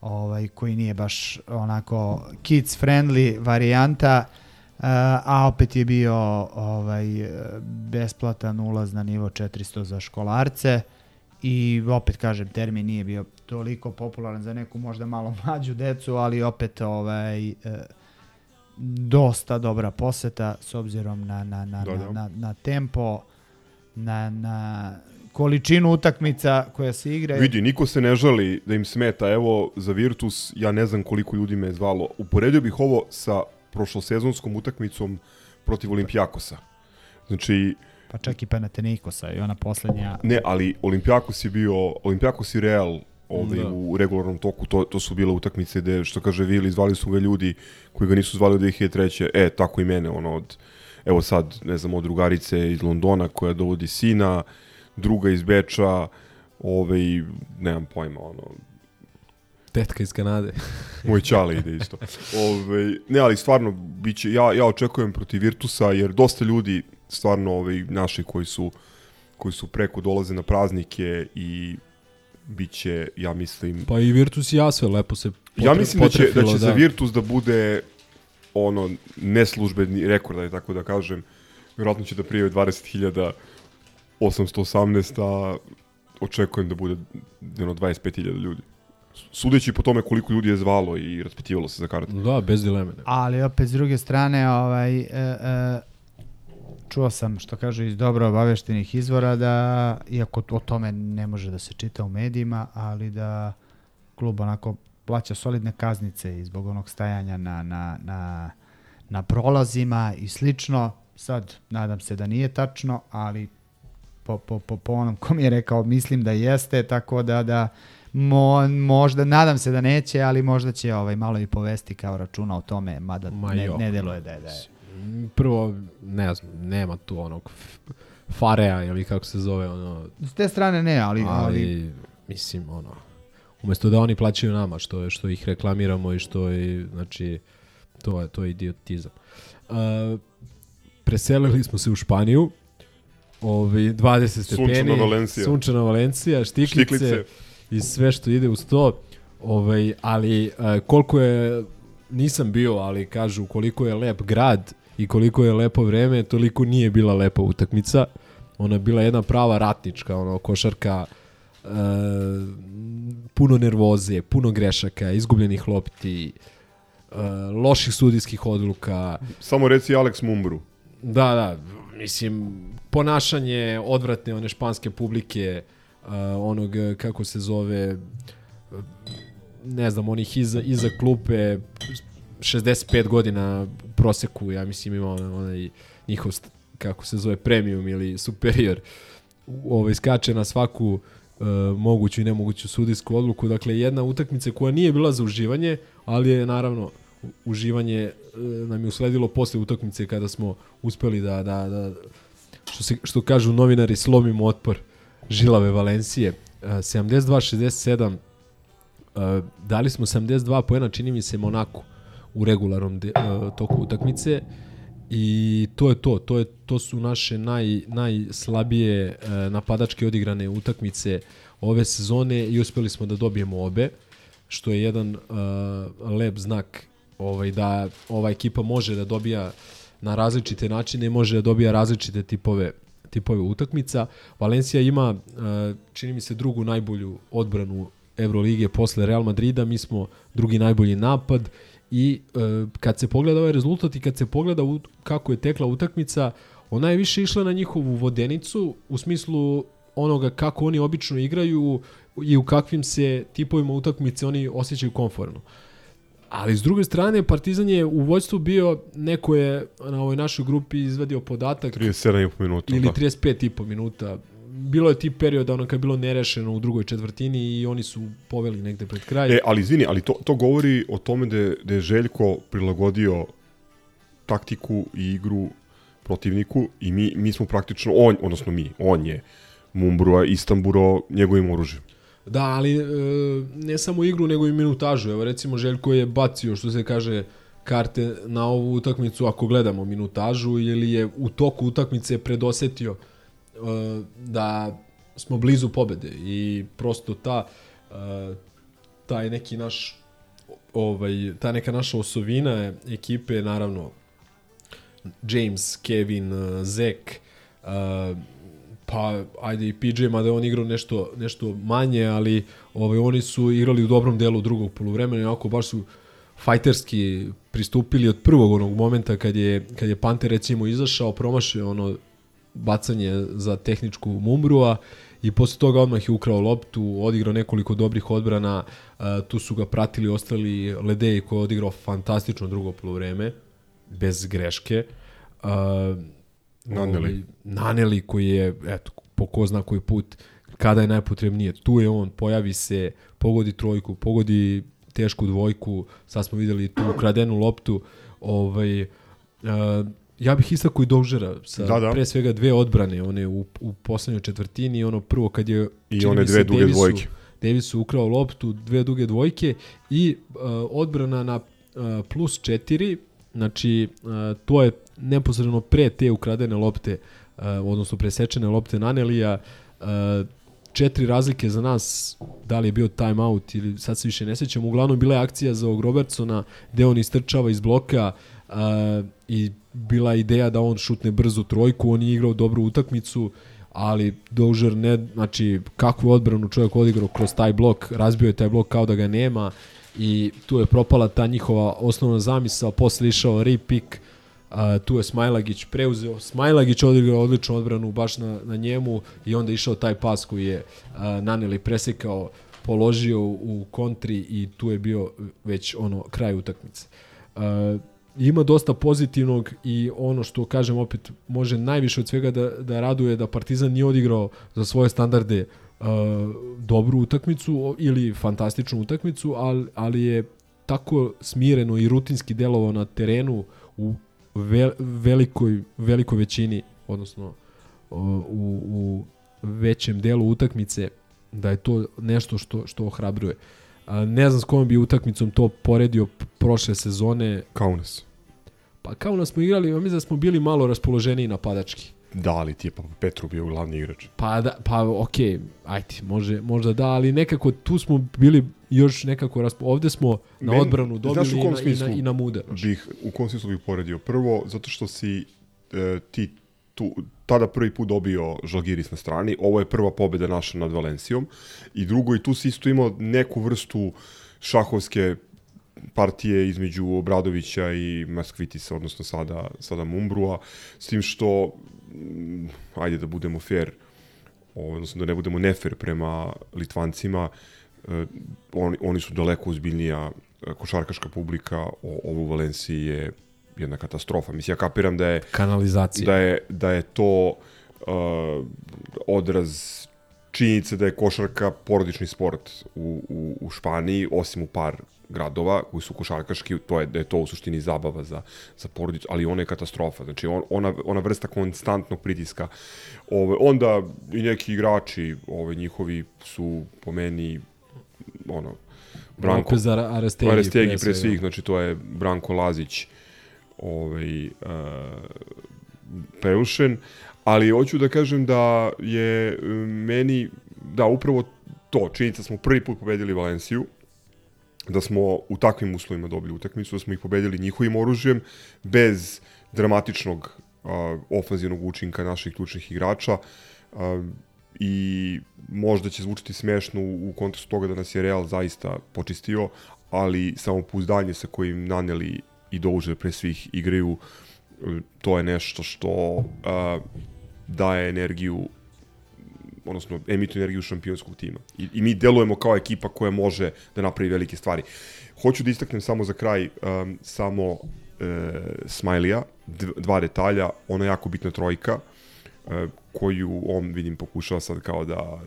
[SPEAKER 9] ovaj, koji nije baš onako kids friendly varijanta, uh, a opet je bio ovaj, besplatan ulaz na nivo 400 za školarce i opet kažem termin nije bio toliko popularan za neku možda malo mlađu decu, ali opet ovaj, e, dosta dobra poseta s obzirom na, na, na,
[SPEAKER 7] Da,
[SPEAKER 9] na,
[SPEAKER 7] da.
[SPEAKER 9] na, na tempo, na, na količinu utakmica koja se igra.
[SPEAKER 7] Vidi, niko se ne žali da im smeta. Evo, za Virtus, ja ne znam koliko ljudi me je zvalo. Uporedio bih ovo sa prošlosezonskom utakmicom protiv Olimpijakosa. Znači,
[SPEAKER 9] Pa čak i Panathinaikosa i ona poslednja...
[SPEAKER 7] ne, ali Olimpijakos je bio, Olimpijakos i Real ovaj,
[SPEAKER 9] Da.
[SPEAKER 7] u regularnom toku, to, to su bile utakmice gde, što kaže Vili, zvali su ga ljudi koji ga nisu zvali od 2003. E, tako i mene, ono, od, evo sad, ne znam, od drugarice iz Londona koja dovodi sina, druga iz Beča, ovaj, nemam pojma, ono,
[SPEAKER 10] Tetka iz Kanade.
[SPEAKER 7] Moj čale ide isto. Ove, ne, ali stvarno, biće, ja, ja očekujem protiv Virtusa, jer dosta ljudi, stvarno ovaj, naši koji su, koji su preko dolaze na praznike i biće, ja mislim...
[SPEAKER 10] Pa i Virtus i Asvel lepo se
[SPEAKER 7] ja
[SPEAKER 10] potre-
[SPEAKER 7] mislim da će, da će za Virtus da bude ono, neslužbeni rekord, ajde tako da kažem. Vjerojatno će da prijavi 20.818, a očekujem da bude jedno 25.000 ljudi. Sudeći po tome koliko ljudi je zvalo i raspitivalo se za karte.
[SPEAKER 10] Da, bez dileme. Ne.
[SPEAKER 9] Ali opet s druge strane, ovaj, e, e, čuo sam što kažu iz dobro obaveštenih izvora da, iako o tome ne može da se čita u medijima, ali da klub onako plaća solidne kaznice i zbog onog stajanja na, na, na, na prolazima i slično. Sad, nadam se da nije tačno, ali po, po, po, po onom ko mi je rekao, mislim da jeste, tako da, da mo, možda, nadam se da neće, ali možda će ovaj, malo i povesti kao računa o tome, mada
[SPEAKER 10] Ma
[SPEAKER 9] ne, ne deluje da je, da je.
[SPEAKER 10] Prvo, ne znam, nema tu onog Farea ili kako se zove, ono...
[SPEAKER 9] S te strane ne, ali...
[SPEAKER 10] ali,
[SPEAKER 9] ali
[SPEAKER 10] mislim, ono, umesto da oni plaćaju nama, što, što ih reklamiramo i što je, znači, to je, to je idiotizam. Uh, preselili smo se u Španiju, ovi 20 stepeni,
[SPEAKER 7] Sunčana Valencija.
[SPEAKER 10] sunčana Valencija, štiklice,
[SPEAKER 7] Štiklice.
[SPEAKER 10] I sve što ide uz to, ovaj, ali uh, koliko je, nisam bio, ali kažu koliko je lep grad i koliko je lepo vreme, toliko nije bila lepa utakmica. Ona je bila jedna prava ratnička, ono, košarka, uh, puno nervoze, puno grešaka, izgubljenih lopti, uh, loših sudijskih odluka.
[SPEAKER 7] Samo reci Alex Mumbru.
[SPEAKER 10] Da, da, mislim, ponašanje odvratne one španske publike, onog, eh, kako se zove, eh, ne znam, onih iza, iza klupe, 65 godina proseku, ja mislim ima onaj, njihov, kako se zove, premium ili superior, ovaj, skače na svaku uh, moguću i nemoguću sudijsku odluku. Dakle, jedna utakmica koja nije bila za uživanje, ali je naravno uživanje e, nam je usledilo posle utakmice kada smo uspeli da, da, da što, se, što kažu novinari, slomimo otpor žilave Valencije. E, 72-67 e, dali smo 72 poena, čini mi se Monaku u regularnom de, e, toku utakmice i to je to, to je to su naše naj najslabije napadačke odigrane utakmice ove sezone i uspeli smo da dobijemo obe što je jedan uh, lep znak ovaj da ova ekipa može da dobija na različite načine može da dobija različite tipove tipove utakmica. Valencija ima uh, čini mi se drugu najbolju odbranu Evrolige posle Real Madrida, mi smo drugi najbolji napad i uh, kad se pogleda ovaj rezultat i kad se pogleda kako je tekla utakmica, ona je više išla na njihovu vodenicu u smislu onoga kako oni obično igraju i u kakvim se tipovima utakmice oni osjećaju komfortno. Ali s druge strane, Partizan je u vođstvu bio, neko je na ovoj našoj grupi izvadio podatak
[SPEAKER 7] 37,5 minuta.
[SPEAKER 10] ili
[SPEAKER 7] da.
[SPEAKER 10] 35,5 minuta. Bilo je tip perioda ono kad je bilo nerešeno u drugoj četvrtini i oni su poveli negde pred kraj.
[SPEAKER 7] E, ali izvini, ali to, to govori o tome da da je Željko prilagodio taktiku i igru protivniku i mi, mi smo praktično, on, odnosno mi, on je Mumbrua Istamburo njegovim oružjem.
[SPEAKER 10] Da, ali e, ne samo igru, nego i minutažu. Evo recimo Željko je bacio, što se kaže, karte na ovu utakmicu ako gledamo minutažu ili je u toku utakmice predosetio e, da smo blizu pobede i prosto ta e, taj neki naš ovaj ta neka naša osovina ekipe naravno James, Kevin, Zek, pa ajde i PJ, mada je on igrao nešto, nešto manje, ali ovaj, oni su igrali u dobrom delu drugog poluvremena i onako baš su fajterski pristupili od prvog onog momenta kad je, kad je Panter recimo izašao, promašio ono bacanje za tehničku Mumbrua i posle toga odmah je ukrao loptu, odigrao nekoliko dobrih odbrana, tu su ga pratili ostali Ledeji koji je odigrao fantastično drugo poluvreme, bez greške. Uh,
[SPEAKER 7] Naneli.
[SPEAKER 10] ovaj, Naneli koji je, eto, po ko zna koji put, kada je najpotrebnije, tu je on, pojavi se, pogodi trojku, pogodi tešku dvojku, sad smo videli tu ukradenu loptu, ovaj, uh, ja bih istakao i Dožera sa
[SPEAKER 7] Da, da.
[SPEAKER 10] pre svega dve odbrane, one u, u poslednjoj četvrtini, ono prvo kad je
[SPEAKER 7] I one
[SPEAKER 10] se,
[SPEAKER 7] dve duge
[SPEAKER 10] Davisu-
[SPEAKER 7] dvojke.
[SPEAKER 10] Davisu ukrao loptu, dve duge dvojke i uh, odbrana na uh, plus 4, znači uh, to je neposredno pre te ukradene lopte, uh, odnosno presečene lopte Nanelija, uh, četiri razlike za nas, da li je bio time out ili sad se više ne sećam, uglavnom bila je akcija za Robertsona gde on istrčava iz bloka uh, i bila je ideja da on šutne brzu trojku, on je igrao dobru utakmicu, ali Dozier ne, znači kakvu odbranu čovjek odigrao kroz taj blok, razbio je taj blok kao da ga nema i tu je propala ta njihova osnovna zamisao, posle išao repik, a, tu je Smajlagić preuzeo, Smajlagić odigrao odličnu odbranu baš na, na njemu i onda išao taj pas koji je a, Naneli presekao, položio u kontri i tu je bio već ono kraj utakmice. A, ima dosta pozitivnog i ono što kažem opet može najviše od svega da, da raduje da Partizan nije odigrao za svoje standarde uh, dobru utakmicu ili fantastičnu utakmicu, ali, ali je tako smireno i rutinski delovao na terenu u ve, velikoj, velikoj većini, odnosno u, u većem delu utakmice, da je to nešto što, što ohrabruje. Ne znam s kojom bi utakmicom to poredio prošle sezone.
[SPEAKER 7] Kaunas.
[SPEAKER 10] Pa kao nas smo igrali, mislim da smo bili malo raspoloženiji napadački.
[SPEAKER 7] Da, ali ti je pa Petru bio glavni igrač.
[SPEAKER 10] Pa, da, pa okej, ajde, može, možda da, ali nekako tu smo bili još nekako, raspo... ovde smo na
[SPEAKER 7] Men-
[SPEAKER 10] odbranu dobili i na, i, na, i na muda.
[SPEAKER 7] Bih, u kom smislu bih poredio? Prvo, zato što si e, ti tu, tada prvi put dobio Žalgiris na strani, ovo je prva pobjeda naša nad Valencijom i drugo, i tu si isto imao neku vrstu šahovske partije između Obradovića i Maskvitisa, odnosno sada, sada Mumbrua, s tim što, mm, ajde da budemo fair, odnosno da ne budemo nefer prema Litvancima, e, oni, oni su daleko ozbiljnija e, košarkaška publika, o, ovo u Valenciji je jedna katastrofa. Mislim, ja kapiram da je...
[SPEAKER 10] Kanalizacija.
[SPEAKER 7] Da je, da je to uh, odraz činjenice da je košarka porodični sport u, u, u Španiji, osim u par gradova koji su košarkaški, to je da je to u suštini zabava za, za porodicu, ali ona je katastrofa. Znači, on, ona, ona vrsta konstantnog pritiska. Ove, onda i neki igrači ove, njihovi su po meni Branko,
[SPEAKER 10] Ara- Arestegi
[SPEAKER 7] Arestegi
[SPEAKER 10] pre
[SPEAKER 7] pre
[SPEAKER 10] svega.
[SPEAKER 7] svih, znači to je Branko Lazić ovaj, uh, preušen, ali hoću da kažem da je um, meni, da upravo to, činjenica smo prvi put pobedili Valenciju, da smo u takvim uslovima dobili utakmicu, da smo ih pobedili njihovim oružjem, bez dramatičnog uh, ofanzivnog učinka naših ključnih igrača uh, i možda će zvučiti smešno u, kontekstu toga da nas je Real zaista počistio, ali samopouzdanje sa kojim naneli i Dožer pre svih igraju, uh, to je nešto što uh, daje energiju odnosno emituje energiju šampionskog tima. I, I mi delujemo kao ekipa koja može da napravi velike stvari. Hoću da istaknem samo za kraj um, samo e, Smilija, dva detalja, ona jako bitna trojka, e, koju on, vidim, pokušava sad kao da,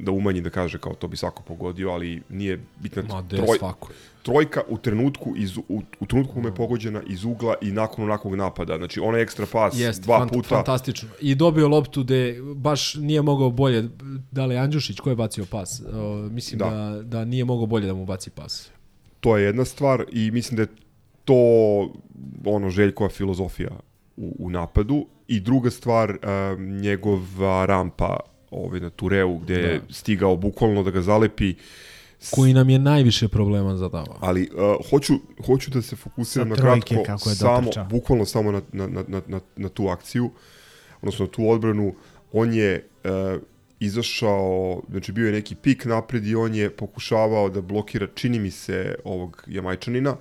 [SPEAKER 7] da umanji da kaže kao to bi svako pogodio, ali nije bitna
[SPEAKER 10] Ma, de, svako.
[SPEAKER 7] trojka u trenutku iz, u, u trenutku kome je pogođena iz ugla i nakon onakvog napada. Znači, onaj ekstra pas
[SPEAKER 10] Jest,
[SPEAKER 7] dva
[SPEAKER 10] fant,
[SPEAKER 7] puta.
[SPEAKER 10] fantastično. I dobio loptu gde baš nije mogao bolje, da li Andjušić, ko je bacio pas? O, mislim da.
[SPEAKER 7] Da.
[SPEAKER 10] da, da nije mogao bolje da mu baci pas.
[SPEAKER 7] To je jedna stvar i mislim da je to ono Željkova filozofija u, u napadu i druga stvar um, njegova rampa ovaj, na Tureu gde je
[SPEAKER 10] Da.
[SPEAKER 7] stigao bukvalno da ga zalepi
[SPEAKER 10] Koji nam je najviše problema zadavao.
[SPEAKER 7] ali uh, hoću, hoću da se fokusiram na kratko
[SPEAKER 9] kako je
[SPEAKER 7] samo,
[SPEAKER 9] dotrčao.
[SPEAKER 7] bukvalno samo na, na, na, na, na, na tu akciju odnosno na tu odbranu on je uh, izašao, znači bio je neki pik napred i on je pokušavao da blokira, čini mi se, ovog Jamajčanina.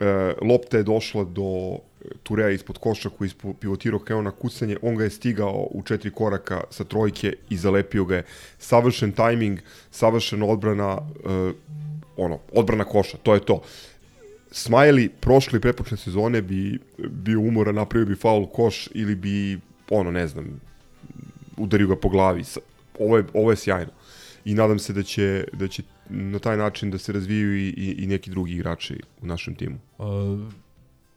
[SPEAKER 7] E, lopta je došla do Turea ispod koša koji je pivotirao kao na kucanje, on ga je stigao u četiri koraka sa trojke i zalepio ga je. Savršen tajming, savršena odbrana, e, ono, odbrana koša, to je to. Smajli prošle i prepočne sezone bi bio umoran, napravio bi faul koš ili bi, ono, ne znam, udario ga po glavi. Ovo je, ovo je sjajno. I nadam se da će, da će na taj način da se razvijaju i, i, i neki drugi igrači u našem timu.
[SPEAKER 10] Uh,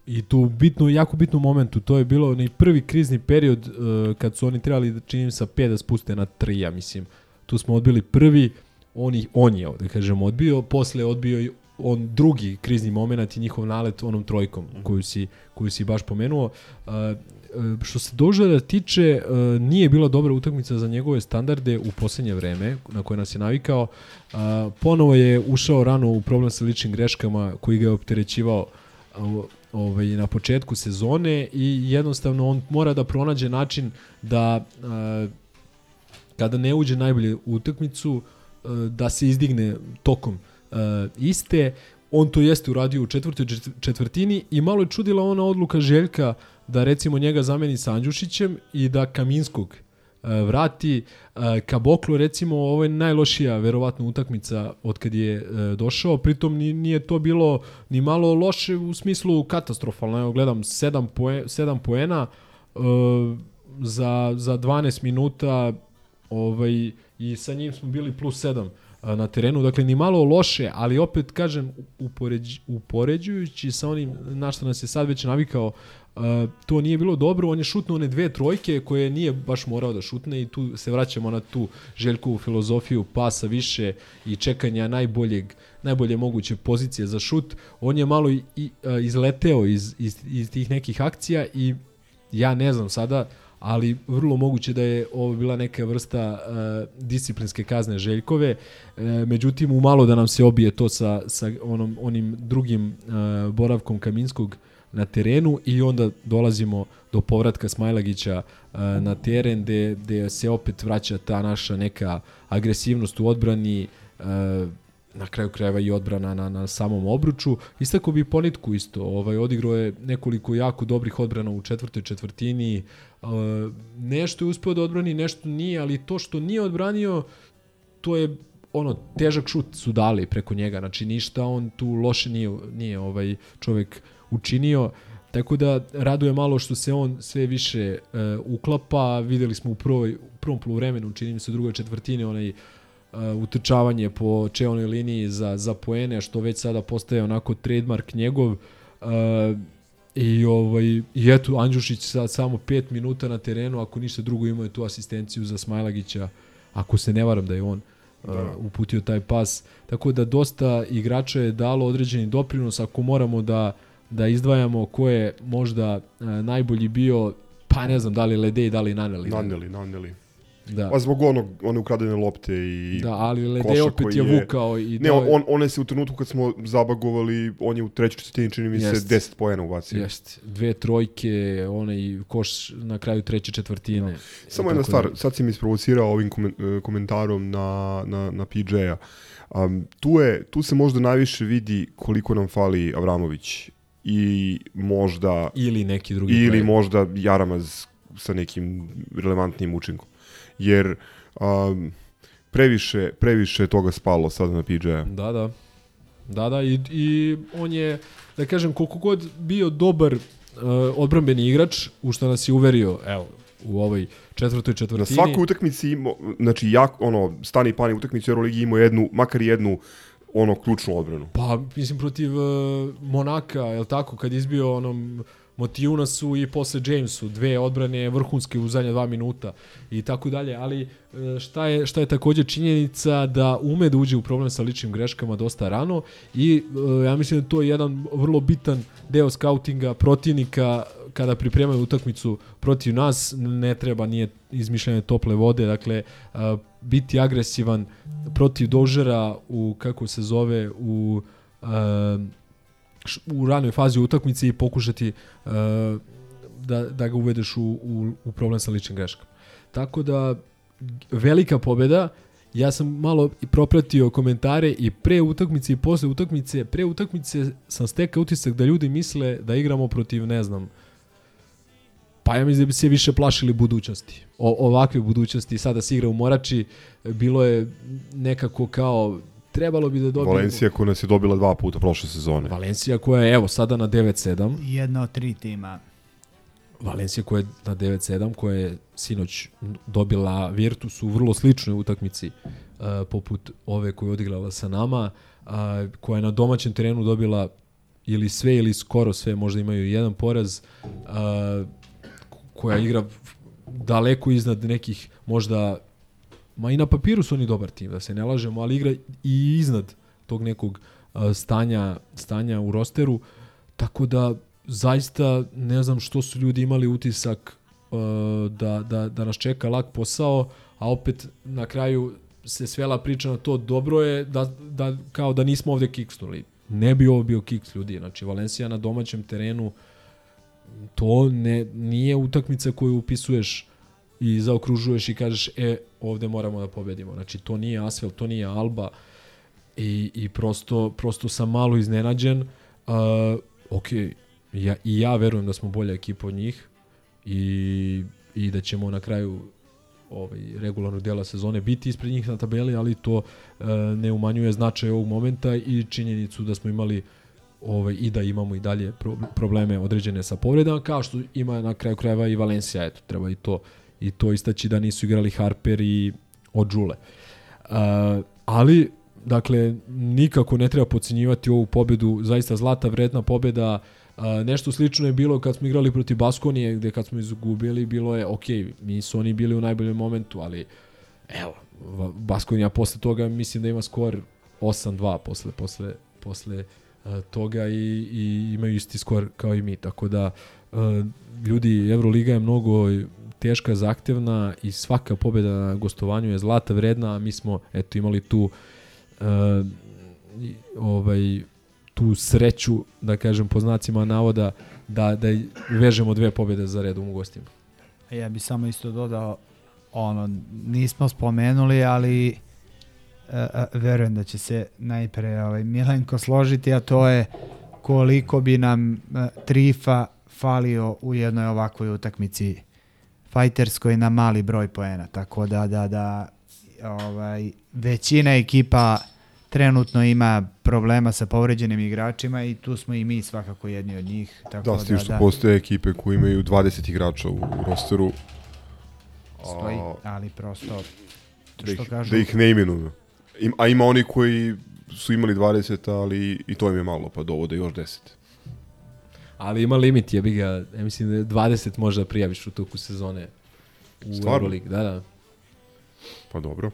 [SPEAKER 10] I tu bitno, jako bitnu momentu, to je bilo onaj prvi krizni period uh, kad su oni trebali da činim sa 5 da spuste na 3, ja mislim. Tu smo odbili prvi, on, ih, on je, da kažem, odbio, posle je odbio i on drugi krizni moment i njihov nalet onom trojkom koju si, koju si baš pomenuo. Uh, što se Dožara tiče, nije bila dobra utakmica za njegove standarde u poslednje vreme, na koje nas je navikao. Ponovo je ušao rano u problem sa ličnim greškama koji ga je opterećivao ovaj, na početku sezone i jednostavno on mora da pronađe način da uh, kada ne uđe najbolje u utakmicu uh, da se izdigne tokom uh, iste. On to jeste uradio u četvrtoj čet- četvrtini i malo je čudila ona odluka Željka da recimo njega zameni sa Andjušićem i da Kaminskog vrati. Uh, Kaboklo recimo ovo je najlošija verovatno utakmica od kad je uh, došao, pritom ni, nije to bilo ni malo loše u smislu katastrofalno. Evo gledam 7 poe, 7 poena za, za 12 minuta ovaj, i sa njim smo bili plus 7 a, na terenu, dakle ni malo loše, ali opet kažem upoređ, upoređujući sa onim na što nas je sad već navikao, to nije bilo dobro, on je šutnuo one dve trojke koje nije baš morao da šutne i tu se vraćamo na tu Željkovu filozofiju pasa više i čekanja najboljeg najbolje moguće pozicije za šut. On je malo i, i a, izleteo iz, iz, iz tih nekih akcija i ja ne znam sada, ali vrlo moguće da je ovo bila neka vrsta uh, disciplinske kazne Željkove. Uh, međutim, u malo da nam se obije to sa, sa onom, onim drugim uh, boravkom Kaminskog na terenu i onda dolazimo do povratka Smajlagića uh, na teren gde, gde se opet vraća ta naša neka agresivnost u odbrani uh, na kraju krajeva i odbrana na, na samom obruču. Istako bi ponitku isto, ovaj, odigrao je nekoliko jako dobrih odbrana u četvrtoj četvrtini, uh, nešto je uspeo da odbrani, nešto nije, ali to što nije odbranio, to je ono težak šut su dali preko njega, znači ništa on tu loše nije, nije ovaj čovek učinio. Tako da raduje malo što se on sve više uh, uklapa. Videli smo u prvoj, u prvom poluvremenu, čini mi se u drugoj četvrtini, onaj uh, utrčavanje po čeonoj liniji za, za poene, što već sada postaje onako trademark njegov. Uh, I, ovaj, I eto, Andjušić sad samo 5 minuta na terenu, ako ništa drugo imao je tu asistenciju za Smajlagića, ako se ne varam da je on uh, uputio taj pas. Tako da dosta igrača je dalo određeni doprinos, ako moramo da, da izdvajamo ko je možda uh, najbolji bio, pa ne znam da li Ledej, da li Naneli.
[SPEAKER 7] Naneli, Naneli.
[SPEAKER 10] Da.
[SPEAKER 7] Pa zbog onog, one ukradene lopte i
[SPEAKER 10] Da, ali
[SPEAKER 7] koša
[SPEAKER 10] opet je vukao i
[SPEAKER 7] Ne, on, on je se u trenutku kad smo zabagovali, on je u trećoj četvrtini čini mi se
[SPEAKER 10] Jest.
[SPEAKER 7] 10 poena ubacio.
[SPEAKER 10] Jest. Dve trojke, onaj koš na kraju treće četvrtine.
[SPEAKER 7] Samo
[SPEAKER 10] I
[SPEAKER 7] jedna stvar,
[SPEAKER 10] dalje.
[SPEAKER 7] sad si mi isprovocirao ovim e, komentarom na, na, na PJ-a. Um, tu, je, tu se možda najviše vidi koliko nam fali Avramović i možda
[SPEAKER 10] Ili neki drugi
[SPEAKER 7] ili
[SPEAKER 10] player.
[SPEAKER 7] možda Jaramaz sa nekim relevantnim učinkom. Jer um, previše, previše toga spalo sada na PJ-a.
[SPEAKER 10] Da, da. Da, da, i, i on je, da kažem, koliko god bio dobar uh, odbrambeni igrač, u što nas je uverio, evo, u ovoj četvrtoj
[SPEAKER 7] Na
[SPEAKER 10] četvrtini.
[SPEAKER 7] svakoj utakmici ima, znači jak, ono, stani pani utakmici u Euroligi imao jednu, makar jednu, ono, ključnu odbranu.
[SPEAKER 10] Pa, mislim, protiv uh, Monaka, je tako, kad izbio onom Motijunasu i posle Jamesu, dve odbrane vrhunske u zadnja dva minuta i tako dalje, ali e, šta je, šta je takođe činjenica da ume da uđe u problem sa ličnim greškama dosta rano i e, ja mislim da to je jedan vrlo bitan deo skautinga protivnika kada pripremaju utakmicu protiv nas, ne treba, nije izmišljanje tople vode, dakle, biti agresivan protiv dožera u, kako se zove, u š- u ranoj fazi utakmice i pokušati uh, da, da ga uvedeš u, u, u problem sa ličnim greškama. Tako da, velika pobeda, ja sam malo i propratio komentare i pre utakmice i posle utakmice. Pre utakmice sam stekao utisak da ljudi misle da igramo protiv, ne znam, pa ja mislim da bi se više plašili budućnosti. O, ovakve budućnosti, sada se igra u Morači, bilo je nekako kao trebalo bi da dobijemo...
[SPEAKER 7] Valencija koja nas je dobila dva puta prošle sezone.
[SPEAKER 10] Valencija koja je evo sada na 9-7.
[SPEAKER 9] Jedna od tri tima.
[SPEAKER 10] Valencija koja je na 9-7, koja je sinoć dobila Virtus u vrlo sličnoj utakmici uh, poput ove koju je odigrala sa nama, uh, koja je na domaćem terenu dobila ili sve ili skoro sve, možda imaju jedan poraz, uh, koja igra daleko iznad nekih možda ma i na papiru su oni dobar tim, da se ne lažemo, ali igra i iznad tog nekog uh, stanja, stanja u rosteru, tako da zaista ne znam što su ljudi imali utisak uh, da, da, da nas čeka lak posao, a opet na kraju se svela priča na to dobro je da, da kao da nismo ovde kiksnuli. Ne bi ovo bio kiks ljudi. Znači Valencija na domaćem terenu to ne, nije utakmica koju upisuješ i zaokružuješ i kažeš e, ovde moramo da pobedimo. Znači to nije Asvel, to nije Alba i, i prosto, prosto sam malo iznenađen. Uh, ok, ja, i ja verujem da smo bolja ekipa od njih i, i da ćemo na kraju ovaj, regularnog dela sezone biti ispred njih na tabeli, ali to uh, ne umanjuje značaj ovog momenta i činjenicu da smo imali ovaj, i da imamo i dalje pro, probleme određene sa povredama, kao što ima na kraju krajeva i Valencija, eto, treba i to i to istaći da nisu igrali Harper i Odžule. Uh, ali, dakle, nikako ne treba pocenjivati ovu pobedu, zaista zlata vredna pobeda, Uh, nešto slično je bilo kad smo igrali protiv Baskonije, gde kad smo izgubili, bilo je, ok, su oni bili u najboljem momentu, ali evo, Baskonija posle toga mislim da ima skor 8-2 posle, posle, posle uh, toga i, i imaju isti skor kao i mi, tako da uh, ljudi, Euroliga je mnogo teška, zahtevna i svaka pobjeda na gostovanju je zlata vredna, a mi smo eto imali tu i- ovaj tu sreću, da kažem po znacima navoda, da, da vežemo dve pobjede za redom u gostima.
[SPEAKER 9] Ja bi samo isto dodao, ono, nismo spomenuli, ali uh, verujem da će se najpre ovaj, Milenko složiti, a to je koliko bi nam uh, Trifa falio u jednoj ovakvoj utakmici fajterskoj na mali broj poena. Tako da, da, da ovaj, većina ekipa trenutno ima problema sa povređenim igračima i tu smo i mi svakako jedni od njih. Tako
[SPEAKER 7] Da, s tim što postoje ekipe koje imaju 20 igrača u, u rosteru.
[SPEAKER 9] Stoji, ali prosto
[SPEAKER 7] da
[SPEAKER 9] što
[SPEAKER 7] ih,
[SPEAKER 9] kažu-
[SPEAKER 7] da ih ne imenuju. Im, a ima oni koji su imali 20, ali i to im je malo, pa dovode još 10.
[SPEAKER 10] Ali ima limit, ja ga, ja mislim da je 20 možda prijaviš u toku sezone u
[SPEAKER 7] Stvarno?
[SPEAKER 10] Euroligi. Da, da.
[SPEAKER 7] Pa dobro.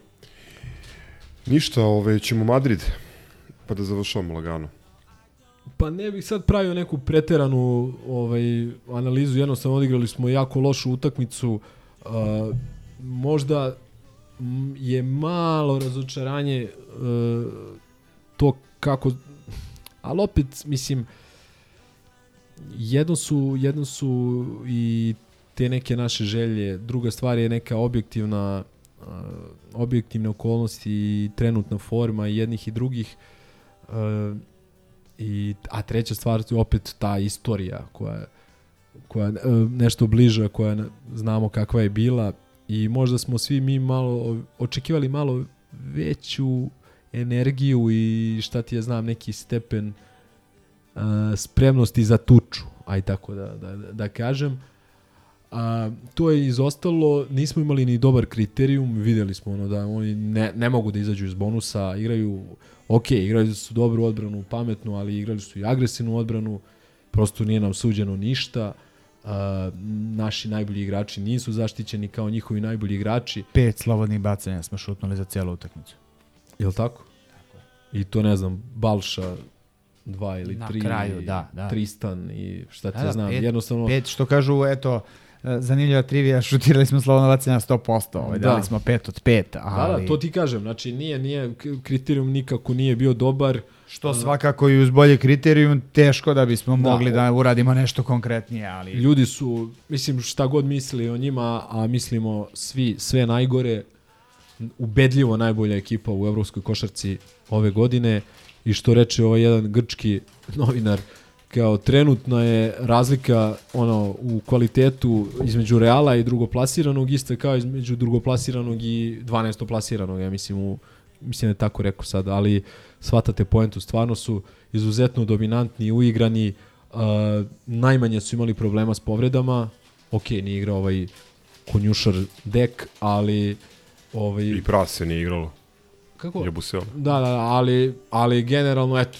[SPEAKER 7] Ništa, ove, ćemo Madrid, pa da završavamo lagano.
[SPEAKER 10] Pa ne bih sad pravio neku preteranu ovaj, analizu, jednostavno odigrali smo jako lošu utakmicu, uh, možda je malo razočaranje uh, to kako, ali opet, mislim, jedno su, jedno su i te neke naše želje, druga stvar je neka objektivna uh, objektivne okolnosti i trenutna forma jednih i drugih uh, i a treća stvar je opet ta istorija koja koja nešto bliža koja na- znamo kakva je bila i možda smo svi mi malo očekivali malo veću energiju i šta ti je znam neki stepen uh, spremnosti za tuču aj tako da, da, da kažem. A, to je izostalo, nismo imali ni dobar kriterijum, videli smo ono da oni ne, ne mogu da izađu iz bonusa, igraju, ok, igrali su dobru odbranu, pametnu, ali igrali su i agresivnu odbranu, prosto nije nam suđeno ništa, a, naši najbolji igrači nisu zaštićeni kao njihovi najbolji igrači.
[SPEAKER 9] Pet slobodnih bacanja smo šutnuli za cijelu utakmicu.
[SPEAKER 10] Je li tako? I to ne znam, Balša dva ili
[SPEAKER 9] Na
[SPEAKER 10] tri,
[SPEAKER 9] kraju, da, da.
[SPEAKER 10] Tristan i šta ti
[SPEAKER 9] Da, da,
[SPEAKER 10] znam,
[SPEAKER 9] pet,
[SPEAKER 10] jednostavno...
[SPEAKER 9] Pet, što kažu, eto, e, zanimljiva trivija, šutirali smo slobodno bacanja na 100%, ovaj,
[SPEAKER 10] Da.
[SPEAKER 9] dali smo 5 od 5, ali...
[SPEAKER 10] Da, da, to ti kažem, znači nije, nije, kriterijum nikako nije bio dobar.
[SPEAKER 9] Što svakako i uz bolji kriterijum, teško da bismo
[SPEAKER 10] Da,
[SPEAKER 9] mogli
[SPEAKER 10] o-
[SPEAKER 9] da uradimo nešto konkretnije, ali...
[SPEAKER 10] Ljudi su, mislim, šta god mislili o njima, a mislimo svi sve najgore, ubedljivo najbolja ekipa u evropskoj košarci ove godine i što reče ovaj jedan grčki novinar, kao trenutna je razlika ono u kvalitetu između Reala i drugoplasiranog isto kao između drugoplasiranog i 12. plasiranog, ja mislim u mislim da je tako rekao sad, ali shvatate poentu, stvarno su izuzetno dominantni, uigrani, uh, najmanje su imali problema s povredama, ok, nije igrao ovaj konjušar dek, ali ovaj...
[SPEAKER 7] I prase nije igralo.
[SPEAKER 10] Kako?
[SPEAKER 7] Jebu se ono.
[SPEAKER 10] Da, da, ali, ali generalno, eto,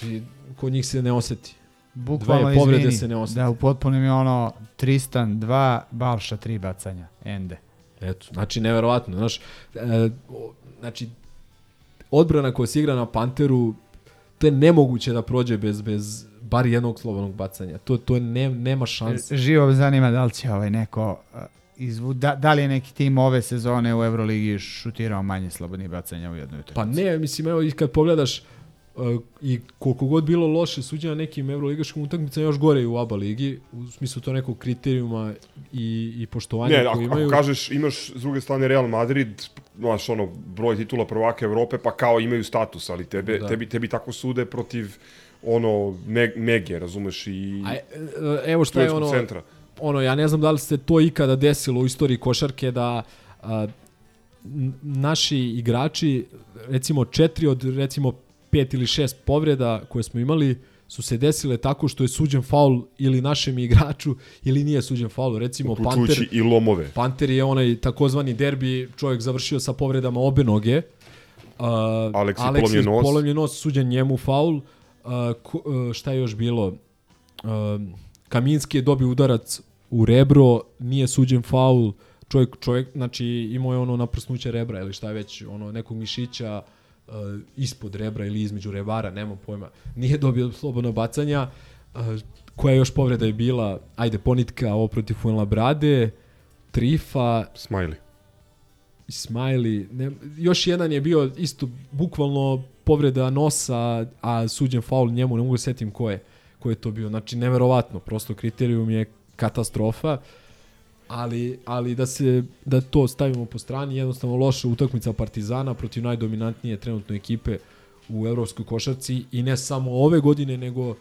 [SPEAKER 10] kod njih se ne oseti.
[SPEAKER 9] Bukvalno,
[SPEAKER 10] Dve povrede
[SPEAKER 9] izvini,
[SPEAKER 10] se ne oseti.
[SPEAKER 9] Da, u potpunom je ono Tristan 2, Balša 3 bacanja, ende.
[SPEAKER 10] Eto, znači neverovatno, znaš, e, znači odbrana koja se igra na Panteru, to je nemoguće da prođe bez, bez bar jednog slobodnog bacanja. To, to je ne, nema šanse.
[SPEAKER 9] Živo me zanima da li će ovaj neko uh, izvu, da, da li je neki tim ove sezone u Euroligi šutirao manje slobodnih bacanja u jednoj utakmici?
[SPEAKER 10] Pa ne, mislim, evo i kad pogledaš uh, i koliko god bilo loše suđenje na nekim evroligaškim utakmicama, još gore i u ABA ligi, u smislu to nekog kriterijuma i, i poštovanja
[SPEAKER 7] Ne,
[SPEAKER 10] koje
[SPEAKER 7] ako,
[SPEAKER 10] imaju.
[SPEAKER 7] ako kažeš, imaš s druge strane Real Madrid, znaš, ono, broj titula prvaka Evrope, pa kao imaju status, ali tebe,
[SPEAKER 10] Da.
[SPEAKER 7] tebi, tebi tako sude protiv ono, me, Mege, razumeš, i
[SPEAKER 10] A, e, evo šta je ono,
[SPEAKER 7] centra.
[SPEAKER 10] ono, ja ne znam da li se to ikada desilo u istoriji košarke da a, naši igrači, recimo četiri od recimo pet ili šest povreda koje smo imali, su se desile tako što je suđen faul ili našem igraču ili nije suđen faul. Recimo Panter,
[SPEAKER 7] i lomove.
[SPEAKER 10] Panter je onaj takozvani derbi, čovjek završio sa povredama obe noge. Uh,
[SPEAKER 7] Aleksi polomljen nos.
[SPEAKER 10] nos, suđen njemu faul. Uh, ko, uh, šta je još bilo? Uh, Kaminski je dobio udarac u rebro, nije suđen faul. Čovjek, čovjek, znači imao je ono naprsnuće rebra ili šta je već, ono nekog mišića uh, ispod rebra ili između rebara, nemam pojma. Nije dobio slobodno bacanja. Uh, koja još povreda je bila? Ajde, ponitka ovo protiv Fuenlabrade, Trifa,
[SPEAKER 7] Smiley.
[SPEAKER 10] Smiley. Ne, još jedan je bio isto bukvalno povreda nosa, a suđen faul njemu, ne mogu se setim ko je, ko je to bio. Znači, neverovatno, prosto kriterijum je katastrofa, ali, ali da se da to stavimo po strani, jednostavno loša utakmica Partizana protiv najdominantnije trenutno ekipe u evropskoj košarci i ne samo ove godine, nego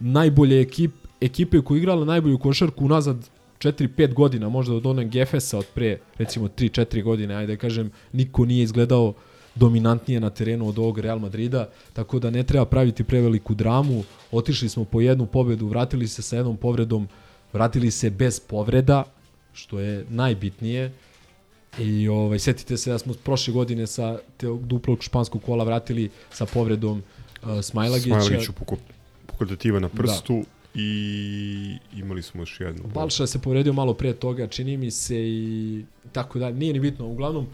[SPEAKER 10] najbolje ekip, ekipe koja je igrala najbolju košarku unazad 4-5 godina, možda od onog Gefesa od pre recimo 3-4 godine, ajde da kažem, niko nije izgledao dominantnije na terenu od ovog Real Madrida, tako da ne treba praviti preveliku dramu. Otišli smo po jednu pobedu, vratili se sa jednom povredom, vratili se bez povreda, što je najbitnije. I ovaj setite se da smo prošle godine sa te duplog španskog kola vratili sa povredom uh, Smajlagića.
[SPEAKER 7] Smajlagiću puko, pukotativa na prstu i imali smo još jednu.
[SPEAKER 10] Balša se povredio malo pre toga, čini mi se i tako da nije ni bitno. Uglavnom,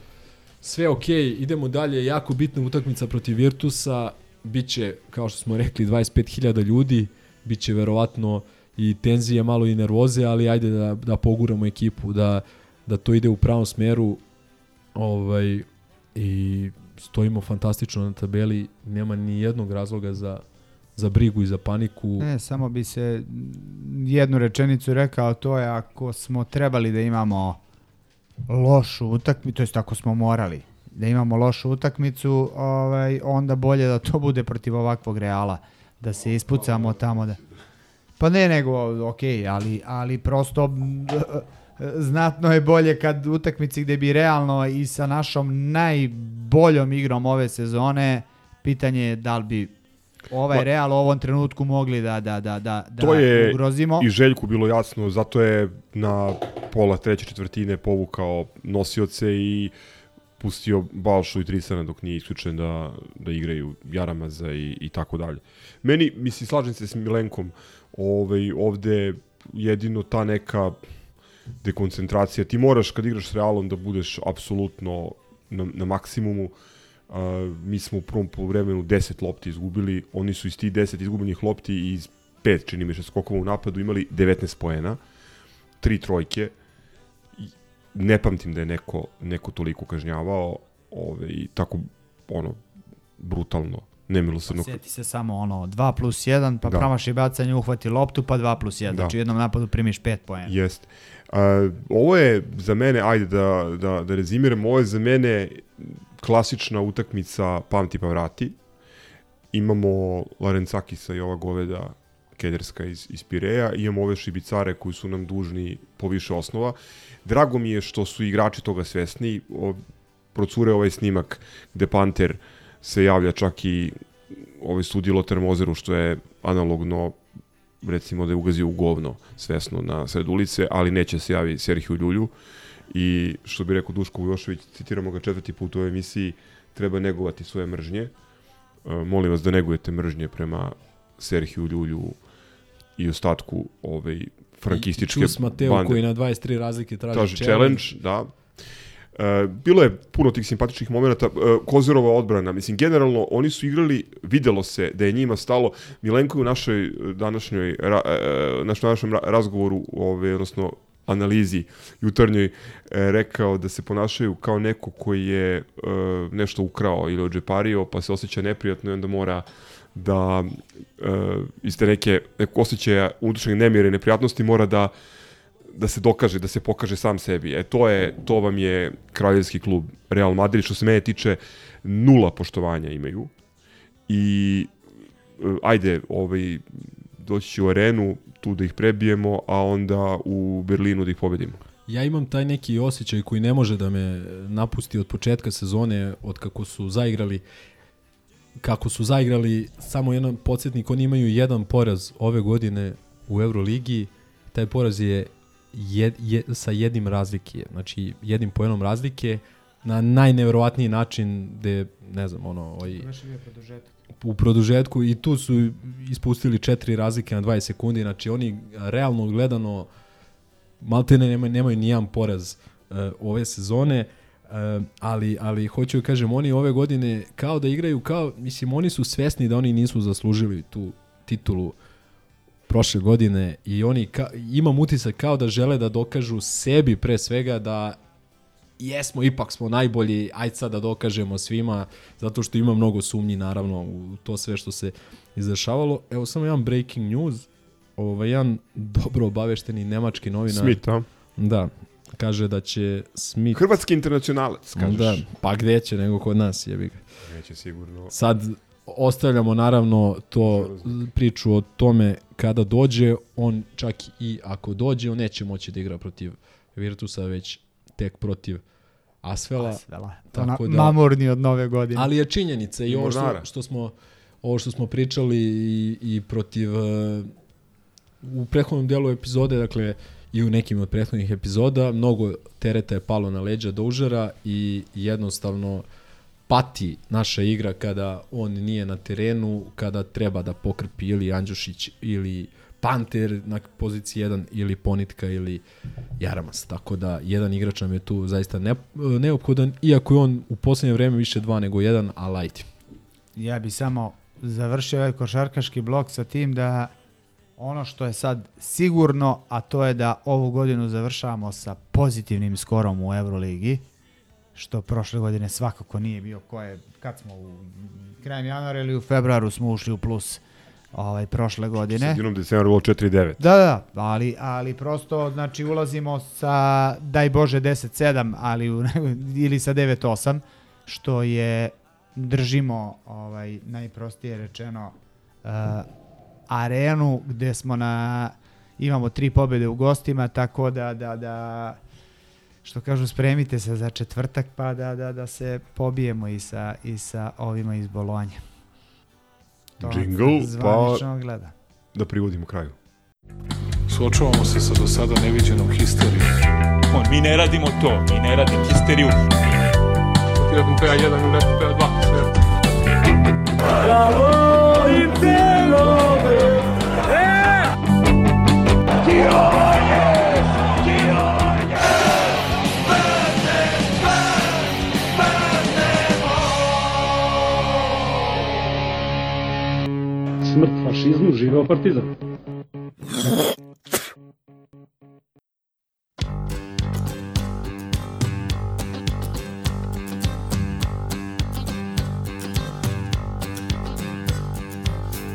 [SPEAKER 10] sve ok, idemo dalje, jako bitna utakmica protiv Virtusa, biće, kao što smo rekli, 25.000 ljudi, biće verovatno i tenzije, malo i nervoze, ali ajde da, da poguramo ekipu, da, da to ide u pravom smeru ovaj, i stojimo fantastično na tabeli, nema ni jednog razloga za, za brigu i za paniku.
[SPEAKER 9] Ne, samo bi se jednu rečenicu rekao, to je ako smo trebali da imamo lošu utakmicu, to jest ako smo morali da imamo lošu utakmicu, ovaj, onda bolje da to bude protiv ovakvog Reala, da se ispucamo tamo da... Pa ne, nego, ok, ali, ali prosto m, znatno je bolje kad utakmici gde bi realno i sa našom najboljom igrom ove sezone, pitanje je da li bi ovaj
[SPEAKER 7] Ma-
[SPEAKER 9] Real u ovom trenutku mogli da, da, da, da, da
[SPEAKER 7] to je
[SPEAKER 9] ugrozimo.
[SPEAKER 7] i Željku bilo jasno, zato je na pola treće četvrtine povukao nosioce i pustio Balšu i Trisana dok nije isključen da, da igraju Jaramaza i, i tako dalje. Meni, mislim, slažem se s Milenkom, ovaj, ovde jedino ta neka dekoncentracija. Ti moraš kad igraš s Realom da budeš apsolutno na, na maksimumu. Uh, mi smo u prvom poluvremenu 10 lopti izgubili, oni su iz tih 10 izgubljenih lopti i iz pet, čini mi se, skokova u napadu imali 19 poena, tri trojke. Ne pamtim da je neko, neko toliko kažnjavao ove, i tako ono brutalno nemilosrdno.
[SPEAKER 9] Sjeti se samo ono 2 plus 1, pa
[SPEAKER 7] Da.
[SPEAKER 9] promaši bacanje, uhvati loptu, pa 2 plus 1.
[SPEAKER 7] Da.
[SPEAKER 9] Znači u jednom napadu primiš 5 poena.
[SPEAKER 7] Jeste. A, ovo je za mene, ajde da, da, da rezimiram, ovo je za mene klasična utakmica pamti pa vrati. Imamo Larencakisa i ova goveda Kederska iz, iz Pireja, imamo ove šibicare koji su nam dužni po više osnova. Drago mi je što su igrači toga svesni. O, procure ovaj snimak gde Panter se javlja čak i ovaj sudi Lothar Mozeru, što je analogno recimo da je ugazio u govno svesno na sred ulice, ali neće se javi Serhiju Ljulju i što bi rekao Duško Vujošević, citiramo ga četvrti put u ovoj emisiji, treba negovati svoje mržnje. E, molim vas da negujete mržnje prema Serhiju Ljulju i ostatku ovaj frankističke
[SPEAKER 10] I Čus Mateo
[SPEAKER 7] bande.
[SPEAKER 10] koji na 23 razlike traži,
[SPEAKER 7] Traži challenge, da. E, bilo je puno tih simpatičnih momenta. E, Kozerova odbrana, mislim, generalno oni su igrali, videlo se da je njima stalo. Milenko u našoj današnjoj, e, našem današnjem ra- razgovoru, ove, odnosno analizi jutarnjoj, rekao da se ponašaju kao neko koji je nešto ukrao ili odžepario, pa se osjeća neprijatno i onda mora da e, iz te neke, neko osjećaja unutrašnjeg nemira i neprijatnosti mora da da se dokaže, da se pokaže sam sebi. E to je to vam je kraljevski klub Real Madrid što se mene tiče nula poštovanja imaju. I e, ajde, ovaj doći u arenu, tu da ih prebijemo, a onda u Berlinu da ih pobedimo.
[SPEAKER 10] Ja imam taj neki osjećaj koji ne može da me napusti od početka sezone, od kako su zaigrali kako su zaigrali samo jedan podsjetnik, oni imaju jedan poraz ove godine u Euroligi, taj poraz je, jed, je sa jednim razlike, znači jednim pojenom razlike na najneverovatniji način gde, ne znam, ono, ovaj, u produžetku i tu su ispustili četiri razlike na 20 sekundi, znači oni realno gledano maltene nemaju, nemaju ni jedan poraz uh, ove sezone, uh, ali, ali hoću da kažem, oni ove godine kao da igraju, kao, mislim, oni su svesni da oni nisu zaslužili tu titulu prošle godine i oni, ka, imam utisak kao da žele da dokažu sebi pre svega da jesmo, ipak smo najbolji, ajde sad da dokažemo svima, zato što ima mnogo sumnji naravno u to sve što se izdešavalo. Evo samo jedan breaking news, ovaj jedan dobro obavešteni nemački novinar.
[SPEAKER 7] Smith, a?
[SPEAKER 10] Da, kaže da će Smith...
[SPEAKER 7] Hrvatski internacionalac, kažeš.
[SPEAKER 10] Da, pa gde će nego kod nas, jebi ga.
[SPEAKER 7] Neće sigurno.
[SPEAKER 10] Sad ostavljamo naravno to priču o tome kada dođe, on čak i ako dođe, on neće moći da igra protiv Virtusa, već tek protiv Asvela.
[SPEAKER 9] Asvela.
[SPEAKER 10] Tako da,
[SPEAKER 9] mamurni od nove godine.
[SPEAKER 10] Ali je činjenica i ovo što, što smo ovo što smo pričali i, i protiv uh, u prethodnom delu epizode, dakle i u nekim od prethodnih epizoda, mnogo tereta je palo na leđa Doužera i jednostavno pati naša igra kada on nije na terenu, kada treba da pokrpi ili Andjušić ili Panter na poziciji 1 ili Ponitka ili Jaramas. Tako da jedan igrač nam je tu zaista ne, neophodan, iako je on u poslednje vreme više dva nego jedan, ali ajde.
[SPEAKER 9] Ja bi samo završio ovaj košarkaški blok sa tim da ono što je sad sigurno, a to je da ovu godinu završavamo sa pozitivnim skorom u Euroligi, što prošle godine svakako nije bio ko je, kad smo u krajem januara ili u februaru smo ušli u plus ovaj, prošle godine.
[SPEAKER 7] Sredinom decembra bilo 4-9.
[SPEAKER 9] Da, da, ali, ali prosto, znači, ulazimo sa, daj Bože, 10-7, ali u, ili sa 9-8, što je, držimo, ovaj, najprostije rečeno, uh, arenu gde smo na, imamo tri pobjede u gostima, tako da, da, da, što kažu, spremite se za četvrtak, pa da, da, da se pobijemo i sa, i sa ovima iz Bolonje. To
[SPEAKER 7] Jingle, pa
[SPEAKER 9] zvanično gleda.
[SPEAKER 7] da privodimo kraju.
[SPEAKER 18] Suočavamo se sa do sada neviđenom histerijom.
[SPEAKER 19] On, mi ne radimo to, mi ne radimo histeriju.
[SPEAKER 18] Ti radim PA1 ili nekom PA2.
[SPEAKER 16] Bravo i celove! E! Dionis!
[SPEAKER 20] Fašizmu, živeo partizan.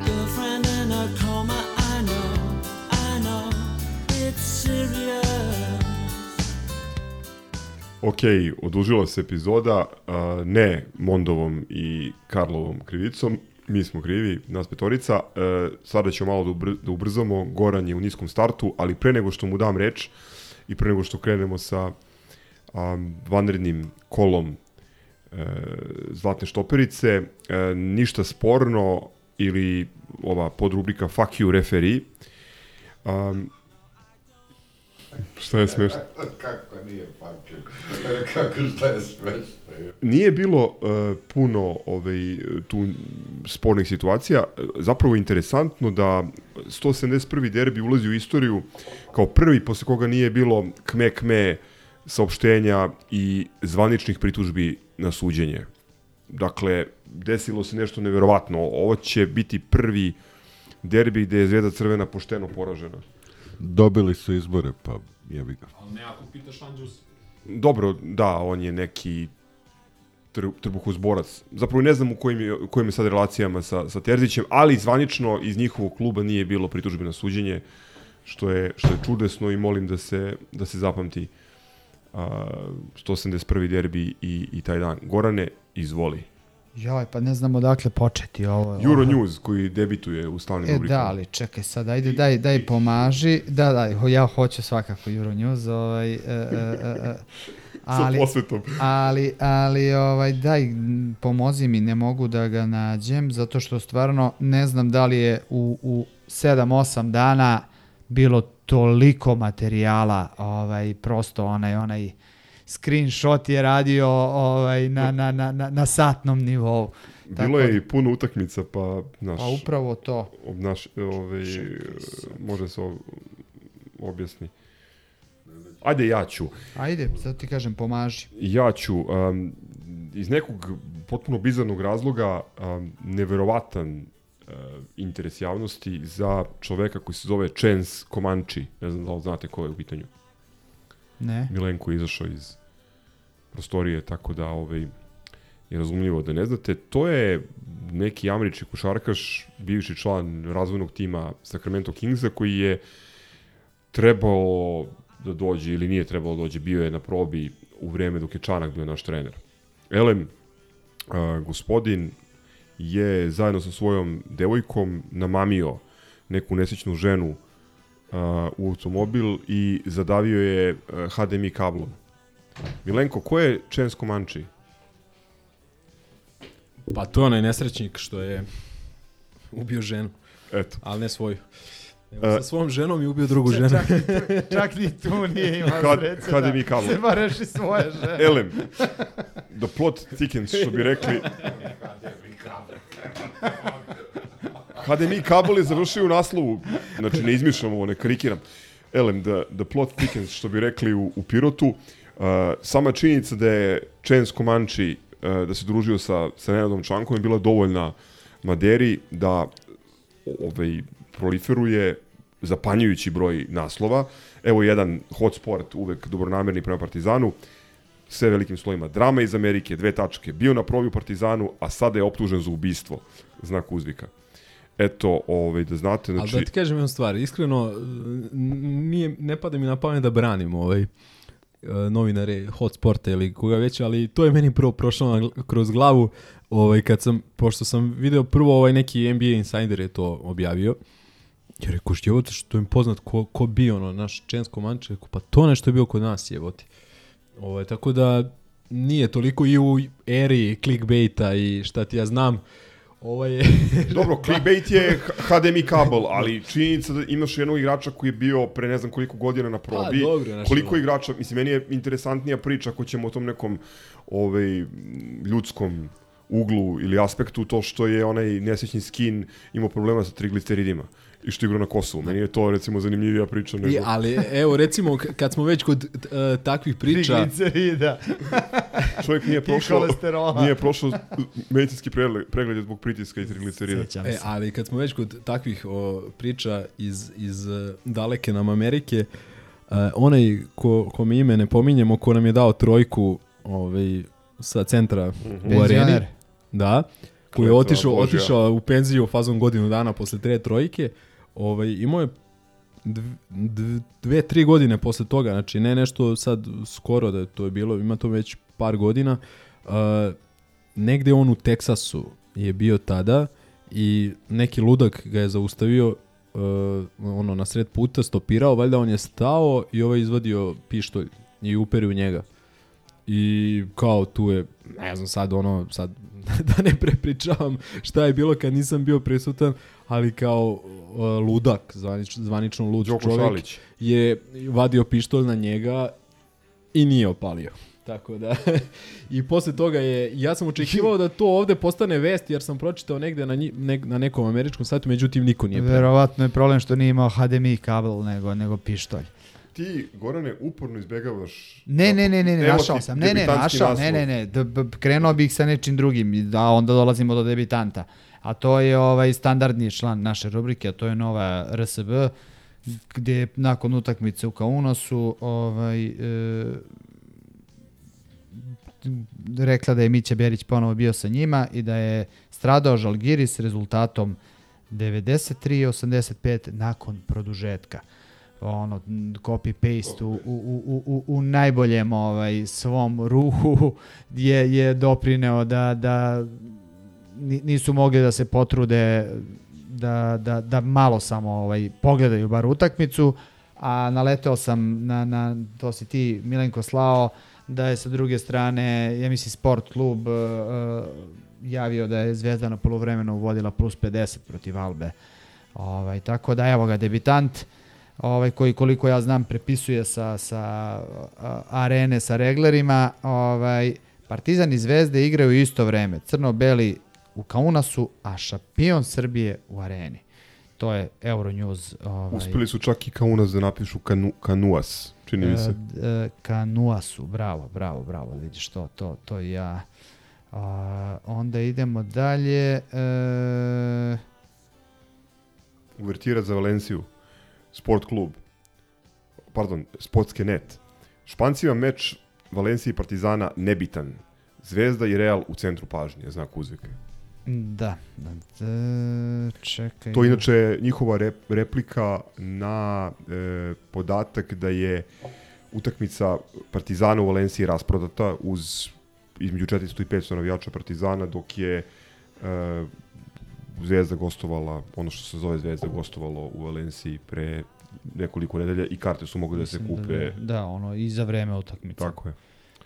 [SPEAKER 8] Girlfriend in a coma, I know, I know, it's serious.
[SPEAKER 7] Ok, odužila se epizoda, ne Mondovom i Karlovom krivicom, mi smo krivi, nas petorica. E, sada ćemo malo da, ubr da ubrzamo, Goran je u niskom startu, ali pre nego što mu dam reč i pre nego što krenemo sa a, vanrednim kolom e, Zlatne štoperice, e, ništa sporno ili ova podrubrika Fuck you referee. Um, šta je smešno?
[SPEAKER 1] Kako nije fuck you? Kako šta je smešno?
[SPEAKER 7] Nije bilo uh, puno ovaj, tu spornih situacija. Zapravo je interesantno da 171. derbi ulazi u istoriju kao prvi posle koga nije bilo kme kme saopštenja i zvaničnih pritužbi na suđenje. Dakle, desilo se nešto neverovatno. Ovo će biti prvi derbi gde je Zvezda Crvena pošteno poražena.
[SPEAKER 6] Dobili su izbore, pa jebi ga.
[SPEAKER 10] Ali ne, ako pitaš Anđus,
[SPEAKER 7] Dobro, da, on je neki trbuhozborac. Zapravo ne znam u kojim je, u kojim je sad relacijama sa, sa Terzićem, ali zvanično iz njihovog kluba nije bilo pritužbe na suđenje, što je, što je čudesno i molim da se, da se zapamti a, 181. derbi i, i taj dan. Gorane, izvoli.
[SPEAKER 21] Joj, pa ne znam odakle početi ovo.
[SPEAKER 7] Euro
[SPEAKER 21] ovo-
[SPEAKER 7] News koji debituje u stalnim
[SPEAKER 21] E
[SPEAKER 7] rubrikama.
[SPEAKER 21] da, ali čekaj sad, ajde, daj, daj pomaži. Da, da, ja hoću svakako Euronews, ovaj, e, e, e, e, ali,
[SPEAKER 7] posvetom.
[SPEAKER 21] ali, ali, ovaj, daj, pomozi mi, ne mogu da ga nađem, zato što stvarno ne znam da li je u, u 7-8 dana bilo toliko materijala, ovaj, prosto onaj, onaj screenshot je radio ovaj, na, na, na, na, na satnom nivou.
[SPEAKER 7] Bilo je i puno utakmica, pa naš...
[SPEAKER 21] Pa upravo to.
[SPEAKER 7] Naš, ovaj, može se objasni. Ajde, ja ću.
[SPEAKER 21] Ajde, sad ti kažem, pomaži.
[SPEAKER 7] Ja ću, um, iz nekog potpuno bizarnog razloga, um, neverovatan uh, interes javnosti za čoveka koji se zove Chance Comanche. Ne znam da li znate ko je u pitanju.
[SPEAKER 21] Ne.
[SPEAKER 7] Milenko je izašao iz prostorije, tako da ovaj, je razumljivo da ne znate. To je neki američki košarkaš, bivši član razvojnog tima Sacramento Kingsa, koji je trebao da dođe ili nije trebalo da dođe, bio je na probi u vreme dok je Čanak bio naš trener. Elem, a, gospodin je zajedno sa svojom devojkom namamio neku nesrećnu ženu a, u automobil i zadavio je a, HDMI kablom. Milenko, ko je Chance Comanche?
[SPEAKER 10] Pa to je onaj nesrećnik što je ubio ženu.
[SPEAKER 7] Eto.
[SPEAKER 10] Ali ne svoju. Nego
[SPEAKER 7] E,
[SPEAKER 10] sa svojom ženom i ubio drugu ženu.
[SPEAKER 21] Čak, ni tu nije imao
[SPEAKER 7] Kad,
[SPEAKER 21] sreće
[SPEAKER 7] kad
[SPEAKER 21] da
[SPEAKER 7] je mi kablo.
[SPEAKER 21] se bar reši svoje žene.
[SPEAKER 7] Elem, the plot thickens, što bi rekli. HDMI kabel je završio u naslovu, znači ne izmišljam ovo, ne karikiram. Elem, the, the plot thickens, što bi rekli u, u Pirotu. Uh, sama činjenica da je Chance Comanche uh, da se družio sa, sa Nenadom Čankom je bila dovoljna Maderi da ovaj, proliferuje zapanjujući broj naslova. Evo jedan hot sport, uvek dobronamerni prema Partizanu, sve velikim slovima. Drama iz Amerike, dve tačke. Bio na probi u Partizanu, a sada je optužen za ubistvo. Znak uzvika. Eto, ovaj, da znate,
[SPEAKER 10] Ali
[SPEAKER 7] znači...
[SPEAKER 10] da ti kažem jednu stvar, iskreno, nije, ne pada mi na pamet da branim ovaj e, novinare hot sporta ili koga već, ali to je meni prvo prošlo na kroz glavu, ovaj, kad sam, pošto sam video prvo ovaj neki NBA insider je to objavio, ja rekao, jebote, što im poznat ko, ko bio, ono, naš Chance Comanche, rekao, pa to nešto je bio kod nas, jebote. Ovaj, tako da nije toliko i u eri clickbaita i šta ti ja znam, Ovo je...
[SPEAKER 7] Dobro, clickbait je HDMI kabel, ali činjenica da imaš jednog igrača koji je bio pre ne znam koliko godina na probi.
[SPEAKER 10] Pa, dobro, znaš,
[SPEAKER 7] koliko
[SPEAKER 10] ono.
[SPEAKER 7] igrača, mislim, meni je interesantnija priča ako ćemo o tom nekom ovaj, ljudskom uglu ili aspektu to što je onaj nesrećni skin imao problema sa trigliceridima i što je igrao na Kosovu. Meni je to recimo zanimljivija priča nego...
[SPEAKER 10] I, ali evo recimo kad smo već kod uh, takvih priča
[SPEAKER 9] Triglicerida.
[SPEAKER 7] Čovjek nije prošao,
[SPEAKER 9] kolesterola.
[SPEAKER 7] nije prošao medicinski pregled, pregled zbog pritiska i triglicerida.
[SPEAKER 10] E, ali kad smo već kod takvih o, priča iz, iz uh, daleke nam Amerike, uh, onaj ko, ko mi ime ne pominjemo, ko nam je dao trojku ovaj, sa centra u areni,
[SPEAKER 9] Penzioner.
[SPEAKER 10] da, koji je otišao, otišao u penziju fazom godinu dana posle tre trojke, ovaj, imao je dv- dv- dve, tri godine posle toga, znači ne nešto sad skoro da to je bilo, ima to već par godina, uh, negde on u Teksasu je bio tada i neki ludak ga je zaustavio uh, ono na sred puta, stopirao, valjda on je stao i ovaj izvadio pištolj i uperi u njega. I kao tu je, ne znam sad ono, sad da ne prepričavam šta je bilo kad nisam bio prisutan, ali kao uh, ludak, zvanič, zvanično lud
[SPEAKER 7] Đoko
[SPEAKER 10] čovjek
[SPEAKER 7] Šalić.
[SPEAKER 10] je vadio pištolj na njega i nije opalio. Tako da, i posle toga je, ja sam očekivao da to ovde postane vest, jer sam pročitao negde na, nji, ne, na nekom američkom sajtu, međutim niko nije.
[SPEAKER 9] Verovatno je problem što nije imao HDMI kabel nego, nego pištolj.
[SPEAKER 7] Ti, Gorane, uporno izbegavaš...
[SPEAKER 9] Ne, ne, ne, ne, ne,
[SPEAKER 7] Evo
[SPEAKER 9] našao sam. Ne, ne, našao,
[SPEAKER 7] naslov.
[SPEAKER 9] ne, ne, ne, d- b- krenuo bih sa nečim drugim, da onda dolazimo do debitanta. A to je ovaj standardni član naše rubrike, a to je nova RSB, gdje je nakon utakmice u Kaunasu ovaj, e, rekla da je Mića Berić ponovo bio sa njima i da je stradao Žalgiris rezultatom 93-85 nakon produžetka ono copy paste u, u, u, u, u najboljem ovaj svom ruhu je je doprineo da da ni- nisu mogli da se potrude da, da, da malo samo ovaj pogledaju bar utakmicu a naleteo sam na, na to si ti Milenko slao da je sa druge strane ja mislim sport klub uh, javio da je Zvezda na poluvremenu vodila plus 50 protiv Albe. Ovaj tako da evo ga debitant ovaj koji koliko ja znam prepisuje sa sa a, arene sa reglerima, ovaj Partizan i Zvezde igraju isto vreme. Crno-beli u Kaunasu, a šampion Srbije u areni. To je Euronews. Ovaj,
[SPEAKER 7] Uspeli su čak i Kaunas da napišu kanu, Kanuas, čini mi se.
[SPEAKER 9] E, e, Kanuasu, bravo, bravo, bravo, vidiš to, to, to ja. A, onda idemo dalje. E,
[SPEAKER 7] Uvertira za Valenciju. Sport klub. Pardon, sportske net. Špancima meč Valencije i Partizana nebitan. Zvezda i Real u centru pažnje, znak uzvike.
[SPEAKER 9] da, da, d- čekaj.
[SPEAKER 7] To je inače njihova rep, replika na e, podatak da je utakmica Partizana u Valenciji rasprodata uz između 400 i 500 navijača Partizana, dok je e, Zvezda gostovala, ono što se zove Zvezda gostovalo u Valenciji pre nekoliko nedelja i karte su mogle da se
[SPEAKER 9] Mislim
[SPEAKER 7] kupe.
[SPEAKER 9] Da, da, ono, i za vreme utakmice.
[SPEAKER 7] Tako je.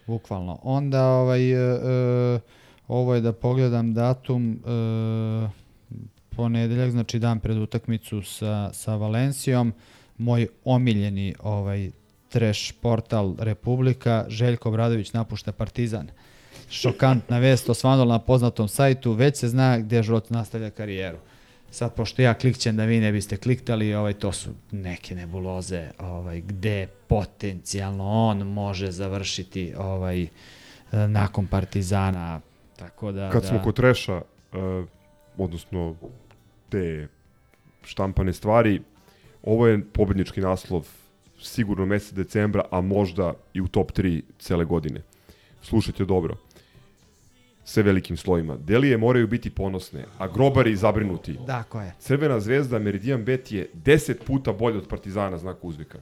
[SPEAKER 9] Bukvalno. Onda, ovaj, e, e, ovo je da pogledam datum, e, ponedeljak, znači dan pred utakmicu sa, sa Valencijom, moj omiljeni ovaj trash portal Republika, Željko Obradović napušta Partizan. Šokantna vest osvanula na poznatom sajtu, već se zna gdje Žrot nastavlja karijeru. Sad, pošto ja klikćem da vi ne biste kliktali, ovaj, to su neke nebuloze ovaj, gde potencijalno on može završiti ovaj, e, nakon Partizana. Tako da,
[SPEAKER 7] Kad
[SPEAKER 9] da,
[SPEAKER 7] smo kod treša, uh, odnosno te štampane stvari, ovo je pobednički naslov sigurno mesec decembra, a možda i u top 3 cele godine. Slušajte dobro. Sve velikim slojima. Delije moraju biti ponosne, a grobari zabrinuti.
[SPEAKER 9] Tako je.
[SPEAKER 7] Crvena zvezda Meridian Bet je 10 puta bolje od Partizana znak uzvika.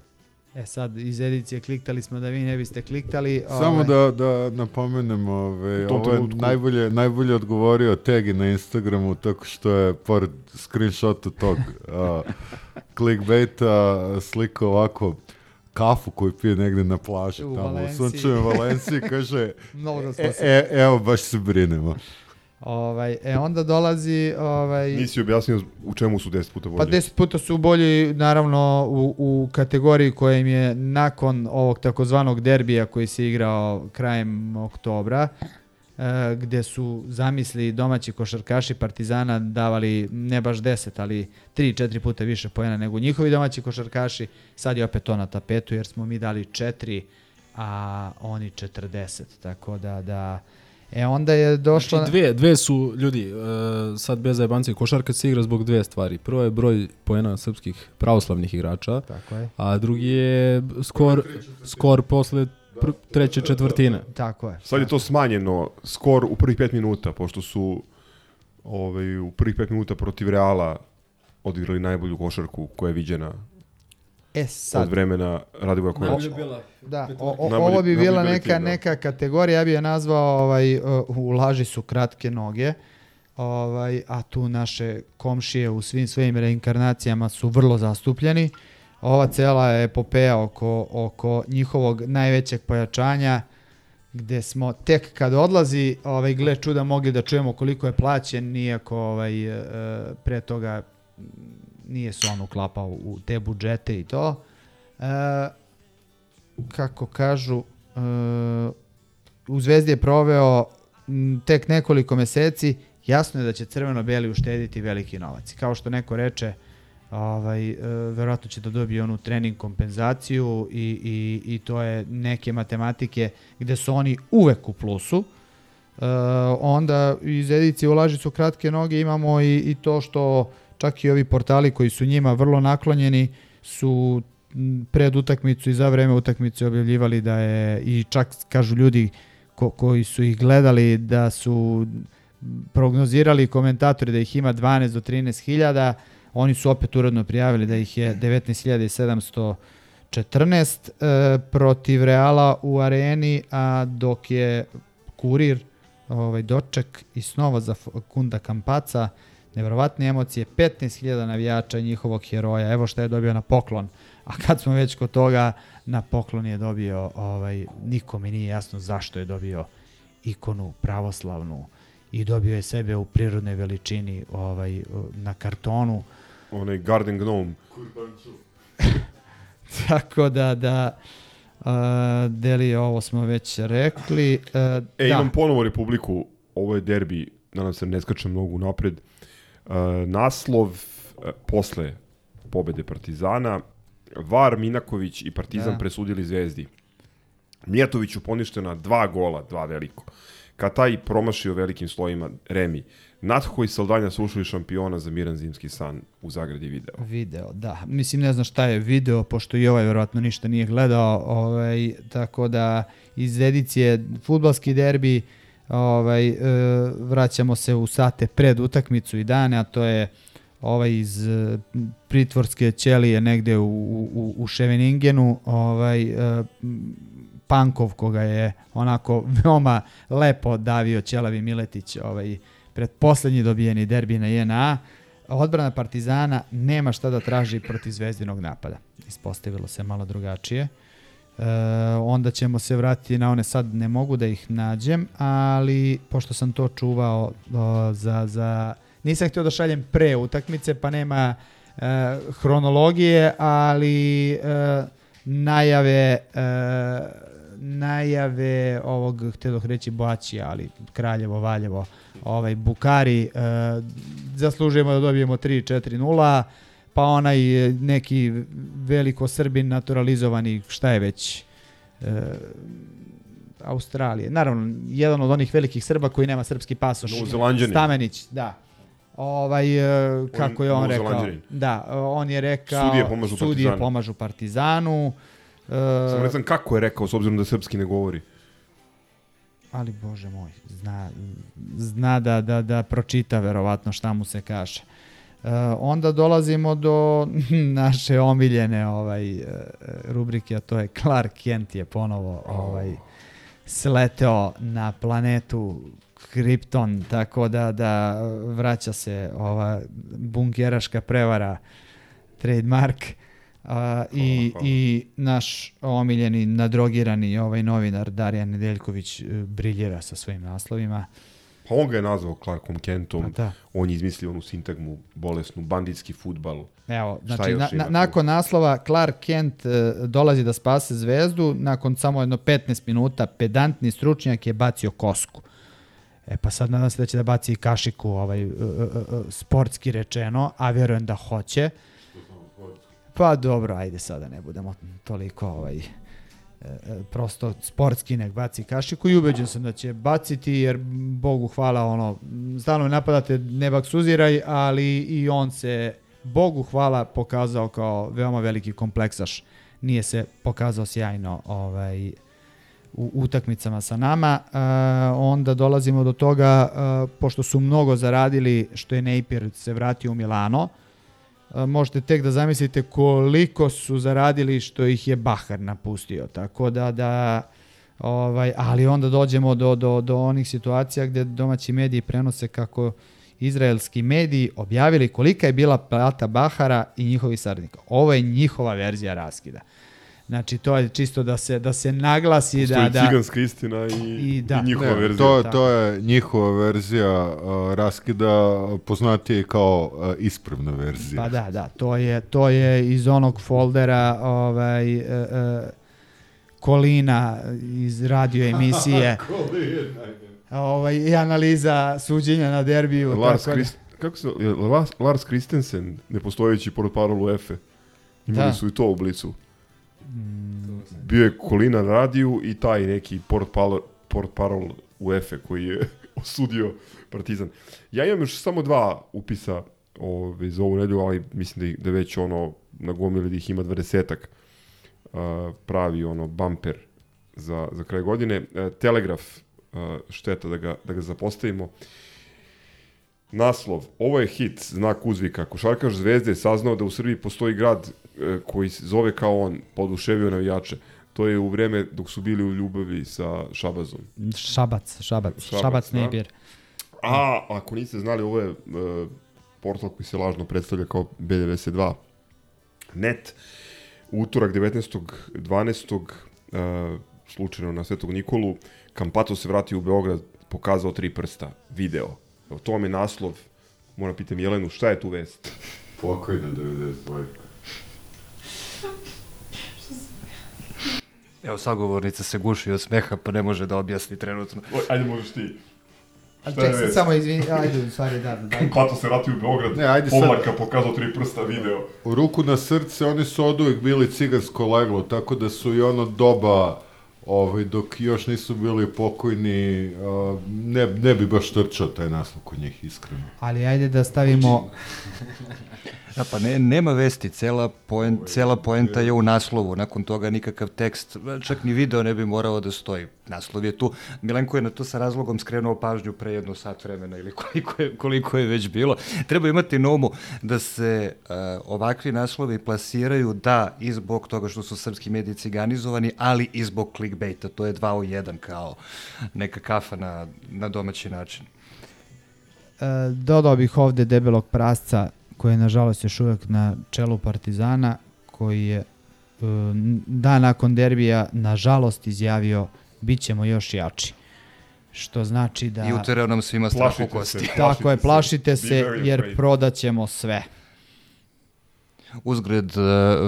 [SPEAKER 9] E sad, iz edicije kliktali smo da vi ne biste kliktali.
[SPEAKER 6] Samo
[SPEAKER 9] ovaj,
[SPEAKER 6] da, da napomenem, ove,
[SPEAKER 7] tom
[SPEAKER 6] ovo je najbolje, najbolje odgovorio Tegi na Instagramu, tako što je pored screenshota tog uh, clickbaita sliko ovako kafu koju pije negde na plaži
[SPEAKER 9] U
[SPEAKER 6] tamo u
[SPEAKER 9] Valenciji.
[SPEAKER 6] sunčevoj Valenciji, kaže
[SPEAKER 9] Mnogo smo
[SPEAKER 6] e,
[SPEAKER 9] se-
[SPEAKER 6] e, evo baš se brinemo.
[SPEAKER 9] Ovaj, e onda dolazi... Ovaj,
[SPEAKER 7] Nisi objasnio u čemu su 10 puta bolji.
[SPEAKER 9] Pa 10 puta su bolji naravno u, u kategoriji koja im je nakon ovog takozvanog derbija koji se igrao krajem oktobra, gde su zamisli domaći košarkaši Partizana davali ne baš 10, ali 3-4 puta više pojena nego njihovi domaći košarkaši. Sad je opet to na tapetu jer smo mi dali 4, a oni 40. Tako da, da E onda je došlo...
[SPEAKER 10] Znači, dve, dve su ljudi, uh, sad bez zajebancije, košarka se igra zbog dve stvari. Prvo je broj poena srpskih pravoslavnih igrača,
[SPEAKER 9] Tako je.
[SPEAKER 10] a drugi je skor, skor posle pr treće četvrtine.
[SPEAKER 9] Tako je.
[SPEAKER 7] Sad je to smanjeno, skor u prvih 5 minuta, pošto su ovaj, u prvih 5 minuta protiv Reala odigrali najbolju košarku koja je viđena
[SPEAKER 9] E sad.
[SPEAKER 7] od vremena Radivoja Kovača.
[SPEAKER 10] Najbolje bila
[SPEAKER 9] Da, o, o, ovo bi bila neka,
[SPEAKER 7] tim, da.
[SPEAKER 9] neka kategorija, ja bi je nazvao ovaj, uh, u laži su kratke noge, ovaj, a tu naše komšije u svim svojim reinkarnacijama su vrlo zastupljeni. Ova cela epopeja oko, oko njihovog najvećeg pojačanja, gde smo tek kad odlazi, ovaj, gle čuda, mogli da čujemo koliko je plaćen, iako ovaj, e, pre toga nije se on uklapao u te budžete i to. E, kako kažu, e, u Zvezdi je proveo tek nekoliko meseci, jasno je da će crveno-beli uštediti veliki novac. Kao što neko reče, ovaj, e, verovatno će da dobije onu trening kompenzaciju i, i, i to je neke matematike gde su oni uvek u plusu. E, onda iz edicije ulaži su kratke noge imamo i, i to što čak i ovi portali koji su njima vrlo naklonjeni su pred utakmicu i za vreme utakmice objavljivali da je i čak kažu ljudi ko, koji su ih gledali da su prognozirali komentatori da ih ima 12 do 13 hiljada, oni su opet uredno prijavili da ih je 19.714 e, protiv Reala u areni, a dok je kurir ovaj, doček i snova za Kunda Kampaca, nevjerovatne emocije, 15.000 navijača njihovog heroja, evo šta je dobio na poklon. A kad smo već kod toga, na poklon je dobio, ovaj, nikome nije jasno zašto je dobio ikonu pravoslavnu i dobio je sebe u prirodnoj veličini ovaj, na kartonu.
[SPEAKER 7] Onaj Garden Gnome.
[SPEAKER 9] Tako da, da, uh, deli ovo smo već rekli. Uh,
[SPEAKER 7] E,
[SPEAKER 9] da.
[SPEAKER 7] imam ponovo Republiku, ovo je derbi, nadam se ne skačem mnogo napred. Uh, naslov uh, posle pobede Partizana, Var, Minaković i Partizan
[SPEAKER 9] Da.
[SPEAKER 7] presudili Zvezdi. Mijatoviću poništena dva gola, dva veliko. Kataj promašio velikim slojima Remi. Natho i Saldanja su ušli šampiona za Miran Zimski san u zagradi video.
[SPEAKER 9] Video, da. Mislim, ne znam šta je video, pošto i ovaj verovatno ništa nije gledao, ovaj, tako da iz edicije futbalski derbi ovaj, e, vraćamo se u sate pred utakmicu i dane, a to je ovaj iz e, pritvorske ćelije negde u, u, u Ševeningenu, ovaj, e, Pankov koga je onako veoma lepo davio Ćelavi Miletić ovaj, pred poslednji dobijeni derbi na JNA. Odbrana Partizana nema šta da traži protiv zvezdinog napada. Ispostavilo se malo drugačije. E, onda ćemo se vratiti na one sad ne mogu da ih nađem, ali pošto sam to čuvao o, za, za nisam htio da šaljem pre utakmice, pa nema e, hronologije, ali e, najave e, najave ovog, htio reći Boačija, ali Kraljevo, Valjevo, ovaj Bukari, e, zaslužujemo da dobijemo 3-4-0, pa onaj e, neki veliko Srbin naturalizovani, šta je već, e, Australije. Naravno, jedan od onih velikih Srba koji nema srpski pasoš.
[SPEAKER 7] Novozelanđanin.
[SPEAKER 9] Stamenić, da. Ovaj, kako je on rekao? Da, on je rekao...
[SPEAKER 7] Sudije pomažu
[SPEAKER 9] sudije
[SPEAKER 7] Partizanu.
[SPEAKER 9] pomažu Partizanu. E,
[SPEAKER 7] Samo ne znam kako je rekao, s obzirom da srpski ne govori.
[SPEAKER 9] Ali bože moj, zna, zna da, da, da pročita verovatno šta mu se kaže. E, onda dolazimo do naše omiljene ovaj e, rubrike, a to je Clark Kent je ponovo ovaj sleteo na planetu Krypton, tako da da vraća se ova bunkeraška prevara trademark a, i, i naš omiljeni nadrogirani ovaj novinar Darijan Nedeljković e, briljira sa svojim naslovima.
[SPEAKER 7] Pa on ga je nazvao Clarkom Kentom,
[SPEAKER 9] Pa da.
[SPEAKER 7] on je izmislio onu sintagmu bolesnu, banditski futbal.
[SPEAKER 9] Evo, znači, na, na, nakon naslova Clark Kent e, dolazi da spase zvezdu, nakon samo jedno 15 minuta pedantni stručnjak je bacio kosku. E pa sad nadam se da će da baci i kašiku ovaj, e, e, e, sportski rečeno, a vjerujem da hoće. Pa dobro, ajde sada ne budemo toliko ovaj, e, e, prosto sportski nek baci kašiku i ubeđen sam da će baciti jer Bogu hvala ono, stalno me napadate ne baksuziraj, ali i on se Bogu hvala pokazao kao veoma veliki kompleksaš. Nije se pokazao sjajno ovaj, u utakmicama sa nama. E, onda dolazimo do toga, e, pošto su mnogo zaradili što je Napier se vratio u Milano, e, možete tek da zamislite koliko su zaradili što ih je Bahar napustio. Tako da, da ovaj, ali onda dođemo do, do, do onih situacija gdje domaći mediji prenose kako izraelski mediji objavili kolika je bila plata Bahara i njihovih saradnika. Ovo je njihova verzija raskida. Znači, to je čisto da se, da se naglasi da...
[SPEAKER 7] Postoji
[SPEAKER 9] da
[SPEAKER 7] ciganska istina i,
[SPEAKER 9] I da.
[SPEAKER 7] i njihova
[SPEAKER 6] Ne,
[SPEAKER 7] verzija.
[SPEAKER 6] To,
[SPEAKER 9] Tako.
[SPEAKER 6] to je njihova verzija uh, raskida, poznatije kao uh, ispravna verzija.
[SPEAKER 9] Pa da, da, to je, to je iz onog foldera ovaj, e, e, Kolina iz radio emisije ovaj, i analiza suđenja na derbiju.
[SPEAKER 7] Lars,
[SPEAKER 9] tako da-
[SPEAKER 7] Krist, kako se, Lars, Lars Christensen, nepostojeći portparol UEFA. Imali
[SPEAKER 9] Da.
[SPEAKER 7] su i to u blicu. Bio je Kolina na radiju i taj neki portparol, portparol UEFA koji je osudio Partizan. Ja imam još samo dva upisa ove, za ovu nedelju, ali mislim da, da već ono nagomili da ih ima dvadesetak uh, pravi ono bumper za, za kraj godine. E, Telegraf, uh, šteta da ga, da ga zapostavimo. Naslov, ovo je hit, znak uzvika. Košarkaš Zvezde saznao da u Srbiji postoji grad koji se zove kao on, poduševio navijače. To je u vreme dok su bili u ljubavi sa Šabazom.
[SPEAKER 9] Šabac, šabac, šabac, šabac
[SPEAKER 7] da.
[SPEAKER 9] Napier.
[SPEAKER 7] A, ako niste znali, ovo je e, portal koji se lažno predstavlja kao B92 net. Utorak 19.12. E, slučajno na Svetog Nikolu, Kampato se vratio u Beograd, pokazao tri prsta, video. Evo, to vam je naslov. Moram pitam Jelenu, šta je tu vest?
[SPEAKER 6] Pokojna 92.
[SPEAKER 11] Evo, sagovornica se guši od smeha, pa ne može da objasni trenutno.
[SPEAKER 7] O, ajde, možeš ti.
[SPEAKER 9] A ček, sad samo izvini, ajde, u stvari da, da.
[SPEAKER 7] Kampato se vratio u Beograd,
[SPEAKER 6] Ne, ajde sad.
[SPEAKER 7] Povlaka pokazao tri prsta, video.
[SPEAKER 6] U ruku na srce, oni su od uvijek bili cigansko leglo, tako da su i ono doba, ovaj, dok još nisu bili pokojni, ne, ne bi baš trčao taj naslov kod njih, iskreno.
[SPEAKER 9] Ali ajde da stavimo...
[SPEAKER 11] Da, pa ne, nema vesti, cela, poen, cela poenta je u naslovu, nakon toga nikakav tekst, čak ni video ne bi morao da stoji. Naslov je tu, Milenko je na to sa razlogom skrenuo pažnju pre jedno sat vremena ili koliko je, koliko je već bilo. Treba imati na umu da se uh, ovakvi naslovi plasiraju da i zbog toga što su srpski mediji ciganizovani, ali i zbog clickbaita, to je dva u jedan kao neka kafa na, na domaći način.
[SPEAKER 9] E, dodao bih ovde debelog prasca koji je nažalost još uvek na čelu Partizana koji je e, dan nakon derbija nažalost izjavio bit ćemo još jači. Što znači da...
[SPEAKER 11] I uterao nam svima strah u kosti.
[SPEAKER 7] se.
[SPEAKER 9] Tako je, plašite se jer
[SPEAKER 7] afraid.
[SPEAKER 9] prodaćemo sve.
[SPEAKER 11] Uzgred, e,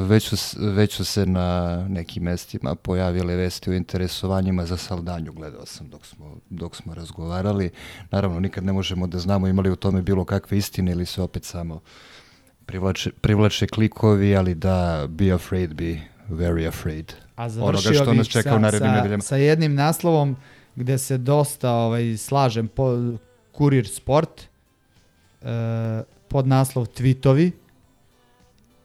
[SPEAKER 11] već su, već su se na nekim mestima pojavile vesti o interesovanjima za Saldanju, gledao sam dok smo, dok smo razgovarali. Naravno, nikad ne možemo da znamo imali u tome bilo kakve istine ili se opet samo privlače, privlače klikovi, ali da be afraid, be very afraid.
[SPEAKER 9] A
[SPEAKER 11] Onoga
[SPEAKER 9] završio
[SPEAKER 11] što nas čeka
[SPEAKER 9] sa, sa, sa jednim naslovom gde se dosta ovaj, slažem po, Kurir Sport e, pod naslov Tvitovi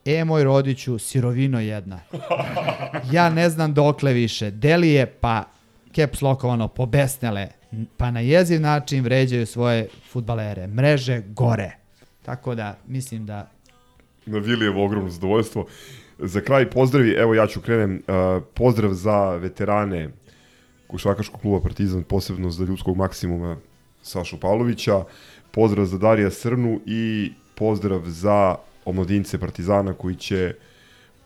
[SPEAKER 9] E moj rodiću, sirovino jedna. Ja ne znam dokle više. Delije pa caps lokovano pobesnele, pa na jeziv način vređaju svoje futbalere. Mreže gore. Tako da, mislim da
[SPEAKER 7] na Vilijevo ogromno zadovoljstvo. Za kraj pozdravi, evo ja ću krenem, uh, pozdrav za veterane Košarkaškog kluba Partizan, posebno za ljudskog maksimuma Sašu Pavlovića, pozdrav za Darija Srnu i pozdrav za omladince Partizana koji će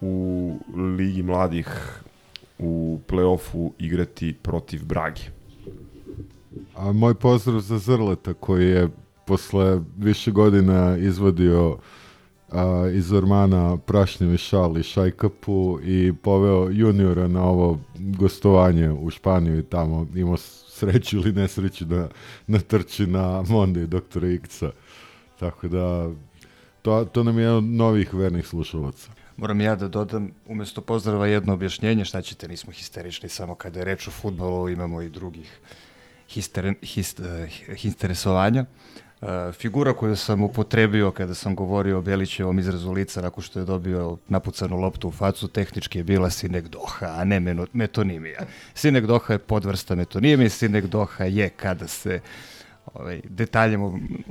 [SPEAKER 7] u Ligi mladih u play-offu igrati protiv Brage.
[SPEAKER 6] A moj pozdrav za Zrleta koji je posle više godina izvadio a, iz ormana prašnjevi šal i šajkapu i poveo juniora na ovo gostovanje u Španiju i tamo imao sreću ili nesreću da natrči na Monday doktora Ikca. Tako da, to, to nam je jedan od novih vernih slušalaca.
[SPEAKER 11] Moram ja da dodam, umjesto pozdrava jedno objašnjenje, šta ćete, nismo histerični samo kada je reč o futbolu, imamo i drugih hister, hist, eh, interesovanja. Uh, figura koju sam upotrebio kada sam govorio o Belićevom izrazu lica nakon što je dobio napucanu loptu u facu, tehnički je bila sinekdoha, a ne metonimija. Sinekdoha je podvrsta metonimije, sinekdoha je kada se ovaj, detaljem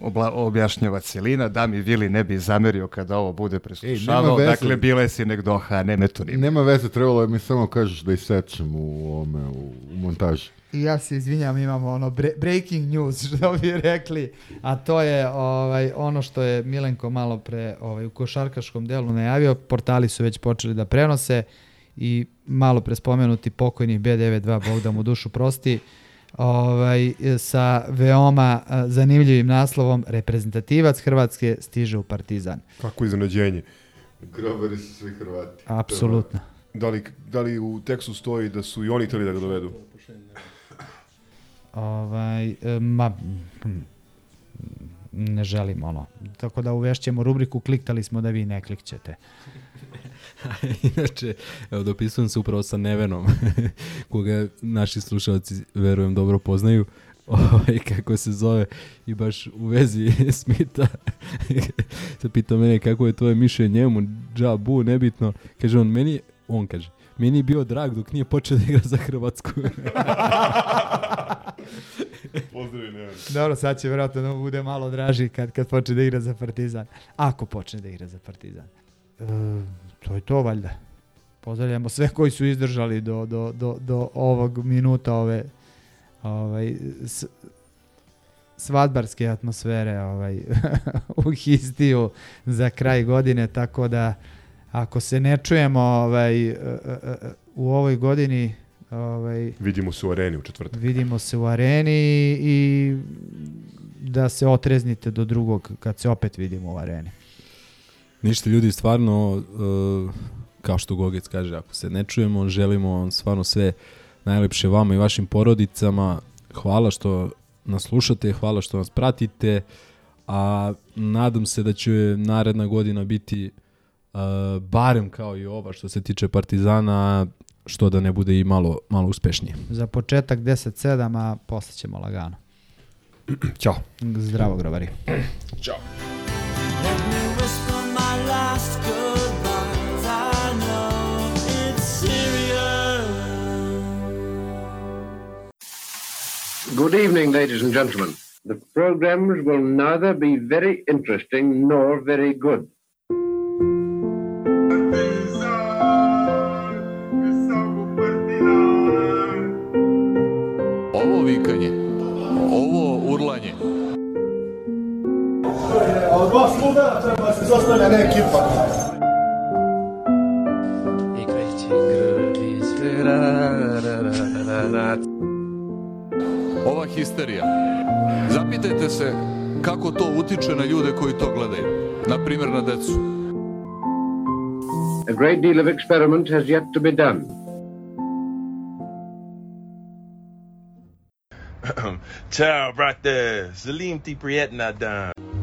[SPEAKER 11] obla, objašnjava celina, da mi Vili ne bi zamerio kada ovo bude preslušavao, dakle bila je a ne metonimija.
[SPEAKER 6] Nema veze, trebalo je mi samo kažeš da isečem u, ome, u, u montaži.
[SPEAKER 9] I ja se izvinjam, imamo ono bre breaking news, što bi rekli, a to je ovaj, ono što je Milenko malo pre ovaj, u košarkaškom delu najavio, portali su već počeli da prenose i malo pre spomenuti pokojni B92, Bog da mu dušu prosti, ovaj, sa veoma zanimljivim naslovom reprezentativac Hrvatske stiže u Partizan.
[SPEAKER 7] Kako iznenađenje.
[SPEAKER 6] Grobari su svi Hrvati.
[SPEAKER 9] Apsolutno.
[SPEAKER 7] Da li, da li u tekstu stoji da su i oni hteli da ga dovedu?
[SPEAKER 9] Ovaj, e, ma, ne želim ono. Tako da uvešćemo rubriku kliktali smo da vi ne klikćete.
[SPEAKER 10] Inače, evo, dopisujem se upravo sa Nevenom, koga naši slušalci, verujem, dobro poznaju, ovaj, kako se zove, i baš u vezi Smita se pitao mene kako je tvoje mišljenje njemu, džabu, nebitno. Kaže on, meni, on kaže, meni je bio drag dok nije počeo da igra za Hrvatsku.
[SPEAKER 7] Pozdravi, Neven.
[SPEAKER 9] Dobro, sad će vjerojatno da bude malo draži kad, kad počne da igra za Partizan. Ako počne da igra za Partizan. E, to je to valjda. Pozdravljamo sve koji su izdržali do, do, do, do ovog minuta ove ovaj, s, svadbarske atmosfere ovaj, u Histiju za kraj godine, tako da ako se ne čujemo ovaj, u ovoj godini ovaj,
[SPEAKER 7] Vidimo se u areni u četvrtak.
[SPEAKER 9] vidimo se u areni i da se otreznite do drugog kad se opet vidimo u areni.
[SPEAKER 10] Ništa ljudi, stvarno, uh, kao što Gogec kaže, ako se ne čujemo, želimo vam stvarno sve najlepše vama i vašim porodicama. Hvala što nas slušate, hvala što nas pratite, a nadam se da će naredna godina biti uh, barem kao i ova što se tiče Partizana, što da ne bude i malo, malo uspešnije.
[SPEAKER 9] Za početak 10-7, a posle ćemo lagano.
[SPEAKER 7] Ćao.
[SPEAKER 9] Zdravo, grovari.
[SPEAKER 7] Ćao.
[SPEAKER 22] Good evening, ladies and gentlemen. The programs will neither be very interesting nor very good.
[SPEAKER 23] Ovo vikanje, ovo urlanje,
[SPEAKER 16] Od dva sluga ne ekipa.
[SPEAKER 23] ova histerija. Zapitajte se kako to utiče na ljude koji to gledaju. Na primjer na decu.
[SPEAKER 22] A great deal of experiment has yet to be done.
[SPEAKER 24] Ciao, brate. Salim ti prijetna dan.